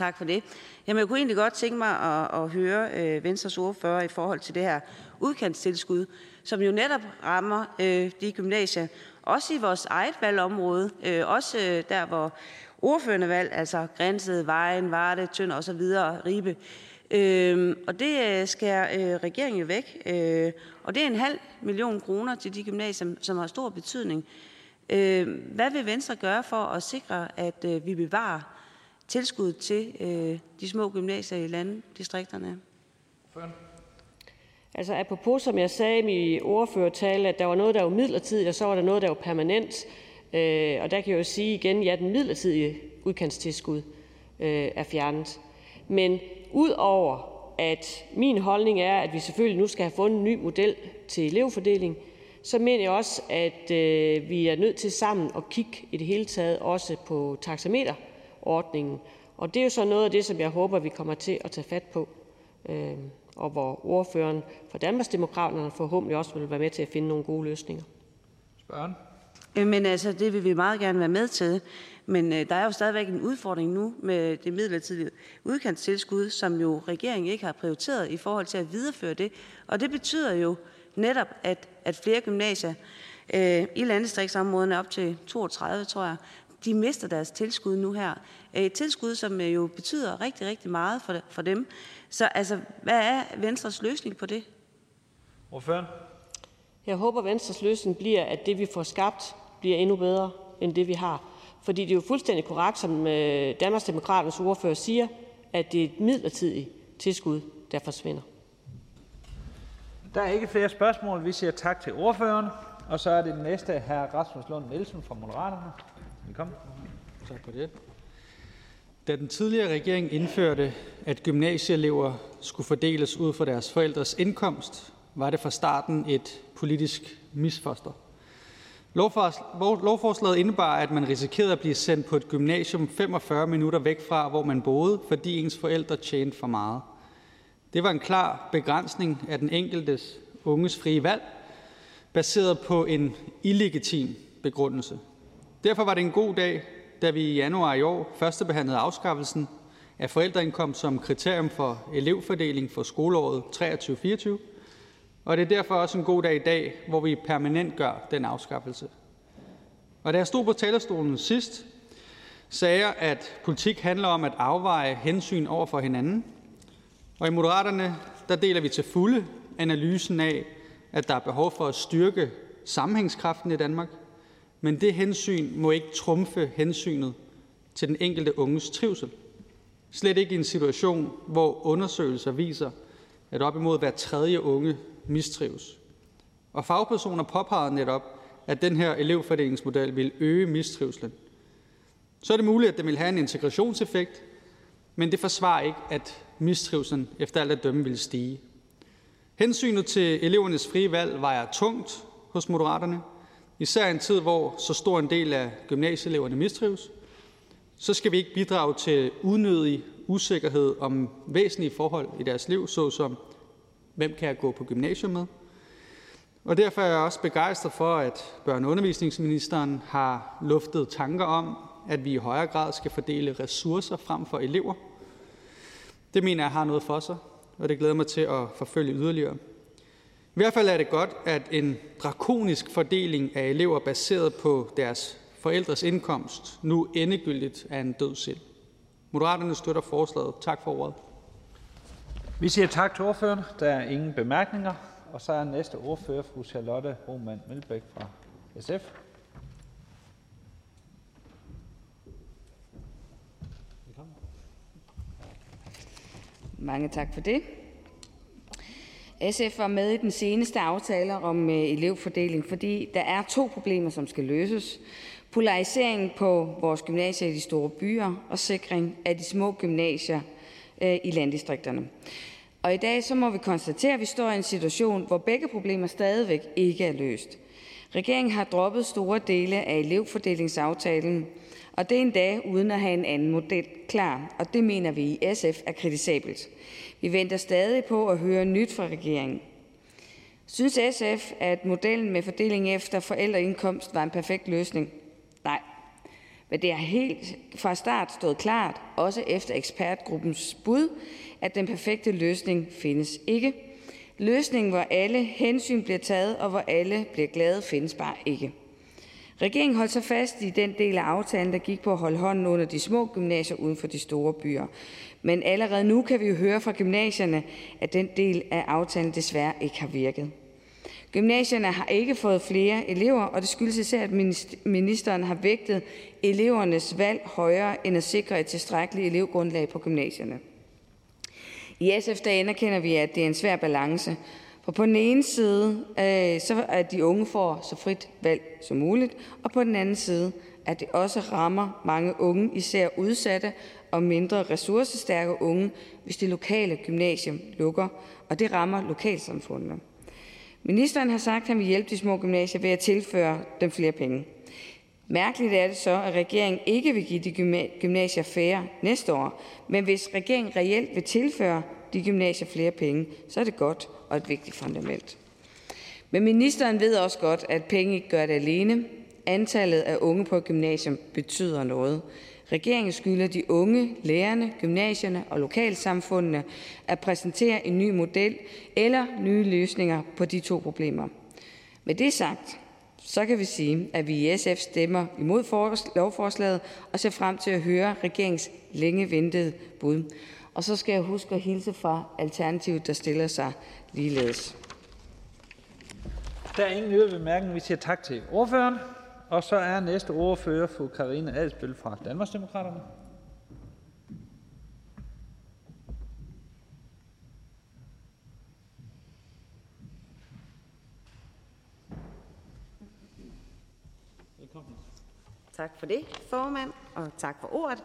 Tak for det. Jamen, jeg kunne egentlig godt tænke mig at, at høre øh, Venstres ordfører i forhold til det her udkantstilskud, som jo netop rammer øh, de gymnasier, også i vores eget valgområde, øh, også øh, der, hvor ordførende valg, altså Grænsted, Vejen, Varde, Tønder osv., Ribe. Øh, og det øh, skærer øh, regeringen jo væk. Øh, og det er en halv million kroner til de gymnasier, som har stor betydning. Øh, hvad vil Venstre gøre for at sikre, at øh, vi bevarer tilskud til øh, de små gymnasier i landdistrikterne? Altså apropos, som jeg sagde i min ordførertale, at der var noget, der var midlertidigt, og så var der noget, der var permanent. Øh, og der kan jeg jo sige igen, ja, den midlertidige udkantstilskud øh, er fjernet. Men udover at min holdning er, at vi selvfølgelig nu skal have fundet en ny model til elevfordeling, så mener jeg også, at øh, vi er nødt til sammen at kigge i det hele taget også på taxameterordningen. Og det er jo så noget af det, som jeg håber, vi kommer til at tage fat på. Øh, og hvor ordføreren for Danmarksdemokraterne forhåbentlig også vil være med til at finde nogle gode løsninger. Spørgen? Men altså, det vil vi meget gerne være med til. Men øh, der er jo stadigvæk en udfordring nu med det midlertidige udkantstilskud, som jo regeringen ikke har prioriteret i forhold til at videreføre det. Og det betyder jo netop, at, at flere gymnasier øh, i landdistriktsområderne op til 32, tror jeg, de mister deres tilskud nu her. Et tilskud, som jo betyder rigtig, rigtig meget for, for dem. Så altså, hvad er Venstres løsning på det? Ordføreren? Jeg håber, Venstres løsning bliver, at det, vi får skabt, bliver endnu bedre end det, vi har. Fordi det er jo fuldstændig korrekt, som øh, Danmarksdemokraternes ordfører siger, at det er et midlertidigt tilskud, der forsvinder. Der er ikke flere spørgsmål. Vi siger tak til ordføreren. Og så er det den næste, hr. Rasmus Lund Nielsen fra Moderaterne. Velkommen. Tak for det. Da den tidligere regering indførte, at gymnasieelever skulle fordeles ud fra deres forældres indkomst, var det fra starten et politisk misfoster. Lovforslaget indebar, at man risikerede at blive sendt på et gymnasium 45 minutter væk fra, hvor man boede, fordi ens forældre tjente for meget. Det var en klar begrænsning af den enkeltes unges frie valg, baseret på en illegitim begrundelse. Derfor var det en god dag, da vi i januar i år førstebehandlede afskaffelsen af forældreindkomst som kriterium for elevfordeling for skoleåret 23-24, og det er derfor også en god dag i dag, hvor vi permanent gør den afskaffelse. Og da jeg stod på talerstolen sidst, sagde jeg, at politik handler om at afveje hensyn over for hinanden. Og i Moderaterne, der deler vi til fulde analysen af, at der er behov for at styrke sammenhængskraften i Danmark, men det hensyn må ikke trumfe hensynet til den enkelte unges trivsel. Slet ikke i en situation, hvor undersøgelser viser, at op imod hver tredje unge mistrives. Og fagpersoner påpegede netop, at den her elevfordelingsmodel vil øge mistrivslen. Så er det muligt, at det vil have en integrationseffekt, men det forsvarer ikke, at mistrivslen efter alt at dømme vil stige. Hensynet til elevernes frie valg vejer tungt hos Moderaterne, især i en tid, hvor så stor en del af gymnasieeleverne mistrives. Så skal vi ikke bidrage til unødig usikkerhed om væsentlige forhold i deres liv, såsom hvem kan jeg gå på gymnasium med? Og derfor er jeg også begejstret for, at børne- og undervisningsministeren har luftet tanker om, at vi i højere grad skal fordele ressourcer frem for elever. Det mener jeg har noget for sig, og det glæder mig til at forfølge yderligere. I hvert fald er det godt, at en drakonisk fordeling af elever baseret på deres forældres indkomst nu endegyldigt er en død selv. Moderaterne støtter forslaget. Tak for ordet. Vi siger tak til ordføreren. Der er ingen bemærkninger. Og så er næste ordfører fru Charlotte Roman Melbæk fra SF. Mange tak for det. SF var med i den seneste aftale om øh, elevfordeling, fordi der er to problemer, som skal løses. Polarisering på vores gymnasier i de store byer og sikring af de små gymnasier øh, i landdistrikterne. Og i dag så må vi konstatere, at vi står i en situation, hvor begge problemer stadigvæk ikke er løst. Regeringen har droppet store dele af elevfordelingsaftalen, og det er endda uden at have en anden model klar, og det mener vi i SF er kritisabelt. Vi venter stadig på at høre nyt fra regeringen. Synes SF, at modellen med fordeling efter forældreindkomst var en perfekt løsning? Nej. Men det har helt fra start stået klart, også efter ekspertgruppens bud, at den perfekte løsning findes ikke. Løsningen, hvor alle hensyn bliver taget, og hvor alle bliver glade, findes bare ikke. Regeringen holdt så fast i den del af aftalen, der gik på at holde hånden under de små gymnasier uden for de store byer. Men allerede nu kan vi jo høre fra gymnasierne, at den del af aftalen desværre ikke har virket. Gymnasierne har ikke fået flere elever, og det skyldes især, at ministeren har vægtet elevernes valg højere end at sikre et tilstrækkeligt elevgrundlag på gymnasierne. I SF der anerkender vi, at det er en svær balance, for på den ene side, øh, så at de unge får så frit valg som muligt, og på den anden side, at det også rammer mange unge, især udsatte og mindre ressourcestærke unge, hvis det lokale gymnasium lukker, og det rammer lokalsamfundene. Ministeren har sagt, at han vil hjælpe de små gymnasier ved at tilføre dem flere penge. Mærkeligt er det så, at regeringen ikke vil give de gymnasier færre næste år, men hvis regeringen reelt vil tilføre de gymnasier flere penge, så er det godt og et vigtigt fundament. Men ministeren ved også godt, at penge ikke gør det alene. Antallet af unge på gymnasium betyder noget. Regeringen skylder de unge, lærerne, gymnasierne og lokalsamfundene at præsentere en ny model eller nye løsninger på de to problemer. Med det sagt, så kan vi sige, at vi i SF stemmer imod lovforslaget og ser frem til at høre regeringens længe ventede bud. Og så skal jeg huske at hilse fra Alternativet, der stiller sig ligeledes. Der er ingen yderligere bemærkninger. Vi siger tak til ordføreren. Og så er næste ordfører fru Karina Adsbøl fra Danmarksdemokraterne. Tak for det, formand, og tak for ordet.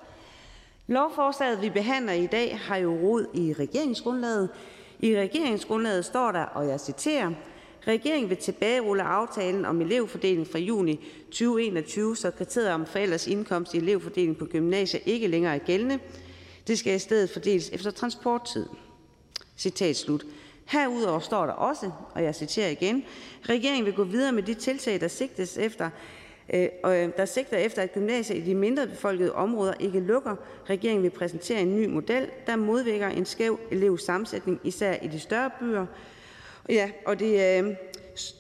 Lovforslaget, vi behandler i dag, har jo rod i regeringsgrundlaget. I regeringsgrundlaget står der, og jeg citerer, Regeringen vil tilbagerulle aftalen om elevfordeling fra juni 2021, så kriteriet om forældres indkomst i elevfordeling på gymnasier ikke længere er gældende. Det skal i stedet fordeles efter transporttid. Citat slut. Herudover står der også, og jeg citerer igen, regeringen vil gå videre med de tiltag, der sigtes efter, Øh, øh, der sigter efter, at gymnasier i de mindre befolkede områder ikke lukker. Regeringen vil præsentere en ny model, der modvirker en skæv elevsammensætning, især i de større byer. Ja, og det, øh,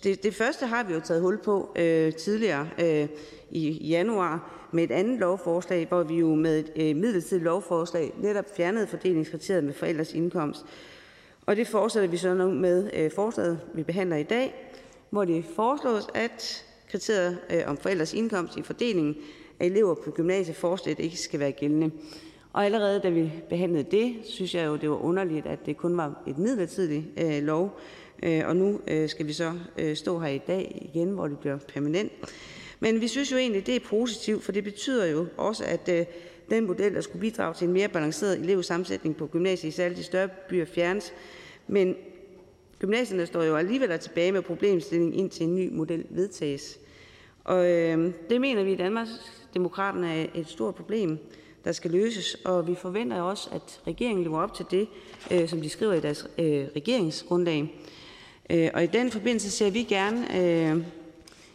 det, det første har vi jo taget hul på øh, tidligere øh, i januar med et andet lovforslag, hvor vi jo med et øh, midlertidigt lovforslag netop fjernede fordelingskriteriet med forældres indkomst. Og det fortsætter vi så nu med øh, forslaget, vi behandler i dag, hvor det foreslås, at kriteriet øh, om forældres indkomst i fordelingen af elever på gymnasiet fortsat ikke skal være gældende. Og allerede da vi behandlede det, synes jeg jo, det var underligt, at det kun var et midlertidigt øh, lov, Øh, og nu øh, skal vi så øh, stå her i dag igen, hvor det bliver permanent. Men vi synes jo egentlig, det er positivt, for det betyder jo også, at øh, den model, der skulle bidrage til en mere balanceret elevsammensætning på gymnasiet, særligt de større byer, fjernes. Men gymnasierne står jo alligevel tilbage med problemstillingen, indtil en ny model vedtages. Og øh, det mener vi i Danmark, Demokraterne er et stort problem, der skal løses, og vi forventer også, at regeringen lever op til det, øh, som de skriver i deres øh, regeringsgrundlag. Øh, og i den forbindelse ser vi gerne, øh,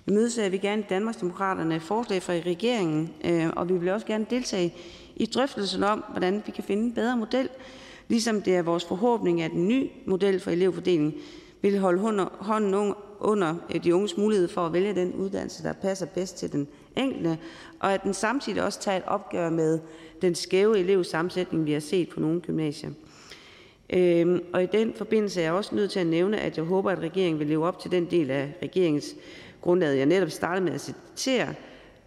imødeser vi gerne i Danmarksdemokraterne forslag fra regeringen, øh, og vi vil også gerne deltage i drøftelsen om, hvordan vi kan finde en bedre model, ligesom det er vores forhåbning, at en ny model for elevfordeling vil holde hånden under øh, de unges mulighed for at vælge den uddannelse, der passer bedst til den enkelte, og at den samtidig også tager et opgør med den skæve elevsammensætning, vi har set på nogle gymnasier. Øhm, og i den forbindelse er jeg også nødt til at nævne, at jeg håber, at regeringen vil leve op til den del af regeringens grundlag, jeg netop startede med at citere,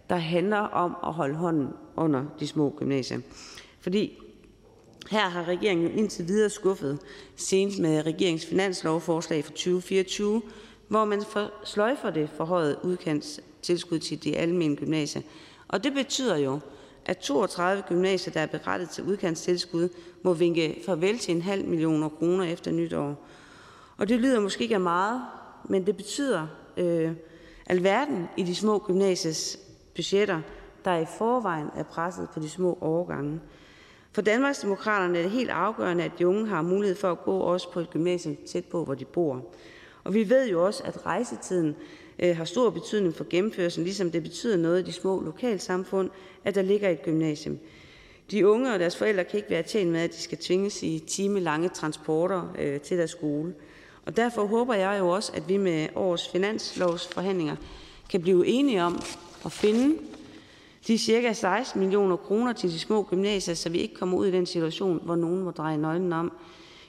der handler om at holde hånden under de små gymnasier. Fordi her har regeringen indtil videre skuffet, senest med regeringens finanslovforslag for 2024, hvor man sløjfer det forhøjet udkantstilskud til de almene gymnasier. Og det betyder jo, at 32 gymnasier, der er berettet til udkantstilskud, må vinke farvel til en halv millioner kroner efter nytår. Og det lyder måske ikke af meget, men det betyder øh, alverden i de små gymnasies budgetter, der i forvejen er presset på de små overgange. For Danmarksdemokraterne er det helt afgørende, at de unge har mulighed for at gå også på et gymnasium tæt på, hvor de bor. Og vi ved jo også, at rejsetiden øh, har stor betydning for gennemførelsen, ligesom det betyder noget i de små lokalsamfund, at der ligger et gymnasium. De unge og deres forældre kan ikke være tjent med, at de skal tvinges i timelange transporter øh, til deres skole. Og derfor håber jeg jo også, at vi med årets finanslovsforhandlinger kan blive enige om at finde de cirka 16 millioner kroner til de små gymnasier, så vi ikke kommer ud i den situation, hvor nogen må dreje nøglen om.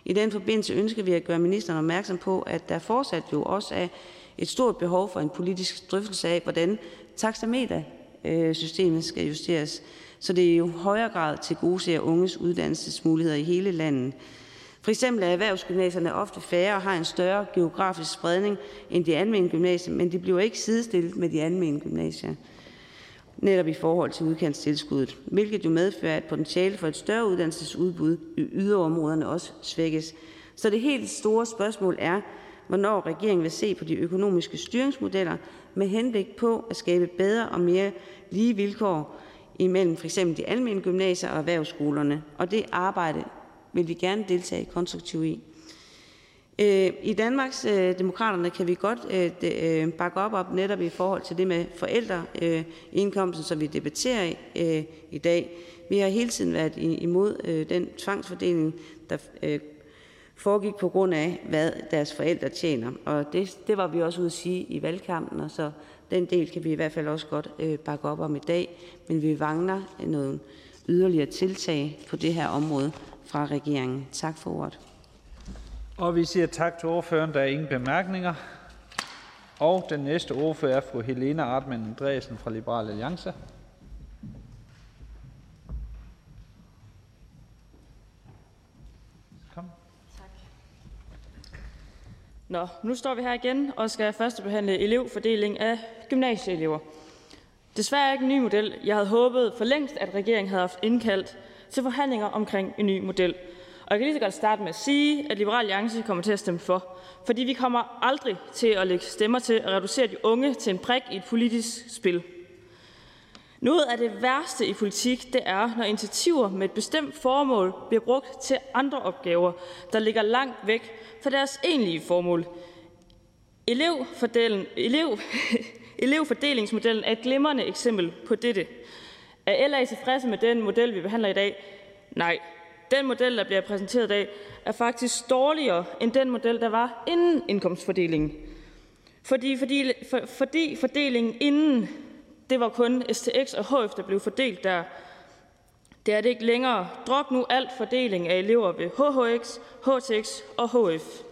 I den forbindelse ønsker vi at gøre ministeren opmærksom på, at der fortsat jo også er et stort behov for en politisk drøftelse af, hvordan taxametersystemet skal justeres, så det i højere grad til gode ser unges uddannelsesmuligheder i hele landet. For eksempel er erhvervsgymnasierne ofte færre og har en større geografisk spredning end de almene gymnasier, men de bliver ikke sidestillet med de almene gymnasier netop i forhold til udkantstilskuddet, hvilket jo medfører, at potentiale for et større uddannelsesudbud i yderområderne også svækkes. Så det helt store spørgsmål er, hvornår regeringen vil se på de økonomiske styringsmodeller med henblik på at skabe bedre og mere lige vilkår imellem f.eks. de almene gymnasier og erhvervsskolerne, og det arbejde vil vi gerne deltage konstruktivt i. Øh, I Danmarks øh, Demokraterne kan vi godt øh, bakke op om netop i forhold til det med forældreindkomsten, som vi debatterer i dag. Vi har hele tiden været imod den tvangsfordeling, der foregik på grund af, hvad deres forældre tjener. Og det, det var vi også ude at sige i valgkampen, og så den del kan vi i hvert fald også godt bakke op om i dag. Men vi mangler nogle yderligere tiltag på det her område fra regeringen. Tak for ordet. Og vi siger tak til ordføreren. Der er ingen bemærkninger. Og den næste ordfører er fru Helena Artmann Andreasen fra Liberal Alliance. Kom. Tak. Nå, nu står vi her igen og skal førstebehandle elevfordeling af gymnasieelever. Desværre ikke en ny model. Jeg havde håbet for længst, at regeringen havde haft indkaldt til forhandlinger omkring en ny model. Og jeg kan lige så godt starte med at sige, at Liberal Alliance kommer til at stemme for, fordi vi kommer aldrig til at lægge stemmer til at reducere de unge til en prik i et politisk spil. Noget af det værste i politik, det er, når initiativer med et bestemt formål bliver brugt til andre opgaver, der ligger langt væk fra deres egentlige formål. Elevfordelen, elev, elevfordelingsmodellen er et glimrende eksempel på dette. Er LA tilfredse med den model, vi behandler i dag? Nej, den model, der bliver præsenteret i dag, er faktisk dårligere end den model, der var inden indkomstfordelingen. Fordi, fordi, for, fordi fordelingen inden, det var kun STX og HF, der blev fordelt der. Det er det ikke længere. Drop nu alt fordeling af elever ved HHX, HTX og HF.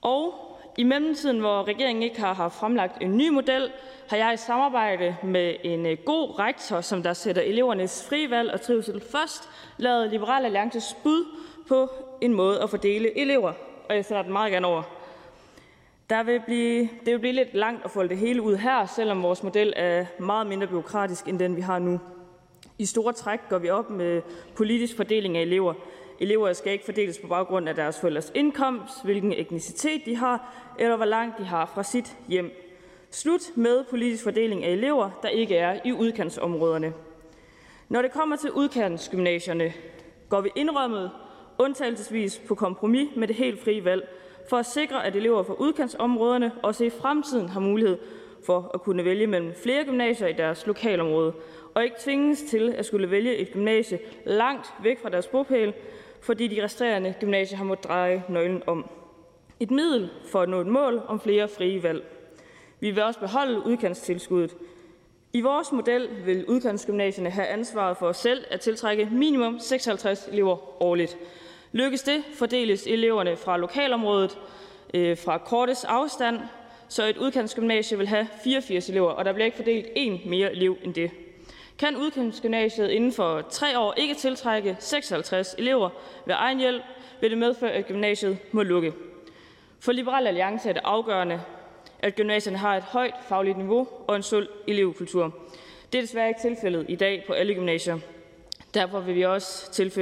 Og i mellemtiden, hvor regeringen ikke har har fremlagt en ny model, har jeg i samarbejde med en øh, god rektor, som der sætter elevernes frivalg og trivsel først, lavet Liberal Alliances bud på en måde at fordele elever, og jeg sætter den meget gerne over. Der vil blive, det vil blive lidt langt at folde det hele ud her, selvom vores model er meget mindre byråkratisk end den, vi har nu. I store træk går vi op med politisk fordeling af elever. Elever skal ikke fordeles på baggrund af deres forældres indkomst, hvilken etnicitet de har, eller hvor langt de har fra sit hjem. Slut med politisk fordeling af elever, der ikke er i udkantsområderne. Når det kommer til udkantsgymnasierne, går vi indrømmet undtagelsesvis på kompromis med det helt frie valg, for at sikre, at elever fra udkantsområderne også i fremtiden har mulighed for at kunne vælge mellem flere gymnasier i deres lokalområde, og ikke tvinges til at skulle vælge et gymnasie langt væk fra deres bopæl, fordi de resterende gymnasier har måttet dreje nøglen om. Et middel for at nå et mål om flere frie valg. Vi vil også beholde udkantstilskuddet. I vores model vil udkantsgymnasierne have ansvaret for selv at tiltrække minimum 56 elever årligt. Lykkes det, fordeles eleverne fra lokalområdet øh, fra kortest afstand, så et udkantsgymnasie vil have 84 elever, og der bliver ikke fordelt én mere elev end det. Kan udkantsgymnasiet inden for tre år ikke tiltrække 56 elever ved egen hjælp, vil det medføre, at gymnasiet må lukke. For Liberal Alliance er det afgørende, at gymnasierne har et højt fagligt niveau og en sund elevkultur. Det er desværre ikke tilfældet i dag på alle gymnasier. Derfor vil vi også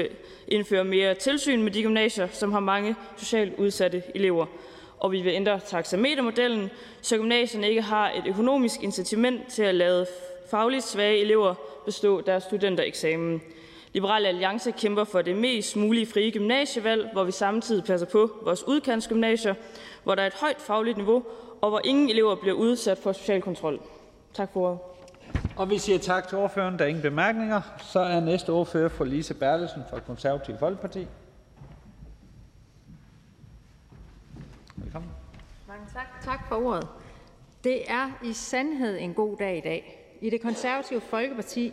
indføre mere tilsyn med de gymnasier, som har mange socialt udsatte elever. Og vi vil ændre taxametermodellen, så gymnasierne ikke har et økonomisk incitament til at lade fagligt svage elever bestå deres studentereksamen. Liberal Alliance kæmper for det mest mulige frie gymnasievalg, hvor vi samtidig passer på vores udkantsgymnasier, hvor der er et højt fagligt niveau, og hvor ingen elever bliver udsat for social kontrol. Tak for ordet. Og vi siger tak til ordføreren. Der er ingen bemærkninger. Så er næste ordfører for Lise Bertelsen fra Konservativ Folkeparti. Velkommen. Mange tak. Tak for ordet. Det er i sandhed en god dag i dag. I Det Konservative Folkeparti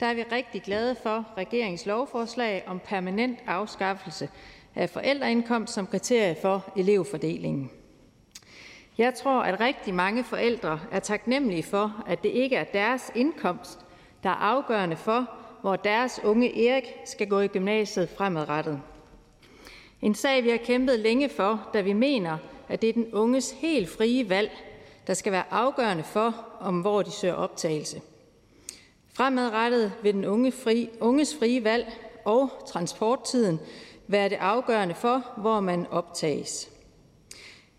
der er vi rigtig glade for regeringens lovforslag om permanent afskaffelse af forældreindkomst som kriterie for elevfordelingen. Jeg tror, at rigtig mange forældre er taknemmelige for, at det ikke er deres indkomst, der er afgørende for, hvor deres unge Erik skal gå i gymnasiet fremadrettet. En sag, vi har kæmpet længe for, da vi mener, at det er den unges helt frie valg, der skal være afgørende for, om hvor de søger optagelse. Fremadrettet vil den unge fri, unges frie valg og transporttiden være det afgørende for, hvor man optages.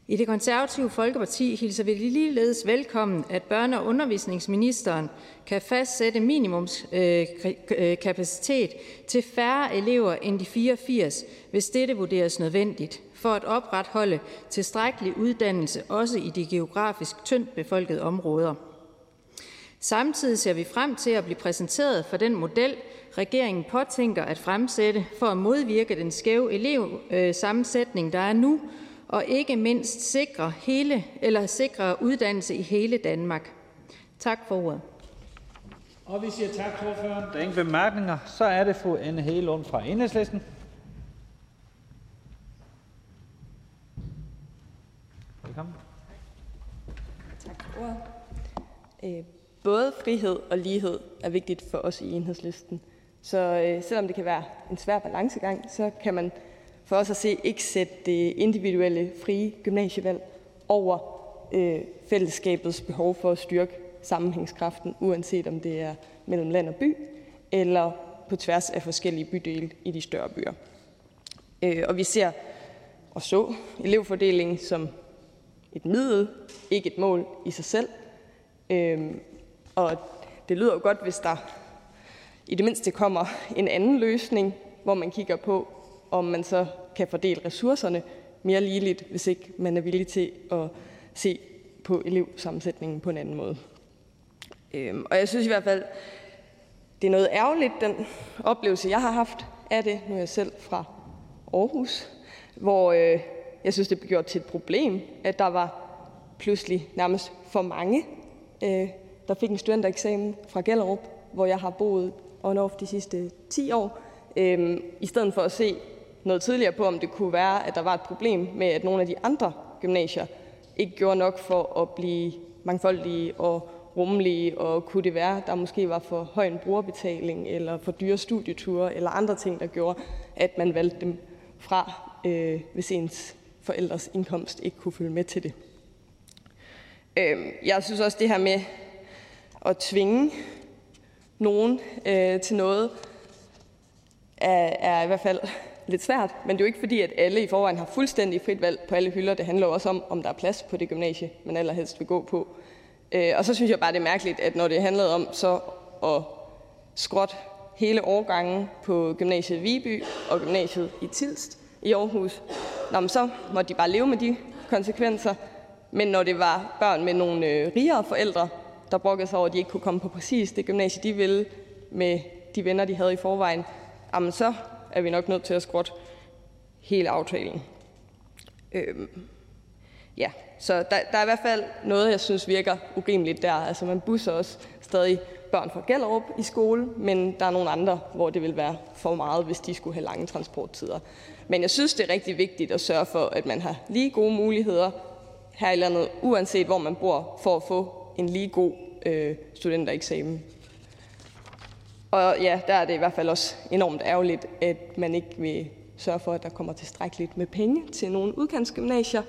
I Det Konservative Folkeparti hilser vi ligeledes velkommen, at børne- og undervisningsministeren kan fastsætte minimumskapacitet øh, øh, til færre elever end de 84, hvis dette vurderes nødvendigt, for at opretholde tilstrækkelig uddannelse også i de geografisk tyndt befolkede områder. Samtidig ser vi frem til at blive præsenteret for den model, regeringen påtænker at fremsætte for at modvirke den skæve elevsammensætning, øh, der er nu, og ikke mindst sikre, hele, eller sikre uddannelse i hele Danmark. Tak for ordet. Og vi siger tak til ordføreren. Der er ingen bemærkninger. Så er det fru Anne Hegelund fra Enhedslisten. Velkommen. Tak for ordet. Øh, både frihed og lighed er vigtigt for os i enhedslisten. Så øh, selvom det kan være en svær balancegang, så kan man for os at se ikke sætte det individuelle frie gymnasievalg over øh, fællesskabets behov for at styrke sammenhængskraften, uanset om det er mellem land og by, eller på tværs af forskellige bydele i de større byer. Øh, og vi ser og så elevfordelingen som et middel, ikke et mål i sig selv. Øh, og det lyder jo godt, hvis der i det mindste kommer en anden løsning, hvor man kigger på, om man så kan fordele ressourcerne mere ligeligt, hvis ikke man er villig til at se på elevsammensætningen på en anden måde. Øhm, og jeg synes i hvert fald, det er noget ærgerligt, den oplevelse, jeg har haft af det. Nu er jeg selv fra Aarhus, hvor øh, jeg synes, det blev gjort til et problem, at der var pludselig nærmest for mange, øh, der fik en studentereksamen fra Gellerup, hvor jeg har boet on-off de sidste 10 år, øh, i stedet for at se noget tidligere på, om det kunne være, at der var et problem med, at nogle af de andre gymnasier ikke gjorde nok for at blive mangfoldige og rummelige, og kunne det være, der måske var for høj en brugerbetaling, eller for dyre studieture, eller andre ting, der gjorde, at man valgte dem fra, øh, hvis ens forældres indkomst ikke kunne følge med til det. Øh, jeg synes også, det her med at tvinge nogen øh, til noget, er, er i hvert fald lidt svært, men det er jo ikke fordi, at alle i forvejen har fuldstændig frit valg på alle hylder. Det handler jo også om, om der er plads på det gymnasie, man allerhelst vil gå på. Øh, og så synes jeg bare, det er mærkeligt, at når det handlede om så at skråt hele årgangen på gymnasiet Viby og gymnasiet i Tilst i Aarhus, Nå, så måtte de bare leve med de konsekvenser. Men når det var børn med nogle øh, rigere forældre, der brokkede sig over, at de ikke kunne komme på præcis det gymnasie, de ville, med de venner, de havde i forvejen, jamen så er vi nok nødt til at skrotte hele aftalen. Øhm, ja, så der, der er i hvert fald noget, jeg synes virker urimeligt der. Altså man busser også stadig børn fra Gellerup i skole, men der er nogle andre, hvor det vil være for meget, hvis de skulle have lange transporttider. Men jeg synes, det er rigtig vigtigt at sørge for, at man har lige gode muligheder her i landet, uanset hvor man bor, for at få en lige god øh, studentereksamen. Og ja, der er det i hvert fald også enormt ærgerligt, at man ikke vil sørge for, at der kommer tilstrækkeligt med penge til nogle udkantsgymnasier.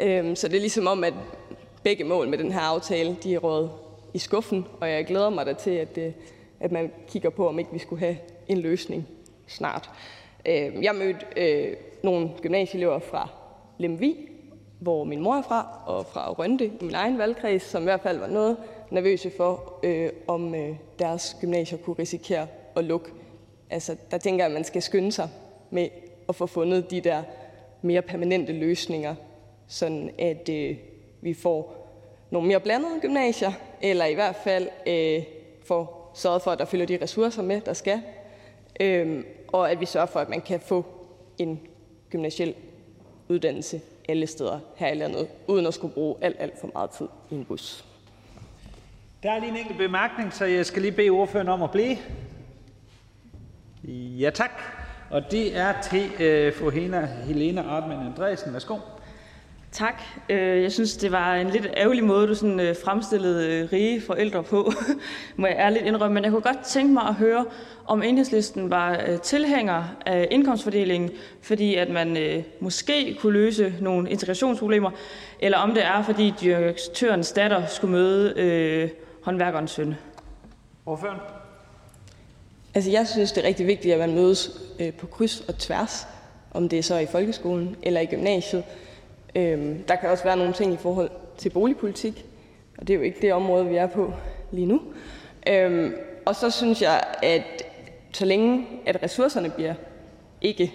Øhm, så det er ligesom om, at begge mål med den her aftale, de er råd i skuffen, og jeg glæder mig da til, at, øh, at man kigger på, om ikke vi skulle have en løsning snart. Øhm, jeg mødte øh, nogle gymnasieelever fra Lemvi, hvor min mor er fra, og fra Rønde i min egen valgkreds, som i hvert fald var noget nervøse for, øh, om øh, deres gymnasier kunne risikere at lukke. Altså, der tænker jeg, at man skal skynde sig med at få fundet de der mere permanente løsninger, sådan at øh, vi får nogle mere blandede gymnasier, eller i hvert fald øh, får sørget for, at der følger de ressourcer med, der skal, øh, og at vi sørger for, at man kan få en gymnasiel uddannelse alle steder her i landet, uden at skulle bruge alt, alt for meget tid i en bus. Der er lige en enkelt bemærkning, så jeg skal lige bede ordføreren om at blive. Ja, tak. Og det er til øh, fru Hena, Helena Artmann Andresen. Værsgo. Tak. Øh, jeg synes, det var en lidt ærgerlig måde, du sådan, øh, fremstillede øh, rige forældre på, må jeg ærligt indrømme. Men jeg kunne godt tænke mig at høre, om enhedslisten var tilhænger af indkomstfordelingen, fordi at man måske kunne løse nogle integrationsproblemer, eller om det er, fordi direktørens datter skulle møde øh, håndværkerens søn. Ordføreren? Altså, jeg synes, det er rigtig vigtigt, at man mødes øh, på kryds og tværs, om det er så i folkeskolen eller i gymnasiet. Øhm, der kan også være nogle ting i forhold til boligpolitik, og det er jo ikke det område, vi er på lige nu. Øhm, og så synes jeg, at så længe at ressourcerne bliver ikke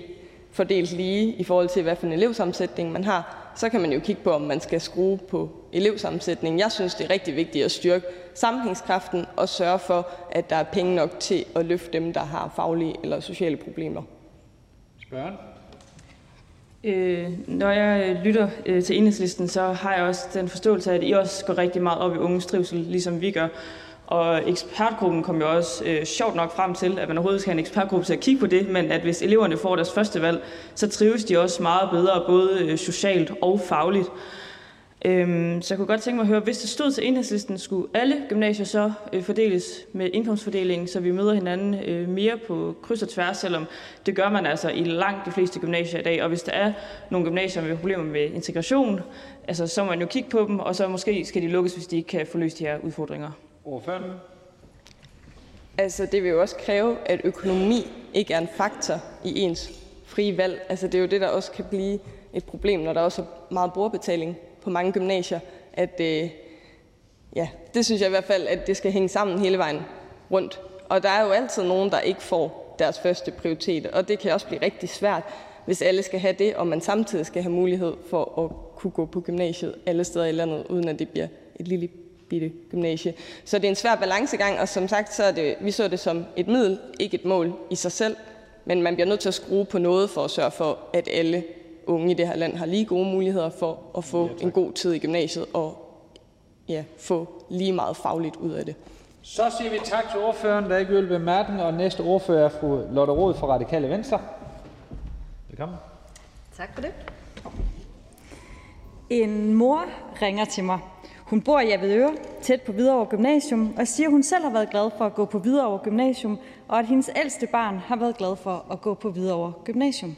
fordelt lige i forhold til, hvad for en elevsammensætning man har, så kan man jo kigge på, om man skal skrue på elevsammensætningen. Jeg synes, det er rigtig vigtigt at styrke sammenhængskraften og sørge for, at der er penge nok til at løfte dem, der har faglige eller sociale problemer. Spørgen? Øh, når jeg lytter øh, til enhedslisten, så har jeg også den forståelse af, at I også går rigtig meget op i unges trivsel, ligesom vi gør. Og ekspertgruppen kom jo også øh, sjovt nok frem til, at man overhovedet skal have en ekspertgruppe til at kigge på det, men at hvis eleverne får deres første valg, så trives de også meget bedre, både øh, socialt og fagligt. Øhm, så jeg kunne godt tænke mig at høre, hvis det stod til enhedslisten, skulle alle gymnasier så øh, fordeles med indkomstfordelingen, så vi møder hinanden øh, mere på kryds og tværs, selvom det gør man altså i langt de fleste gymnasier i dag. Og hvis der er nogle gymnasier med problemer med integration, altså, så må man jo kigge på dem, og så måske skal de lukkes, hvis de ikke kan få løst de her udfordringer. Ordføreren? Altså, det vil jo også kræve, at økonomi ikke er en faktor i ens frie valg. Altså, det er jo det, der også kan blive et problem, når der også er meget brugerbetaling på mange gymnasier, at øh, ja, det synes jeg i hvert fald, at det skal hænge sammen hele vejen rundt. Og der er jo altid nogen, der ikke får deres første prioritet, og det kan også blive rigtig svært, hvis alle skal have det, og man samtidig skal have mulighed for at kunne gå på gymnasiet alle steder i landet, uden at det bliver et lille bitte gymnasie. Så det er en svær balancegang, og som sagt, så er det, vi så det som et middel, ikke et mål i sig selv, men man bliver nødt til at skrue på noget for at sørge for, at alle unge i det her land har lige gode muligheder for at få ja, en god tid i gymnasiet og ja, få lige meget fagligt ud af det. Så siger vi tak til ordføreren. Der er ikke yderligere bemærkninger, og næste ordfører er fru Lotte Rod fra Radikale Venstre. Velkommen. Tak for det. En mor ringer til mig. Hun bor i Avedøre, tæt på Hvidovre Gymnasium, og siger, at hun selv har været glad for at gå på Hvidovre Gymnasium, og at hendes ældste barn har været glad for at gå på Hvidovre Gymnasium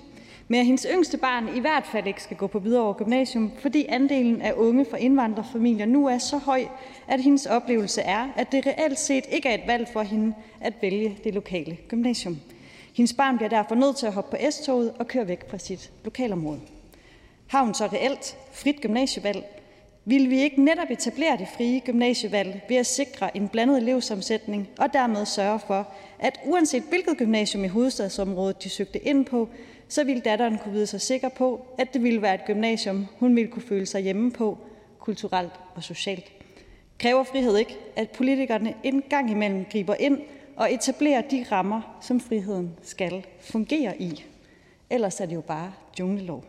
men at hendes yngste barn i hvert fald ikke skal gå på Hvidovre Gymnasium, fordi andelen af unge fra indvandrerfamilier nu er så høj, at hendes oplevelse er, at det reelt set ikke er et valg for hende at vælge det lokale gymnasium. Hendes barn bliver derfor nødt til at hoppe på S-toget og køre væk fra sit lokalområde. Har hun så reelt frit gymnasievalg, vil vi ikke netop etablere det frie gymnasievalg ved at sikre en blandet elevsammensætning og dermed sørge for, at uanset hvilket gymnasium i hovedstadsområdet de søgte ind på, så ville datteren kunne vide sig sikker på, at det ville være et gymnasium, hun ville kunne føle sig hjemme på, kulturelt og socialt. Kræver frihed ikke, at politikerne en gang imellem griber ind og etablerer de rammer, som friheden skal fungere i? Ellers er det jo bare junglelov.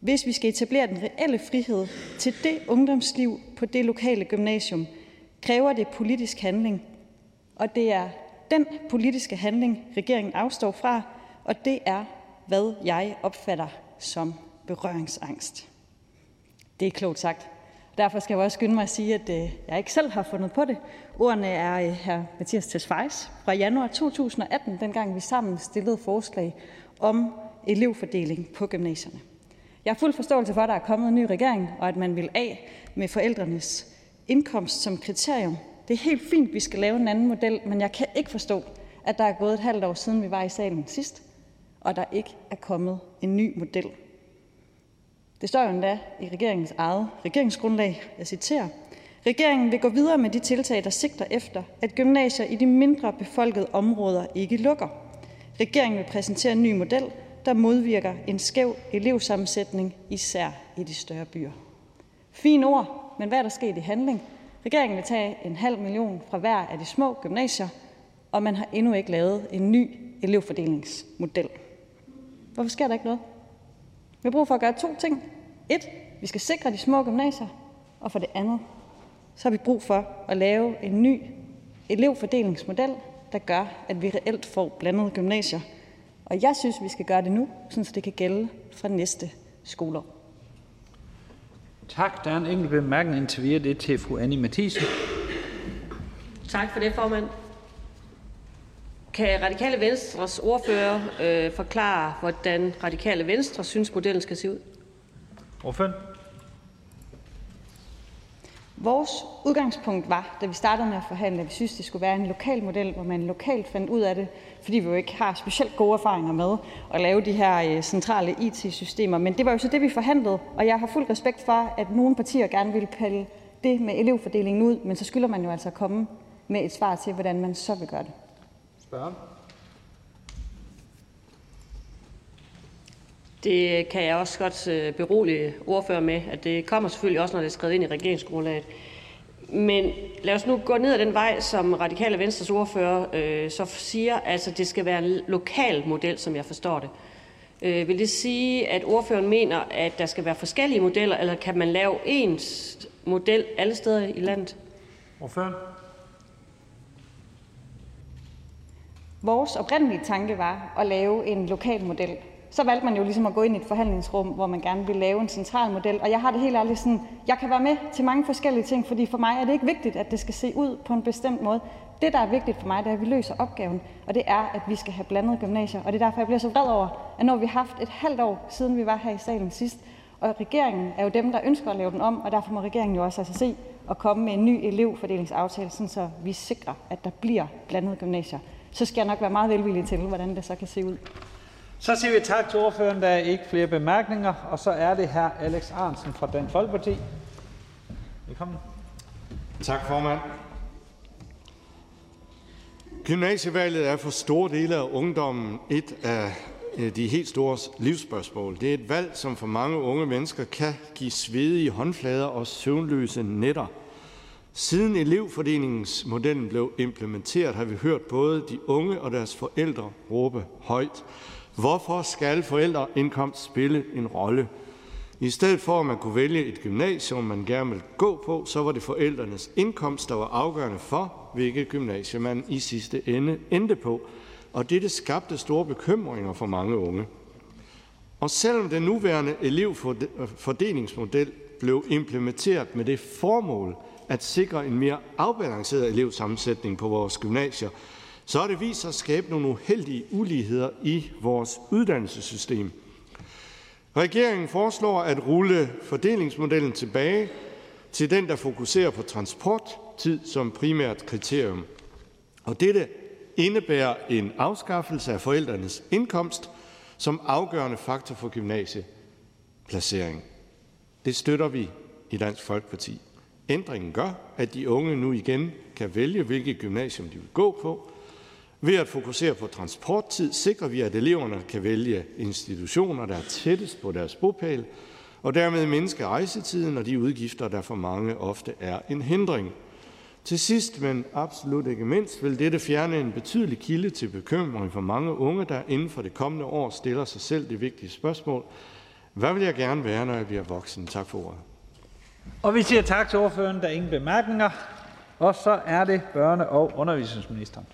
Hvis vi skal etablere den reelle frihed til det ungdomsliv på det lokale gymnasium, kræver det politisk handling. Og det er den politiske handling, regeringen afstår fra, og det er hvad jeg opfatter som berøringsangst. Det er klogt sagt. Derfor skal jeg også skynde mig at sige, at øh, jeg ikke selv har fundet på det. Ordene er øh, her Mathias Tesfajs fra januar 2018, dengang vi sammen stillede forslag om elevfordeling på gymnasierne. Jeg har fuld forståelse for, at der er kommet en ny regering, og at man vil af med forældrenes indkomst som kriterium. Det er helt fint, at vi skal lave en anden model, men jeg kan ikke forstå, at der er gået et halvt år siden, vi var i salen sidst, og der ikke er kommet en ny model. Det står jo endda i regeringens eget regeringsgrundlag, jeg citerer, Regeringen vil gå videre med de tiltag, der sigter efter, at gymnasier i de mindre befolkede områder ikke lukker. Regeringen vil præsentere en ny model, der modvirker en skæv elevsammensætning, især i de større byer. Fine ord, men hvad er der sket i handling? Regeringen vil tage en halv million fra hver af de små gymnasier, og man har endnu ikke lavet en ny elevfordelingsmodel. Hvorfor sker der ikke noget? Vi har brug for at gøre to ting. Et, vi skal sikre de små gymnasier, og for det andet, så har vi brug for at lave en ny elevfordelingsmodel, der gør, at vi reelt får blandede gymnasier. Og jeg synes, vi skal gøre det nu, så det kan gælde fra næste skoleår. Tak. Der er en enkelt bemærkning indtil videre. Det er til fru Annie Mathisen. Tak for det, formand. Kan Radikale Venstres ordfører øh, forklare, hvordan Radikale Venstre synes, modellen skal se ud? Ordføren. Vores udgangspunkt var, da vi startede med at forhandle, at vi synes, det skulle være en lokal model, hvor man lokalt fandt ud af det, fordi vi jo ikke har specielt gode erfaringer med at lave de her øh, centrale IT-systemer. Men det var jo så det, vi forhandlede, og jeg har fuld respekt for, at nogle partier gerne vil pille det med elevfordelingen ud, men så skylder man jo altså at komme med et svar til, hvordan man så vil gøre det. Det kan jeg også godt øh, berolige ordfører med, at det kommer selvfølgelig også, når det er skrevet ind i regeringsgrundlaget. Men lad os nu gå ned ad den vej, som Radikale Venstres ordfører øh, så siger, altså det skal være en lokal model, som jeg forstår det. Øh, vil det sige, at ordføreren mener, at der skal være forskellige modeller, eller kan man lave ens model alle steder i landet? Ordføren. Vores oprindelige tanke var at lave en lokal model. Så valgte man jo ligesom at gå ind i et forhandlingsrum, hvor man gerne ville lave en central model. Og jeg har det helt ærligt sådan, jeg kan være med til mange forskellige ting, fordi for mig er det ikke vigtigt, at det skal se ud på en bestemt måde. Det, der er vigtigt for mig, det er, at vi løser opgaven, og det er, at vi skal have blandede gymnasier. Og det er derfor, jeg bliver så vred over, at når vi har haft et halvt år, siden vi var her i salen sidst, og regeringen er jo dem, der ønsker at lave den om, og derfor må regeringen jo også altså se at komme med en ny elevfordelingsaftale, sådan så vi sikrer, at der bliver blandede gymnasier. Så skal jeg nok være meget velvillig til, hvordan det så kan se ud. Så siger vi tak til ordføreren. Der er ikke flere bemærkninger. Og så er det her Alex Arnsen fra Dansk Folkeparti. Velkommen. Tak, formand. Gymnasievalget er for store dele af ungdommen et af øh, de helt store livsspørgsmål. Det er et valg, som for mange unge mennesker kan give svedige håndflader og søvnløse nætter. Siden elevfordelingsmodellen blev implementeret, har vi hørt både de unge og deres forældre råbe højt. Hvorfor skal forældreindkomst spille en rolle? I stedet for at man kunne vælge et gymnasium, man gerne vil gå på, så var det forældrenes indkomst, der var afgørende for, hvilket gymnasium man i sidste ende endte på. Og dette skabte store bekymringer for mange unge. Og selvom den nuværende elevfordelingsmodel blev implementeret med det formål at sikre en mere afbalanceret elevsammensætning på vores gymnasier, så har det vist sig at skabe nogle uheldige uligheder i vores uddannelsessystem. Regeringen foreslår at rulle fordelingsmodellen tilbage til den, der fokuserer på transporttid som primært kriterium. Og dette indebærer en afskaffelse af forældrenes indkomst som afgørende faktor for gymnasieplacering. Det støtter vi i Dansk Folkeparti. Ændringen gør, at de unge nu igen kan vælge, hvilket gymnasium de vil gå på, ved at fokusere på transporttid sikrer vi, at eleverne kan vælge institutioner, der er tættest på deres bopæl, og dermed mindske rejsetiden og de udgifter, der for mange ofte er en hindring. Til sidst, men absolut ikke mindst, vil dette fjerne en betydelig kilde til bekymring for mange unge, der inden for det kommende år stiller sig selv det vigtige spørgsmål. Hvad vil jeg gerne være, når jeg bliver voksen? Tak for ordet. Og vi siger tak til ordføreren. Der er ingen bemærkninger. Og så er det børne- og undervisningsministeren.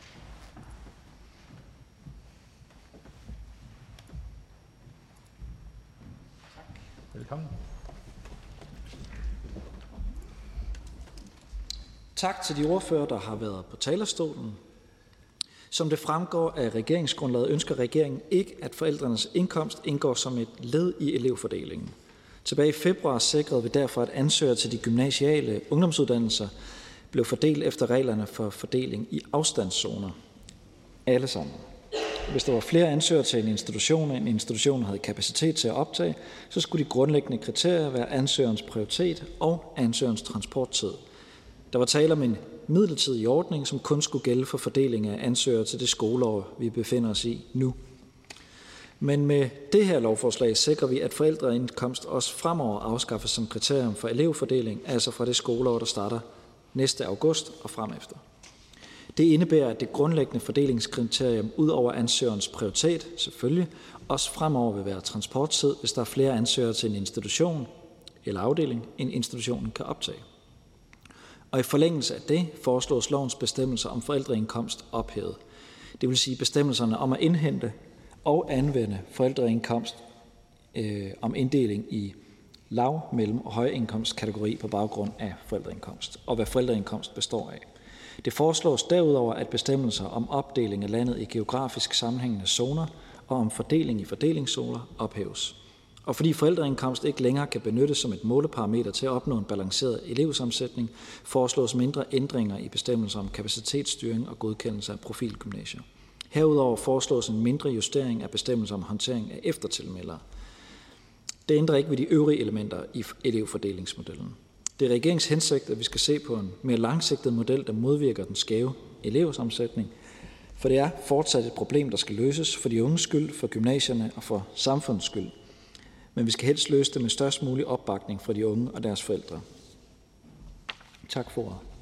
Velkommen. Tak til de ordfører, der har været på talerstolen. Som det fremgår af regeringsgrundlaget, ønsker regeringen ikke, at forældrenes indkomst indgår som et led i elevfordelingen. Tilbage i februar sikrede vi derfor, at ansøgere til de gymnasiale ungdomsuddannelser blev fordelt efter reglerne for fordeling i afstandszoner. Alle sammen. Hvis der var flere ansøgere til en institution, end institutionen havde kapacitet til at optage, så skulle de grundlæggende kriterier være ansøgerens prioritet og ansøgerens transporttid. Der var tale om en midlertidig ordning, som kun skulle gælde for fordeling af ansøgere til det skoleår, vi befinder os i nu. Men med det her lovforslag sikrer vi, at forældreindkomst også fremover afskaffes som kriterium for elevfordeling, altså fra det skoleår, der starter næste august og frem efter. Det indebærer, at det grundlæggende fordelingskriterium ud over ansøgerens prioritet selvfølgelig også fremover vil være transporttid, hvis der er flere ansøgere til en institution eller afdeling, end institutionen kan optage. Og i forlængelse af det foreslås lovens bestemmelser om forældreindkomst ophævet. Det vil sige bestemmelserne om at indhente og anvende forældreindkomst øh, om inddeling i lav-, mellem- og højindkomstkategori på baggrund af forældreindkomst, og hvad forældreindkomst består af. Det foreslås derudover, at bestemmelser om opdeling af landet i geografisk sammenhængende zoner og om fordeling i fordelingszoner ophæves. Og fordi forældreindkomst ikke længere kan benyttes som et måleparameter til at opnå en balanceret elevsammensætning, foreslås mindre ændringer i bestemmelser om kapacitetsstyring og godkendelse af profilgymnasier. Herudover foreslås en mindre justering af bestemmelser om håndtering af eftertilmeldere. Det ændrer ikke ved de øvrige elementer i elevfordelingsmodellen. Det er regeringens hensigt, at vi skal se på en mere langsigtet model, der modvirker den skæve elevsammensætning, for det er fortsat et problem, der skal løses for de unges skyld, for gymnasierne og for samfundets skyld. Men vi skal helst løse det med størst mulig opbakning fra de unge og deres forældre. Tak for ordet.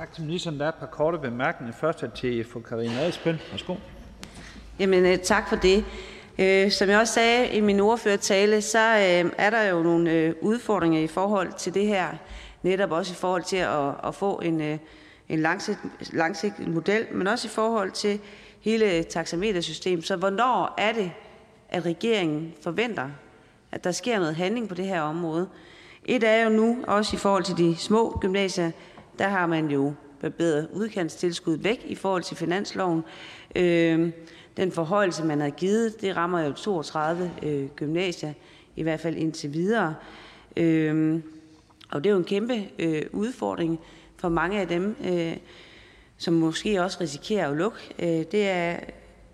Tak til ligesom ministeren. Der er et par korte bemærkninger. Først er til fru Karina Adsbøl. Værsgo. Jamen, øh, tak for det. Øh, som jeg også sagde i min ordførertale, så øh, er der jo nogle udfordringer i forhold til det her. Netop også i forhold til at, at få en, en langsigtet, langsigtet model, men også i forhold til hele taxametersystemet. Så hvornår er det, at regeringen forventer, at der sker noget handling på det her område? Et er jo nu, også i forhold til de små gymnasier, der har man jo barberet udkantstilskuddet væk i forhold til finansloven. Øh, den forhøjelse, man har givet, det rammer jo 32 øh, gymnasier, i hvert fald indtil videre. Øh, og det er jo en kæmpe øh, udfordring for mange af dem, øh, som måske også risikerer at lukke. Øh, det er,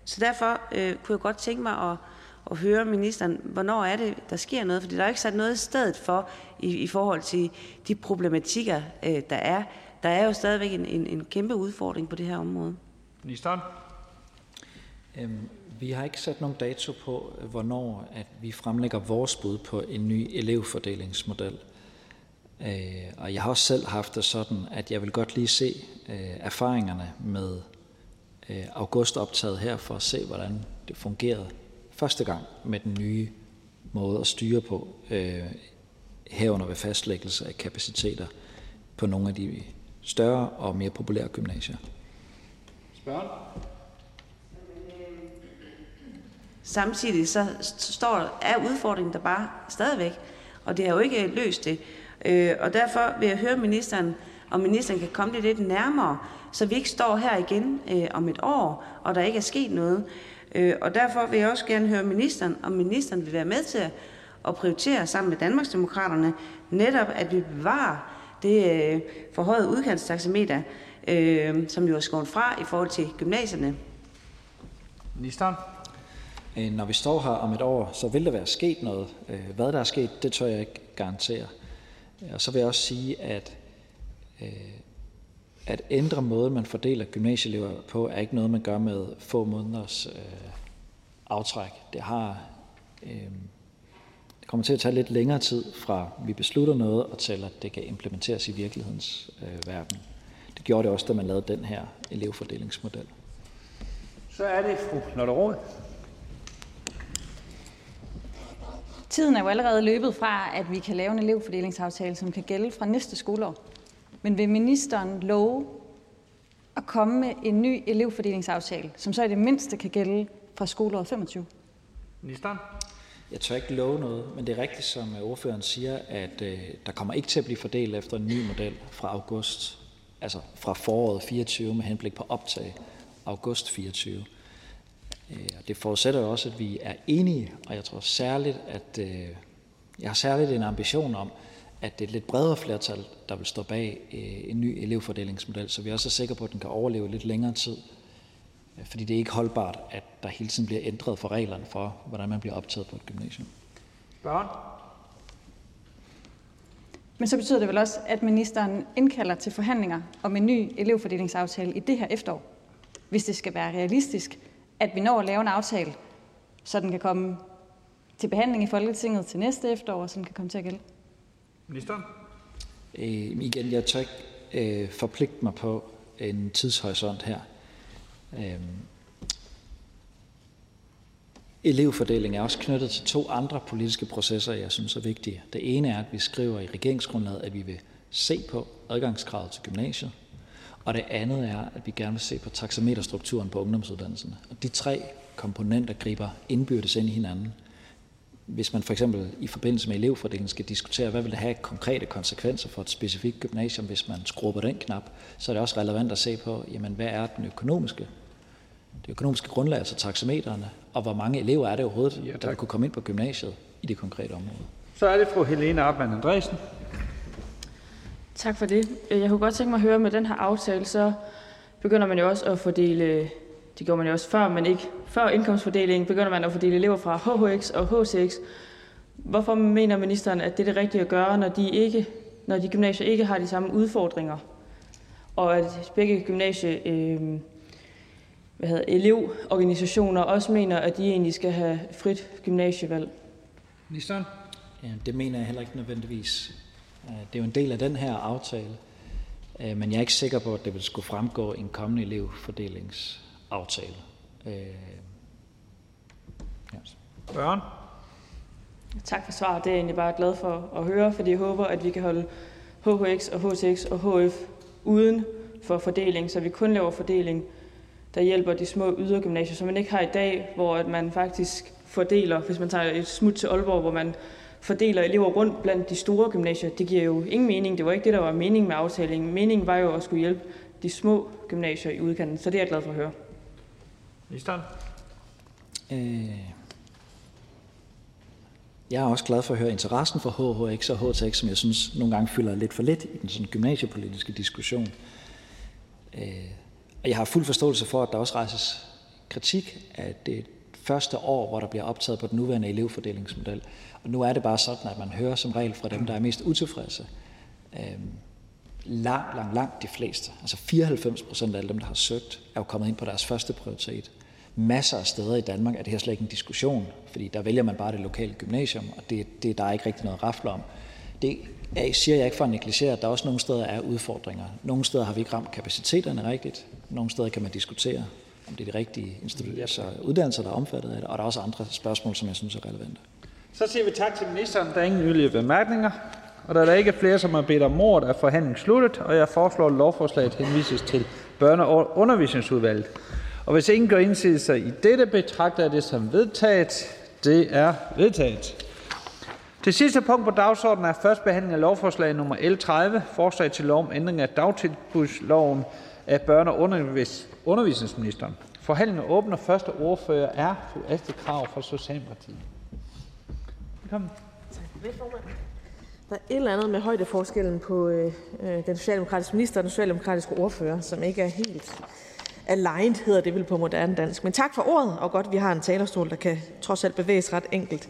så derfor øh, kunne jeg godt tænke mig at, at høre ministeren, hvornår er det, der sker noget? For der er ikke sat noget i stedet for i, i forhold til de problematikker, øh, der er. Der er jo stadigvæk en, en, en kæmpe udfordring på det her område. Ministeren? Øhm, vi har ikke sat nogen dato på, hvornår at vi fremlægger vores bud på en ny elevfordelingsmodel. Øh, og jeg har også selv haft det sådan, at jeg vil godt lige se øh, erfaringerne med øh, augustoptaget her, for at se, hvordan det fungerede første gang med den nye måde at styre på, herunder ved fastlæggelse af kapaciteter på nogle af de større og mere populære gymnasier. Spørgen? Samtidig så står, er udfordringen der bare stadigvæk, og det har jo ikke løst det. Øh, og derfor vil jeg høre ministeren, om ministeren kan komme det lidt nærmere, så vi ikke står her igen øh, om et år, og der ikke er sket noget. Øh, og derfor vil jeg også gerne høre ministeren, om ministeren vil være med til at prioritere sammen med Danmarksdemokraterne netop, at vi bevarer det forhøjede udkantstaxameter, som jo er skåret fra i forhold til gymnasierne. Ministeren? Når vi står her om et år, så vil der være sket noget. Hvad der er sket, det tør jeg ikke garantere. Og så vil jeg også sige, at øh, at ændre måden, man fordeler gymnasieelever på, er ikke noget, man gør med få måneders øh, aftræk. Det har øh, det kommer til at tage lidt længere tid fra vi beslutter noget og til at det kan implementeres i virkelighedens øh, verden. Det gjorde det også, da man lavede den her elevfordelingsmodel. Så er det fru Lotte Rod. Tiden er jo allerede løbet fra, at vi kan lave en elevfordelingsaftale, som kan gælde fra næste skoleår. Men vil ministeren love at komme med en ny elevfordelingsaftale, som så i det mindste kan gælde fra skoleåret 25? Ministeren? Jeg tør ikke love noget, men det er rigtigt, som ordføreren siger, at øh, der kommer ikke til at blive fordelt efter en ny model fra august, altså fra foråret 24 med henblik på optag august 24. Øh, det forudsætter jo også, at vi er enige, og jeg tror særligt, at øh, jeg har særligt en ambition om, at det er et lidt bredere flertal, der vil stå bag øh, en ny elevfordelingsmodel, så vi også er sikre på, at den kan overleve lidt længere tid. Fordi det er ikke holdbart, at der hele tiden bliver ændret for reglerne for, hvordan man bliver optaget på et gymnasium. Børn? Men så betyder det vel også, at ministeren indkalder til forhandlinger om en ny elevfordelingsaftale i det her efterår, hvis det skal være realistisk, at vi når at lave en aftale, så den kan komme til behandling i Folketinget til næste efterår, og så den kan komme til at gælde? Ministeren? Øh, igen, jeg tør ikke øh, forpligte mig på en tidshorisont her. Øhm, elevfordeling er også knyttet til to andre politiske processer, jeg synes er vigtige. Det ene er, at vi skriver i regeringsgrundlaget, at vi vil se på adgangskravet til gymnasiet. Og det andet er, at vi gerne vil se på taxameterstrukturen på ungdomsuddannelserne. Og de tre komponenter griber indbyrdes ind i hinanden. Hvis man for eksempel i forbindelse med elevfordelingen skal diskutere, hvad vil det have konkrete konsekvenser for et specifikt gymnasium, hvis man skruer på den knap, så er det også relevant at se på, jamen, hvad er den økonomiske, det økonomiske grundlag, altså taxameterne, og hvor mange elever er det overhovedet, ja, der vil kunne komme ind på gymnasiet i det konkrete område. Så er det fru Helene Arpmann Andresen. Tak for det. Jeg kunne godt tænke mig at høre, med den her aftale, så begynder man jo også at fordele, det gjorde man jo også før, men ikke før indkomstfordelingen, begynder man at fordele elever fra HHX og HCX. Hvorfor mener ministeren, at det er det rigtige at gøre, når de, ikke, når de gymnasier ikke har de samme udfordringer? Og at begge gymnasie, øh, hvad hedder, elevorganisationer også mener, at de egentlig skal have frit gymnasievalg? Ministeren? Ja, det mener jeg heller ikke nødvendigvis. Øh, det er jo en del af den her aftale, øh, men jeg er ikke sikker på, at det vil skulle fremgå i en kommende elevfordelingsaftale. Øh, Børn? Tak for svaret. Det er jeg egentlig bare glad for at høre, fordi jeg håber, at vi kan holde HHX og HTX og HF uden for fordeling, så vi kun laver fordeling, der hjælper de små ydergymnasier, som man ikke har i dag, hvor man faktisk fordeler, hvis man tager et smut til Aalborg, hvor man fordeler elever rundt blandt de store gymnasier. Det giver jo ingen mening. Det var ikke det, der var meningen med aftalingen. Meningen var jo at skulle hjælpe de små gymnasier i udkanten, så det er jeg glad for at høre. Ministeren? Øh, jeg er også glad for at høre interessen for HHX og HTX, som jeg synes nogle gange fylder lidt for lidt i den sådan gymnasiepolitiske diskussion. Øh, og jeg har fuld forståelse for, at der også rejses kritik af det første år, hvor der bliver optaget på den nuværende elevfordelingsmodel. Og nu er det bare sådan, at man hører som regel fra dem, der er mest utilfredse. Øhm, langt, langt, langt de fleste, altså 94 procent af alle dem, der har søgt, er jo kommet ind på deres første prioritet. Masser af steder i Danmark er det her slet ikke en diskussion, fordi der vælger man bare det lokale gymnasium, og det, det der er ikke rigtig noget rafler om. Det er, siger jeg ikke for at negligere, at der også nogle steder er udfordringer. Nogle steder har vi ikke ramt kapaciteterne rigtigt. Nogle steder kan man diskutere, om det er de rigtige altså uddannelser, der er omfattet af det, og der er også andre spørgsmål, som jeg synes er relevante. Så siger vi tak til ministeren. Der er ingen yderligere bemærkninger. Og da der ikke er flere, som har bedt om ordet, er forhandlingen sluttet, og jeg foreslår, at lovforslaget henvises til børne- og undervisningsudvalget. Og hvis ingen gør sig i dette, betragter jeg det som vedtaget. Det er vedtaget. Det sidste punkt på dagsordenen er første behandling af lovforslag nummer L 30, forslag til lov om ændring af dagtilbudsloven af børne- og undervisningsministeren. Forhandlingen åbner. første ordfører er fru Astrid Krav fra Socialdemokratiet. Velkommen. Tak for det, formand. Der er et eller andet med højdeforskellen på øh, øh, den socialdemokratiske minister og den socialdemokratiske ordfører, som ikke er helt aligned, hedder det vel på moderne dansk. Men tak for ordet, og godt, vi har en talerstol, der kan trods alt bevæges ret enkelt.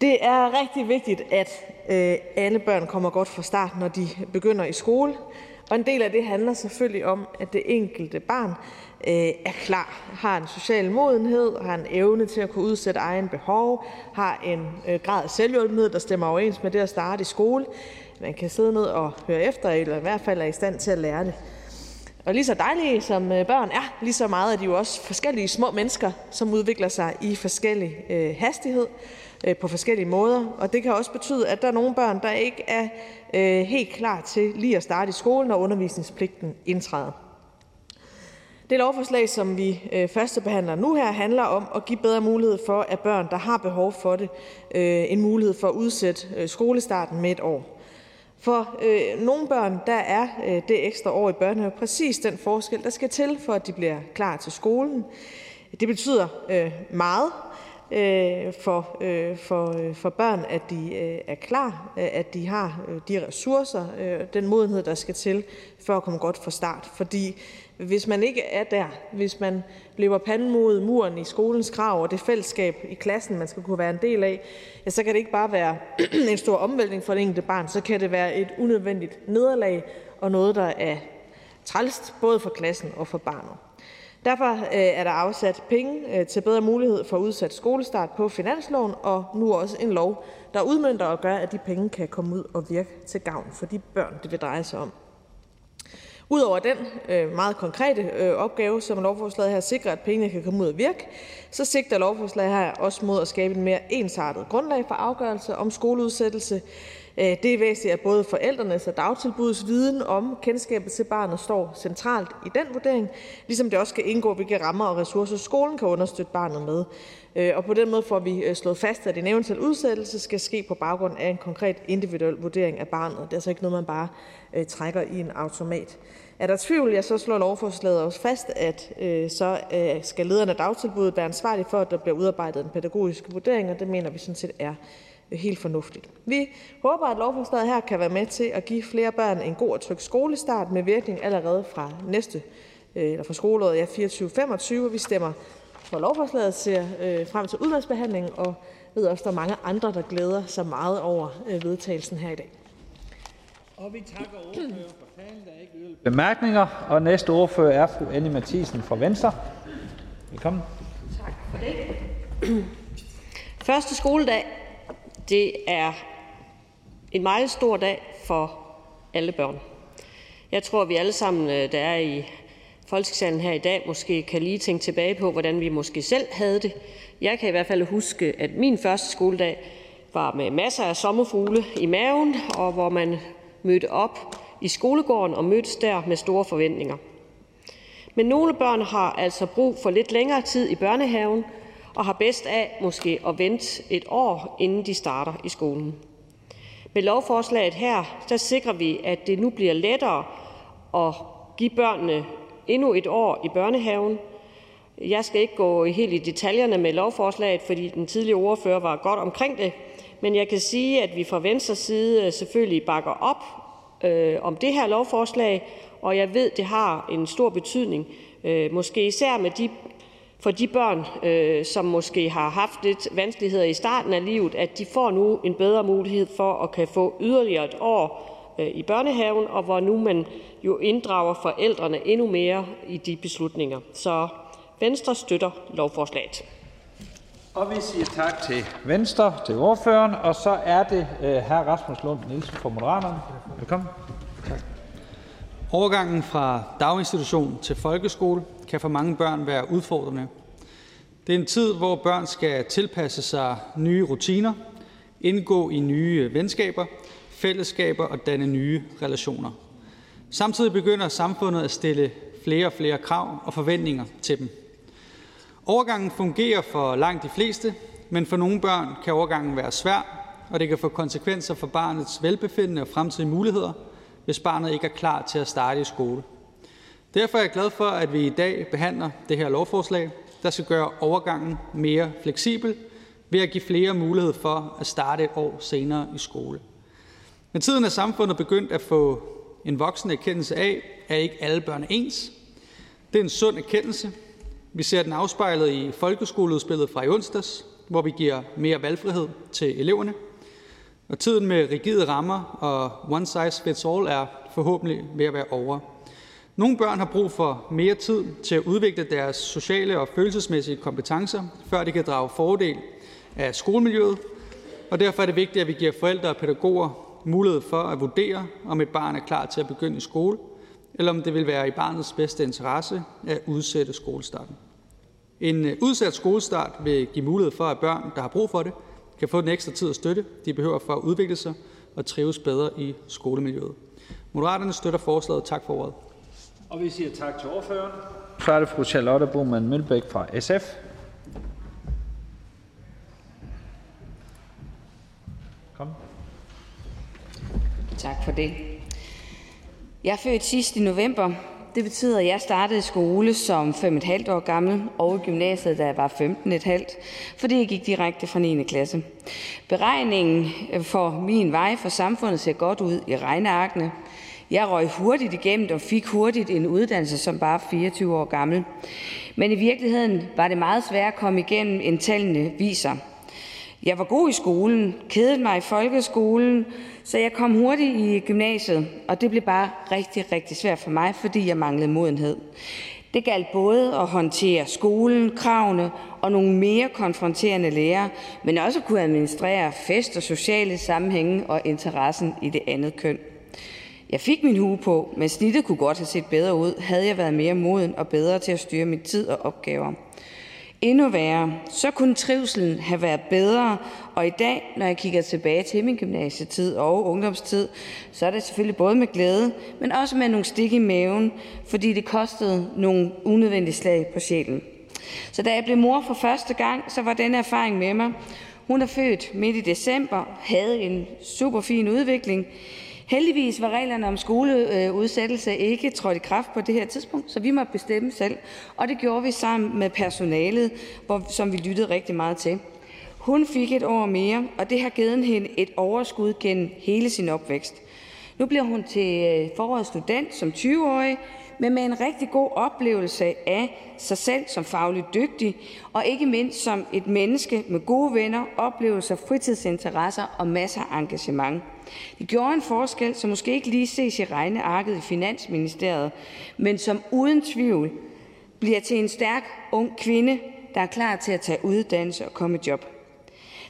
Det er rigtig vigtigt, at øh, alle børn kommer godt fra start, når de begynder i skole. Og en del af det handler selvfølgelig om, at det enkelte barn øh, er klar, har en social modenhed, har en evne til at kunne udsætte egen behov, har en øh, grad af selvhjulpenhed, der stemmer overens med det at starte i skole. Man kan sidde ned og høre efter, eller i hvert fald er i stand til at lære det. Og lige så dejlige som øh, børn er, lige så meget er de jo også forskellige små mennesker, som udvikler sig i forskellig øh, hastighed øh, på forskellige måder. Og det kan også betyde, at der er nogle børn, der ikke er øh, helt klar til lige at starte i skolen, når undervisningspligten indtræder. Det lovforslag, som vi øh, førstebehandler nu her, handler om at give bedre mulighed for, at børn, der har behov for det, øh, en mulighed for at udsætte øh, skolestarten med et år. For øh, nogle børn der er øh, det ekstra år i børnehaven præcis den forskel, der skal til, for at de bliver klar til skolen. Det betyder øh, meget øh, for, øh, for, øh, for børn, at de øh, er klar, øh, at de har øh, de ressourcer, øh, den modenhed, der skal til, for at komme godt fra start. Hvis man ikke er der, hvis man løber panden mod muren i skolens krav og det fællesskab i klassen, man skal kunne være en del af, ja, så kan det ikke bare være en stor omvæltning for det enkelte barn, så kan det være et unødvendigt nederlag og noget, der er trælst både for klassen og for barnet. Derfor øh, er der afsat penge øh, til bedre mulighed for udsat skolestart på finansloven, og nu også en lov, der udmønter og gør, at de penge kan komme ud og virke til gavn for de børn, det vil dreje sig om. Udover den øh, meget konkrete øh, opgave, som lovforslaget her sikrer, at pengene kan komme ud at virke, så sigter lovforslaget her også mod at skabe en mere ensartet grundlag for afgørelse om skoleudsættelse. Øh, det er væsentligt, at både forældrenes og dagtilbudets viden om kendskabet til barnet står centralt i den vurdering, ligesom det også skal indgå, hvilke rammer og ressourcer skolen kan understøtte barnet med. Øh, og på den måde får vi øh, slået fast, at en eventuel udsættelse skal ske på baggrund af en konkret individuel vurdering af barnet. Det er altså ikke noget, man bare øh, trækker i en automat. Er der tvivl, ja, så slår lovforslaget også fast, at øh, så øh, skal lederen af dagtilbuddet være ansvarlig for, at der bliver udarbejdet en pædagogisk vurdering, og det mener vi sådan set er øh, helt fornuftigt. Vi håber, at lovforslaget her kan være med til at give flere børn en god og tryg skolestart med virkning allerede fra næste øh, eller fra skoleåret ja, 24-25. Vi stemmer for lovforslaget, ser øh, frem til udvalgsbehandlingen og ved også, at der er mange andre, der glæder sig meget over øh, vedtagelsen her i dag. Og vi takker ordfører for talen. Der er ikke yderligere bemærkninger. Og næste ordfører er fru Annie Mathisen fra Venstre. Velkommen. Tak for det. Første skoledag, det er en meget stor dag for alle børn. Jeg tror, vi alle sammen, øh, der er i folketingssalen her i dag, måske kan lige tænke tilbage på, hvordan vi måske selv havde det. Jeg kan i hvert fald huske, at min første skoledag var med masser af sommerfugle i maven, og hvor man mødte op i skolegården og mødtes der med store forventninger. Men nogle børn har altså brug for lidt længere tid i børnehaven og har bedst af måske at vente et år, inden de starter i skolen. Med lovforslaget her der sikrer vi, at det nu bliver lettere at give børnene endnu et år i børnehaven. Jeg skal ikke gå helt i detaljerne med lovforslaget, fordi den tidligere ordfører var godt omkring det, men jeg kan sige, at vi fra Venstres side øh, selvfølgelig bakker op øh, om det her lovforslag, og jeg ved, det har en stor betydning, øh, måske især med de, for de børn, øh, som måske har haft lidt vanskeligheder i starten af livet, at de får nu en bedre mulighed for at kan få yderligere et år øh, i børnehaven, og hvor nu man jo inddrager forældrene endnu mere i de beslutninger. Så Venstre støtter lovforslaget. Og vi siger tak til Venstre, til ordføreren, og så er det uh, hr. Rasmus Lund Nielsen fra Moderaterne. Velkommen. Tak. Overgangen fra daginstitution til folkeskole kan for mange børn være udfordrende. Det er en tid, hvor børn skal tilpasse sig nye rutiner, indgå i nye venskaber, fællesskaber og danne nye relationer. Samtidig begynder samfundet at stille flere og flere krav og forventninger til dem. Overgangen fungerer for langt de fleste, men for nogle børn kan overgangen være svær, og det kan få konsekvenser for barnets velbefindende og fremtidige muligheder, hvis barnet ikke er klar til at starte i skole. Derfor er jeg glad for, at vi i dag behandler det her lovforslag, der skal gøre overgangen mere fleksibel ved at give flere mulighed for at starte et år senere i skole. Med tiden er samfundet begyndt at få en voksen erkendelse af, at ikke alle børn er ens. Det er en sund erkendelse, vi ser den afspejlet i folkeskoleudspillet fra i onsdags, hvor vi giver mere valgfrihed til eleverne. Og tiden med rigide rammer og one size fits all er forhåbentlig ved at være over. Nogle børn har brug for mere tid til at udvikle deres sociale og følelsesmæssige kompetencer, før de kan drage fordel af skolemiljøet, og derfor er det vigtigt, at vi giver forældre og pædagoger mulighed for at vurdere, om et barn er klar til at begynde i skole, eller om det vil være i barnets bedste interesse at udsætte skolestarten. En øh, udsat skolestart vil give mulighed for, at børn, der har brug for det, kan få den ekstra tid og støtte, de behøver for at udvikle sig og trives bedre i skolemiljøet. Moderaterne støtter forslaget. Tak for ordet. Og vi siger tak til ordføreren. Så er det fru Charlotte Boman Mølbæk fra SF. Kom. Tak for det. Jeg er født sidst i november. Det betyder, at jeg startede i skole som 5,5 år gammel og i gymnasiet, da jeg var 15,5, fordi jeg gik direkte fra 9. klasse. Beregningen øh, for min vej for samfundet ser godt ud i regnearkene. Jeg røg hurtigt igennem og fik hurtigt en uddannelse som bare 24 år gammel. Men i virkeligheden var det meget svært at komme igennem, end tallene viser. Jeg var god i skolen, kedede mig i folkeskolen, så jeg kom hurtigt i gymnasiet, og det blev bare rigtig, rigtig svært for mig, fordi jeg manglede modenhed. Det galt både at håndtere skolen, kravene og nogle mere konfronterende lærere, men også at kunne administrere fest og sociale sammenhænge og interessen i det andet køn. Jeg fik min hue på, men snittet kunne godt have set bedre ud, havde jeg været mere moden og bedre til at styre min tid og opgaver. Endnu værre, så kunne trivselen have været bedre, og i dag, når jeg kigger tilbage til min gymnasietid og ungdomstid, så er det selvfølgelig både med glæde, men også med nogle stik i maven, fordi det kostede nogle unødvendige slag på sjælen. Så da jeg blev mor for første gang, så var den erfaring med mig. Hun er født midt i december, havde en super fin udvikling. Heldigvis var reglerne om skoleudsættelse ikke trådt i kraft på det her tidspunkt, så vi måtte bestemme selv, og det gjorde vi sammen med personalet, hvor, som vi lyttede rigtig meget til. Hun fik et år mere, og det har givet hende et overskud gennem hele sin opvækst. Nu bliver hun til øh, foråret student som 20-årig, men med en rigtig god oplevelse af sig selv som fagligt dygtig, og ikke mindst som et menneske med gode venner, oplevelser, fritidsinteresser og masser af engagement. Det gjorde en forskel, som måske ikke lige ses i regnearket i Finansministeriet, men som uden tvivl bliver til en stærk ung kvinde, der er klar til at tage uddannelse og komme i job.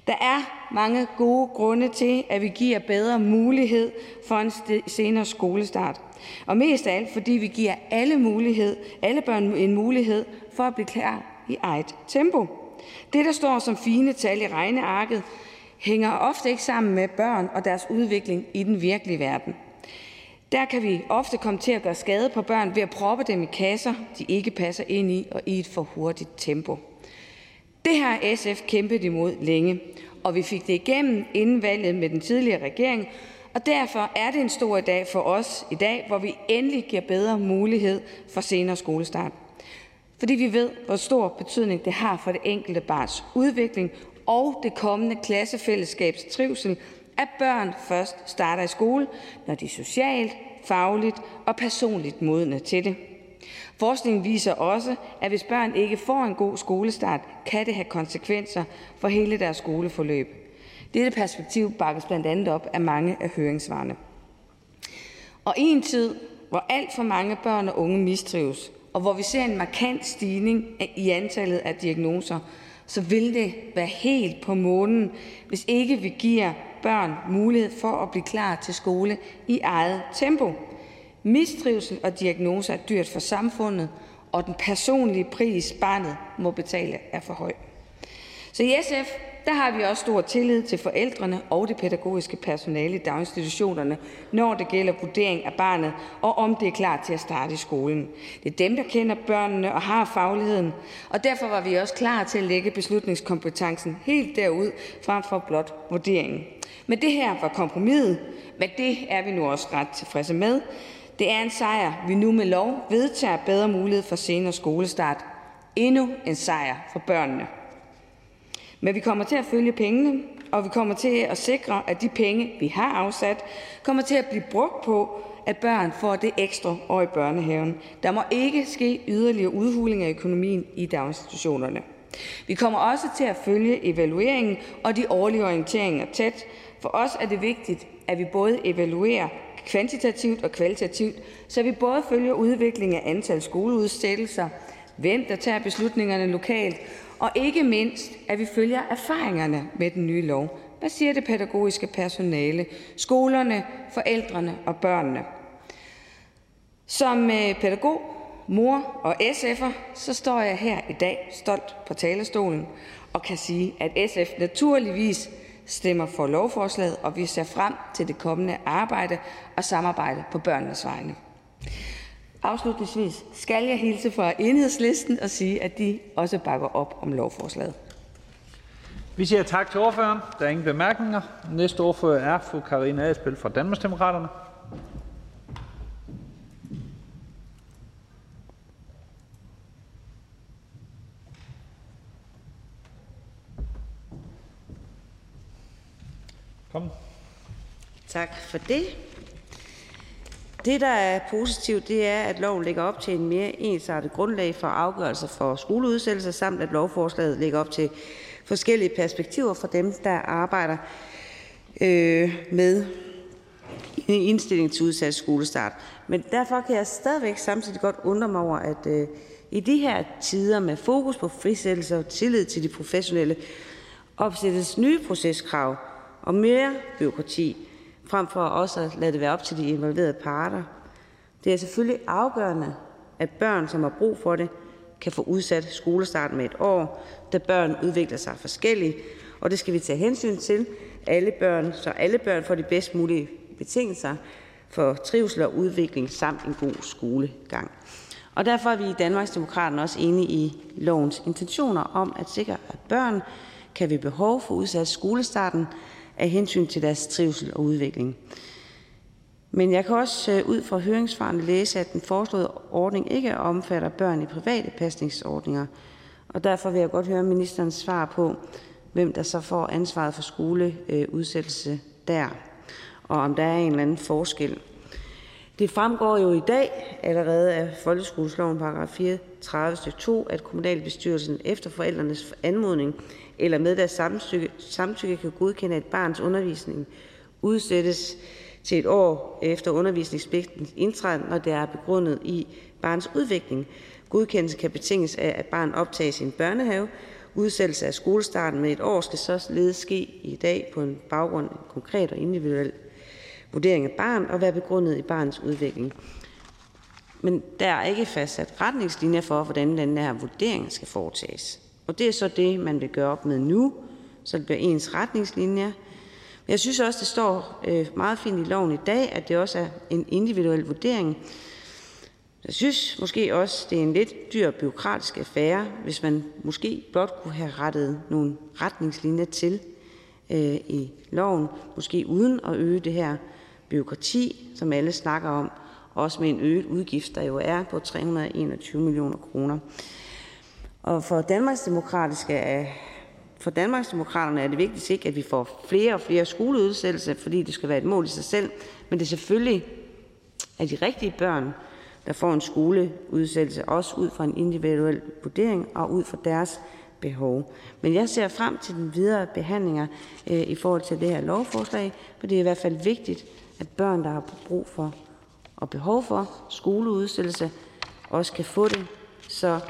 Der er mange gode grunde til, at vi giver bedre mulighed for en senere skolestart. Og mest af alt, fordi vi giver alle, mulighed, alle børn en mulighed for at blive klar i eget tempo. Det, der står som fine tal i regnearket, hænger ofte ikke sammen med børn og deres udvikling i den virkelige verden. Der kan vi ofte komme til at gøre skade på børn ved at proppe dem i kasser, de ikke passer ind i, og i et for hurtigt tempo. Det har SF kæmpet imod længe, og vi fik det igennem inden valget med den tidligere regering, og derfor er det en stor dag for os i dag, hvor vi endelig giver bedre mulighed for senere skolestart. Fordi vi ved, hvor stor betydning det har for det enkelte barns udvikling og det kommende klassefællesskabs trivsel, at børn først starter i skole, når de er socialt, fagligt og personligt modne til det. Forskningen viser også, at hvis børn ikke får en god skolestart, kan det have konsekvenser for hele deres skoleforløb. Dette perspektiv bakkes blandt andet op af mange af høringssvarene. Og i en tid, hvor alt for mange børn og unge mistrives, og hvor vi ser en markant stigning i antallet af diagnoser, så vil det være helt på månen, hvis ikke vi giver børn mulighed for at blive klar til skole i eget tempo. Mistrivsel og diagnoser er dyrt for samfundet, og den personlige pris, barnet må betale, er for høj. Så i SF der har vi også stor tillid til forældrene og det pædagogiske personale i daginstitutionerne, når det gælder vurdering af barnet, og om det er klar til at starte i skolen. Det er dem, der kender børnene og har fagligheden, og derfor var vi også klar til at lægge beslutningskompetencen helt derud, frem for blot vurderingen. Men det her var kompromiset, men det er vi nu også ret tilfredse med. Det er en sejr, vi nu med lov vedtager bedre mulighed for senere skolestart. Endnu en sejr for børnene. Men vi kommer til at følge pengene, og vi kommer til at sikre, at de penge, vi har afsat, kommer til at blive brugt på, at børn får det ekstra år i børnehaven. Der må ikke ske yderligere udhuling af økonomien i daginstitutionerne. Vi kommer også til at følge evalueringen og de årlige orienteringer tæt. For os er det vigtigt, at vi både evaluerer kvantitativt og kvalitativt, så vi både følger udviklingen af antal skoleudsættelser, hvem der tager beslutningerne lokalt, og ikke mindst, at vi følger erfaringerne med den nye lov. Hvad siger det pædagogiske personale, skolerne, forældrene og børnene? Som øh, pædagog, mor og SF'er, så står jeg her i dag stolt på talerstolen og kan sige, at SF naturligvis stemmer for lovforslaget, og vi ser frem til det kommende arbejde og samarbejde på børnenes vegne. Afslutningsvis skal jeg hilse fra Enhedslisten og sige, at de også bakker op om lovforslaget. Vi siger tak til ordføreren. Der er ingen bemærkninger. Næste ordfører er fru Karina Adsbøl fra Danmarksdemokraterne. Kom. Tak for det. Det, der er positivt, det er, at loven lægger op til en mere ensartet grundlag for afgørelser for skoleudsættelser, samt at lovforslaget lægger op til forskellige perspektiver for dem, der arbejder øh, med indstilling til udsat skolestart. Men derfor kan jeg stadigvæk samtidig godt undre mig over, at øh, i de her tider med fokus på frisættelse og tillid til de professionelle, opsættes nye proceskrav og mere byråkrati frem for også at lade det være op til de involverede parter. Det er selvfølgelig afgørende, at børn, som har brug for det, kan få udsat skolestarten med et år, da børn udvikler sig forskelligt, og det skal vi tage hensyn til, alle børn, så alle børn får de bedst mulige betingelser for trivsel og udvikling samt en god skolegang. Og derfor er vi i Danmarksdemokraterne også enige i lovens intentioner om at sikre, at børn kan ved behov få udsat skolestarten af hensyn til deres trivsel og udvikling. Men jeg kan også øh, ud fra høringsfarene læse, at den foreslåede ordning ikke omfatter børn i private pasningsordninger. Og derfor vil jeg godt høre ministerens svar på, hvem der så får ansvaret for skoleudsættelse øh, der, og om der er en eller anden forskel. Det fremgår jo i dag allerede af folkeskoleloven paragraf 34 stykke 2, at kommunalbestyrelsen efter forældrenes anmodning eller med deres samtykke, samtykke kan godkende, at barns undervisning udsættes til et år efter undervisningspligtens indtræden, når det er begrundet i barns udvikling. Godkendelse kan betinges af, at barn optages i en børnehave. Udsættelse af skolestarten med et år skal således ske i dag på en baggrund af en konkret og individuel vurdering af barn og være begrundet i barnets udvikling. Men der er ikke fastsat retningslinjer for, hvordan den her vurdering skal foretages. Og det er så det, man vil gøre op med nu, så det bliver ens retningslinjer. Jeg synes også, det står øh, meget fint i loven i dag, at det også er en individuel vurdering. Jeg synes måske også, det er en lidt dyr byråkratisk affære, hvis man måske blot kunne have rettet nogle retningslinjer til øh, i loven, måske uden at øge det her byråkrati, som alle snakker om, også med en øget udgift, der jo er på 321 millioner kroner. Og for Danmarksdemokratiske for Danmarksdemokraterne er det vigtigt ikke, at vi får flere og flere skoleudsættelser, fordi det skal være et mål i sig selv, men det er selvfølgelig at de rigtige børn, der får en skoleudsættelse, også ud fra en individuel vurdering og ud fra deres behov. Men jeg ser frem til den videre behandlinger øh, i forhold til det her lovforslag, for det er i hvert fald vigtigt, at børn, der har brug for og behov for skoleudsættelse, også kan få det. Så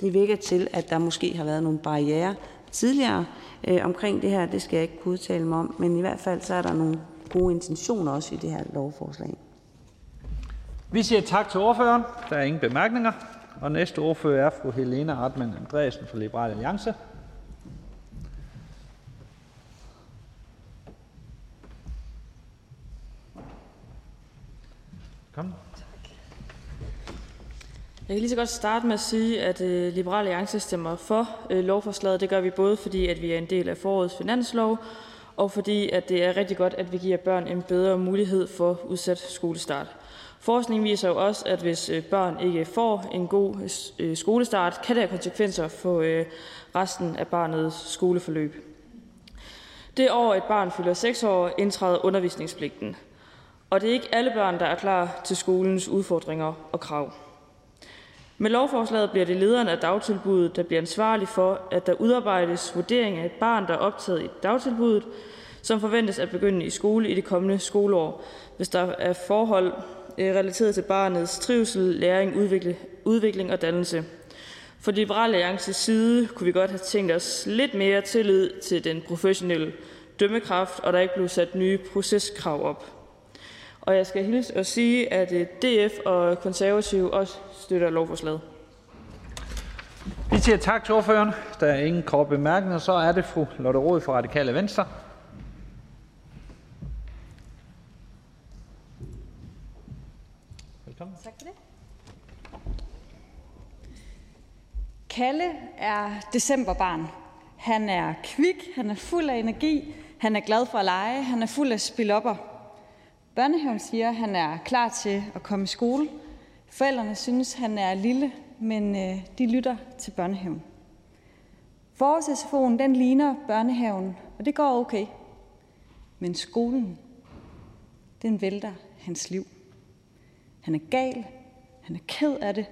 det virker til, at der måske har været nogle barriere tidligere øh, omkring det her. Det skal jeg ikke kunne udtale mig om, men i hvert fald så er der nogle gode intentioner også i det her lovforslag. Vi siger tak til ordføreren. Der er ingen bemærkninger. Og næste ordfører er fru Helena Artmann Andreasen fra Liberal Alliance. Kom. Jeg kan lige så godt starte med at sige, at øh, Liberal Alliance stemmer for øh, lovforslaget. Det gør vi både, fordi at vi er en del af forårets finanslov, og fordi at det er rigtig godt, at vi giver børn en bedre mulighed for udsat skolestart. Forskning viser jo også, at hvis øh, børn ikke får en god øh, skolestart, kan det have konsekvenser for øh, resten af barnets skoleforløb. Det år, et barn fylder 6 år, indtræder undervisningspligten. Og det er ikke alle børn, der er klar til skolens udfordringer og krav. Med lovforslaget bliver det lederen af dagtilbuddet, der bliver ansvarlig for, at der udarbejdes vurdering af et barn, der er optaget i dagtilbuddet, som forventes at begynde i skole i det kommende skoleår, hvis der er forhold eh, relateret til barnets trivsel, læring, udvikling og dannelse. For Liberal Alliances side kunne vi godt have tænkt os lidt mere tillid til den professionelle dømmekraft, og der ikke blev sat nye proceskrav op. Og jeg skal hilse og sige, at øh, DF og Konservative også støtter lovforslaget. Vi siger tak til ordføreren. Der er ingen korte bemærkninger. Så er det fru Lotte Rod fra Radikale Venstre. Velkommen. Tak for det. Kalle er decemberbarn. Han er kvik, han er fuld af energi, han er glad for at lege, han er fuld af spilopper. Børnehaven siger, at han er klar til at komme i skole. Forældrene synes, han er lille, men øh, de lytter til børnehaven. Forårs-SFO'en den ligner børnehaven, og det går okay. Men skolen, den vælter hans liv. Han er gal, han er ked af det,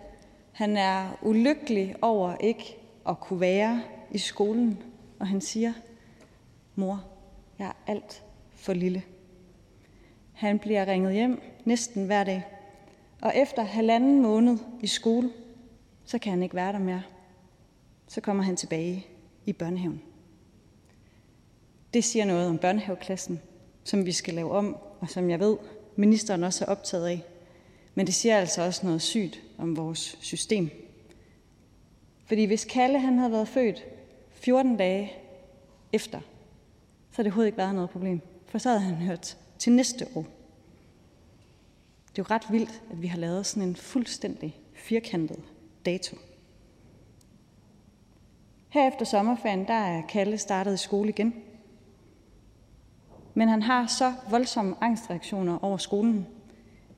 han er ulykkelig over ikke at kunne være i skolen, og han siger, mor, jeg er alt for lille. Han bliver ringet hjem næsten hver dag, og efter halvanden måned i skole, så kan han ikke være der mere. Så kommer han tilbage i børnehaven. Det siger noget om børnehaveklassen, som vi skal lave om og som jeg ved, ministeren også er optaget af. Men det siger altså også noget sygt om vores system. Fordi hvis Kalle han havde været født 14 dage efter, så havde det overhovedet ikke været noget problem. For så havde han hørt til næste år. Det er jo ret vildt, at vi har lavet sådan en fuldstændig firkantet dato. Her efter sommerferien, der er Kalle startet i skole igen. Men han har så voldsomme angstreaktioner over skolen,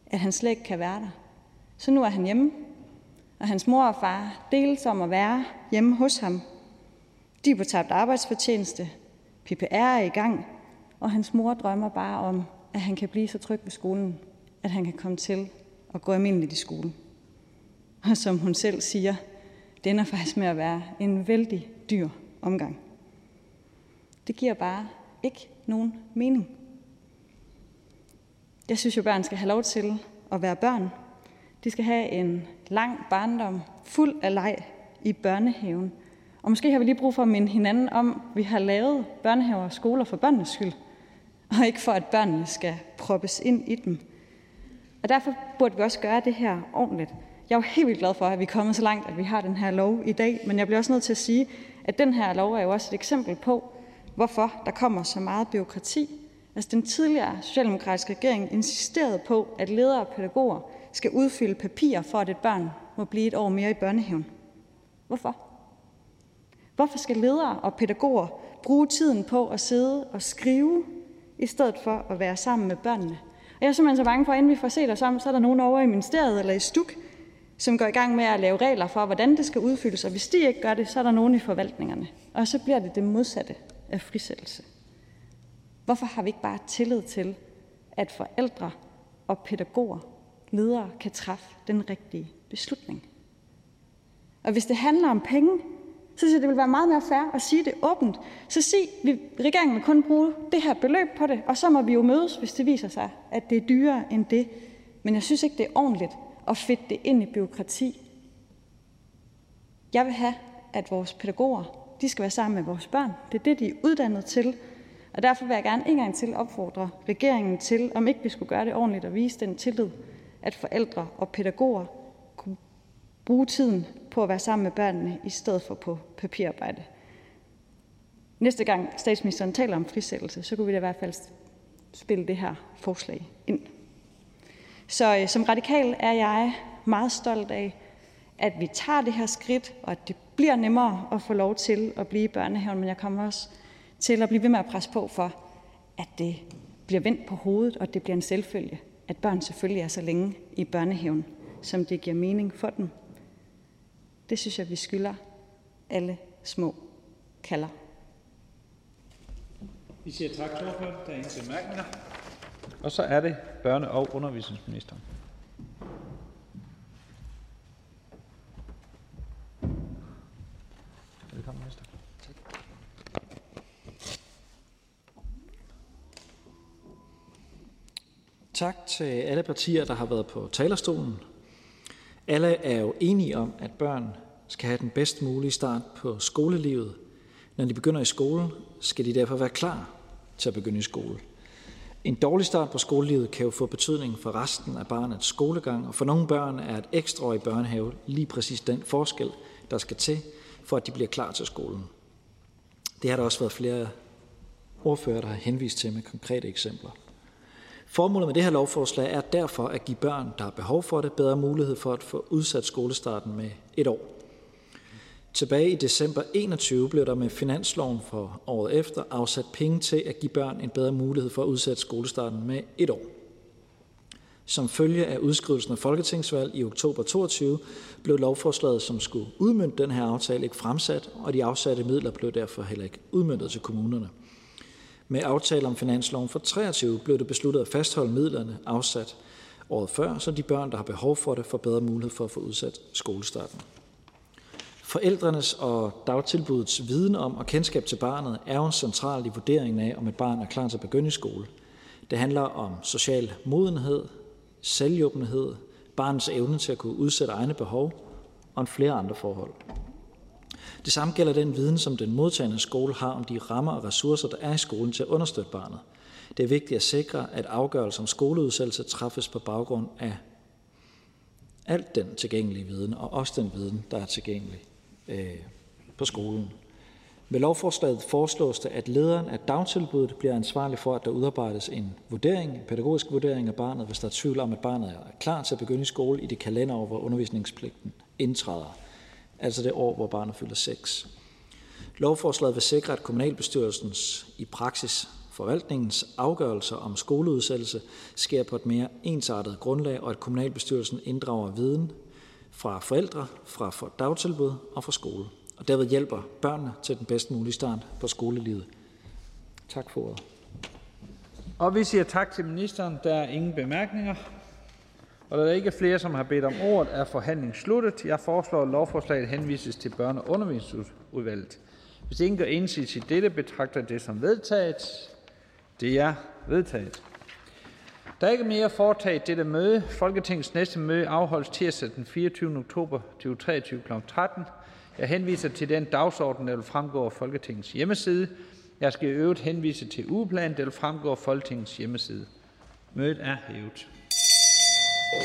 at han slet ikke kan være der. Så nu er han hjemme, og hans mor og far deles om at være hjemme hos ham. De er på tabt arbejdsfortjeneste, PPR er i gang, og hans mor drømmer bare om, at han kan blive så tryg ved skolen, at han kan komme til at gå almindeligt i skole. Og som hun selv siger, det ender faktisk med at være en vældig dyr omgang. Det giver bare ikke nogen mening. Jeg synes jo, børn skal have lov til at være børn. De skal have en lang barndom, fuld af leg i børnehaven. Og måske har vi lige brug for at minde hinanden om, at vi har lavet børnehaver og skoler for børnenes skyld, og ikke for, at børnene skal proppes ind i dem. Og derfor burde vi også gøre det her ordentligt. Jeg er jo helt vildt glad for, at vi er kommet så langt, at vi har den her lov i dag, men jeg bliver også nødt til at sige, at den her lov er jo også et eksempel på, hvorfor der kommer så meget byråkrati. Altså den tidligere socialdemokratiske regering insisterede på, at ledere og pædagoger skal udfylde papirer for, at et barn må blive et år mere i børnehaven. Hvorfor? Hvorfor skal ledere og pædagoger bruge tiden på at sidde og skrive, i stedet for at være sammen med børnene? Og jeg er simpelthen så bange for, at inden vi får set os om, så er der nogen over i ministeriet eller i STUK, som går i gang med at lave regler for, hvordan det skal udfyldes, og hvis de ikke gør det, så er der nogen i forvaltningerne. Og så bliver det det modsatte af frisættelse. Hvorfor har vi ikke bare tillid til, at forældre og pædagoger, ledere, kan træffe den rigtige beslutning? Og hvis det handler om penge, synes jeg, det vil være meget mere fair at sige det åbent. Så sig, vi, regeringen vil kun bruge det her beløb på det, og så må vi jo mødes, hvis det viser sig, at det er dyrere end det. Men jeg synes ikke, det er ordentligt at fedte det ind i byråkrati. Jeg vil have, at vores pædagoger de skal være sammen med vores børn. Det er det, de er uddannet til. Og derfor vil jeg gerne en gang til opfordre regeringen til, om ikke vi skulle gøre det ordentligt og vise den tillid, at forældre og pædagoger kunne bruge tiden på at være sammen med børnene, i stedet for på papirarbejde. Næste gang statsministeren taler om frisættelse, så kunne vi da i hvert fald spille det her forslag ind. Så øh, som radikal er jeg meget stolt af, at vi tager det her skridt, og at det bliver nemmere at få lov til at blive i børnehaven, men jeg kommer også til at blive ved med at presse på for, at det bliver vendt på hovedet, og at det bliver en selvfølge, at børn selvfølgelig er så længe i børnehaven, som det giver mening for dem. Det synes jeg, vi skylder alle små kalder. Vi siger tak til ordføreren. Der er ingen bemærkninger. Og så er det børne- og undervisningsministeren. Velkommen, minister. Tak til alle partier, der har været på talerstolen. Alle er jo enige om, at børn skal have den bedst mulige start på skolelivet. Når de begynder i skole, skal de derfor være klar til at begynde i skole. En dårlig start på skolelivet kan jo få betydning for resten af barnets skolegang, og for nogle børn er et ekstra år i børnehave lige præcis den forskel, der skal til, for at de bliver klar til skolen. Det har der også været flere ordfører, der har henvist til med konkrete eksempler. Formålet med det her lovforslag er derfor at give børn, der har behov for det, bedre mulighed for at få udsat skolestarten med et år. Tilbage i december 21 blev der med finansloven for året efter afsat penge til at give børn en bedre mulighed for at udsætte skolestarten med et år. Som følge af udskrivelsen af folketingsvalg i oktober 22 blev lovforslaget, som skulle udmynde den her aftale, ikke fremsat, og de afsatte midler blev derfor heller ikke udmyndtet til kommunerne. Med aftale om finansloven for 23 blev det besluttet at fastholde midlerne afsat året før, så de børn, der har behov for det, får bedre mulighed for at få udsat skolestarten. Forældrenes og dagtilbudets viden om og kendskab til barnet er jo central i vurderingen af, om et barn er klar til at begynde i skole. Det handler om social modenhed, selvhjulpenhed, barnets evne til at kunne udsætte egne behov og en flere andre forhold. Det samme gælder den viden, som den modtagende skole har om de rammer og ressourcer, der er i skolen til at understøtte barnet. Det er vigtigt at sikre, at afgørelser om skoleudsættelse træffes på baggrund af alt den tilgængelige viden, og også den viden, der er tilgængelig øh, på skolen. Med lovforslaget foreslås det, at lederen af dagtilbuddet bliver ansvarlig for, at der udarbejdes en vurdering, en pædagogisk vurdering af barnet, hvis der er tvivl om, at barnet er klar til at begynde i skole i det kalenderår, hvor undervisningspligten indtræder, altså det år, hvor barnet fylder 6. Lovforslaget vil sikre, at kommunalbestyrelsens i praksis forvaltningens afgørelser om skoleudsættelse sker på et mere ensartet grundlag, og at kommunalbestyrelsen inddrager viden fra forældre, fra dagtilbud og fra skole og derved hjælper børnene til den bedst mulige start på skolelivet. Tak for ordet. Og vi siger tak til ministeren. Der er ingen bemærkninger. Og da der ikke er flere, som har bedt om ordet, er forhandlingen sluttet. Jeg foreslår, at lovforslaget henvises til børne- og undervisningsudvalget. Hvis ingen gør indsigelse til dette, betragter det som vedtaget. Det er vedtaget. Der er ikke mere foretaget dette møde. Folketingets næste møde afholdes tirsdag den 24. oktober 2023 kl. 13. Jeg henviser til den dagsorden, der vil fremgå af Folketingets hjemmeside. Jeg skal i øvrigt henvise til ugeplanen, der vil fremgå af Folketingets hjemmeside. Mødet er hævet.